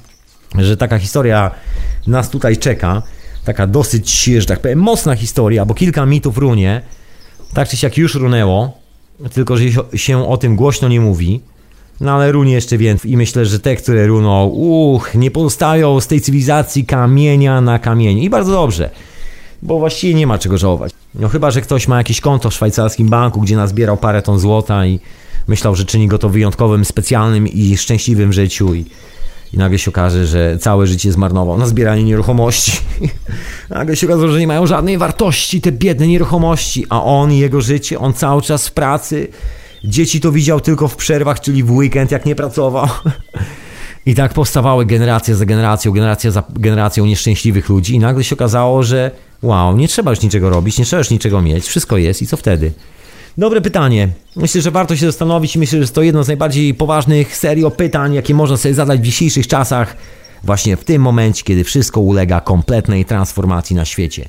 że taka historia nas tutaj czeka. Taka dosyć, że tak powiem, mocna historia, bo kilka mitów runie. Tak czy siak już runęło, tylko że się o tym głośno nie mówi. No ale runie jeszcze więcej i myślę, że te, które runą, uch, nie pozostają z tej cywilizacji kamienia na kamieniu. I bardzo dobrze, bo właściwie nie ma czego żałować. No chyba, że ktoś ma jakieś konto w szwajcarskim banku, gdzie nazbierał parę ton złota i myślał, że czyni go to wyjątkowym, specjalnym i szczęśliwym życiu i, i nagle się okaże, że całe życie zmarnował na zbieranie nieruchomości. [LAUGHS] nagle się okaże, że nie mają żadnej wartości te biedne nieruchomości, a on i jego życie, on cały czas w pracy, dzieci to widział tylko w przerwach, czyli w weekend, jak nie pracował. [LAUGHS] I tak powstawały generacje za generacją, generacja za generacją nieszczęśliwych ludzi i nagle się okazało, że wow, nie trzeba już niczego robić, nie trzeba już niczego mieć, wszystko jest i co wtedy? Dobre pytanie. Myślę, że warto się zastanowić myślę, że to jedno z najbardziej poważnych serio pytań, jakie można sobie zadać w dzisiejszych czasach, właśnie w tym momencie, kiedy wszystko ulega kompletnej transformacji na świecie.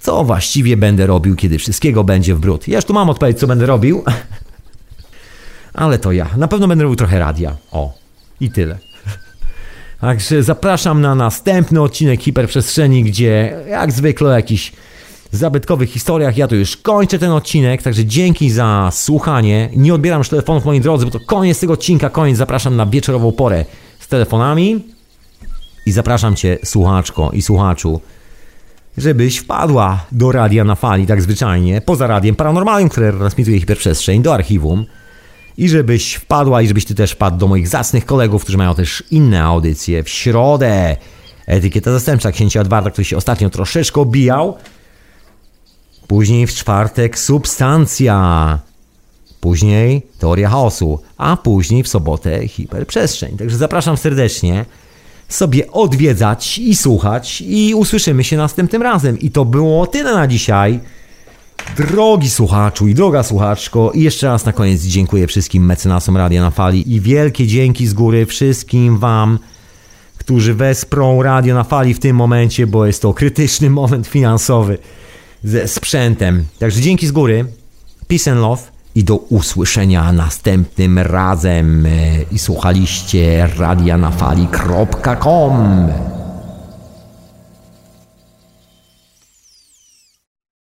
Co właściwie będę robił, kiedy wszystkiego będzie w brud? Ja już tu mam odpowiedź, co będę robił. [LAUGHS] Ale to ja. Na pewno będę robił trochę radia. O. I tyle. [LAUGHS] Także zapraszam na następny odcinek Hiperprzestrzeni, gdzie jak zwykle o jakichś zabytkowych historiach. Ja tu już kończę ten odcinek, także dzięki za słuchanie. Nie odbieram już telefonów, moi drodzy, bo to koniec tego odcinka, koniec. Zapraszam na wieczorową porę z telefonami i zapraszam Cię, słuchaczko i słuchaczu, żebyś wpadła do radia na fali, tak zwyczajnie, poza radiem paranormalnym, które transmituje hiperprzestrzeń, do archiwum i żebyś wpadła i żebyś ty też wpadł do moich zacnych kolegów, którzy mają też inne audycje. W środę etykieta zastępcza księcia Edwarda, który się ostatnio troszeczkę obijał. Później w czwartek substancja. Później teoria chaosu, a później w sobotę hiperprzestrzeń. Także zapraszam serdecznie sobie odwiedzać i słuchać i usłyszymy się następnym razem. I to było tyle na dzisiaj. Drogi słuchaczu i droga słuchaczko, i jeszcze raz na koniec dziękuję wszystkim mecenasom Radia na Fali i wielkie dzięki z góry wszystkim Wam, którzy wesprą Radio na Fali w tym momencie, bo jest to krytyczny moment finansowy ze sprzętem. Także dzięki z góry, peace and love i do usłyszenia następnym razem. I słuchaliście radianafali.com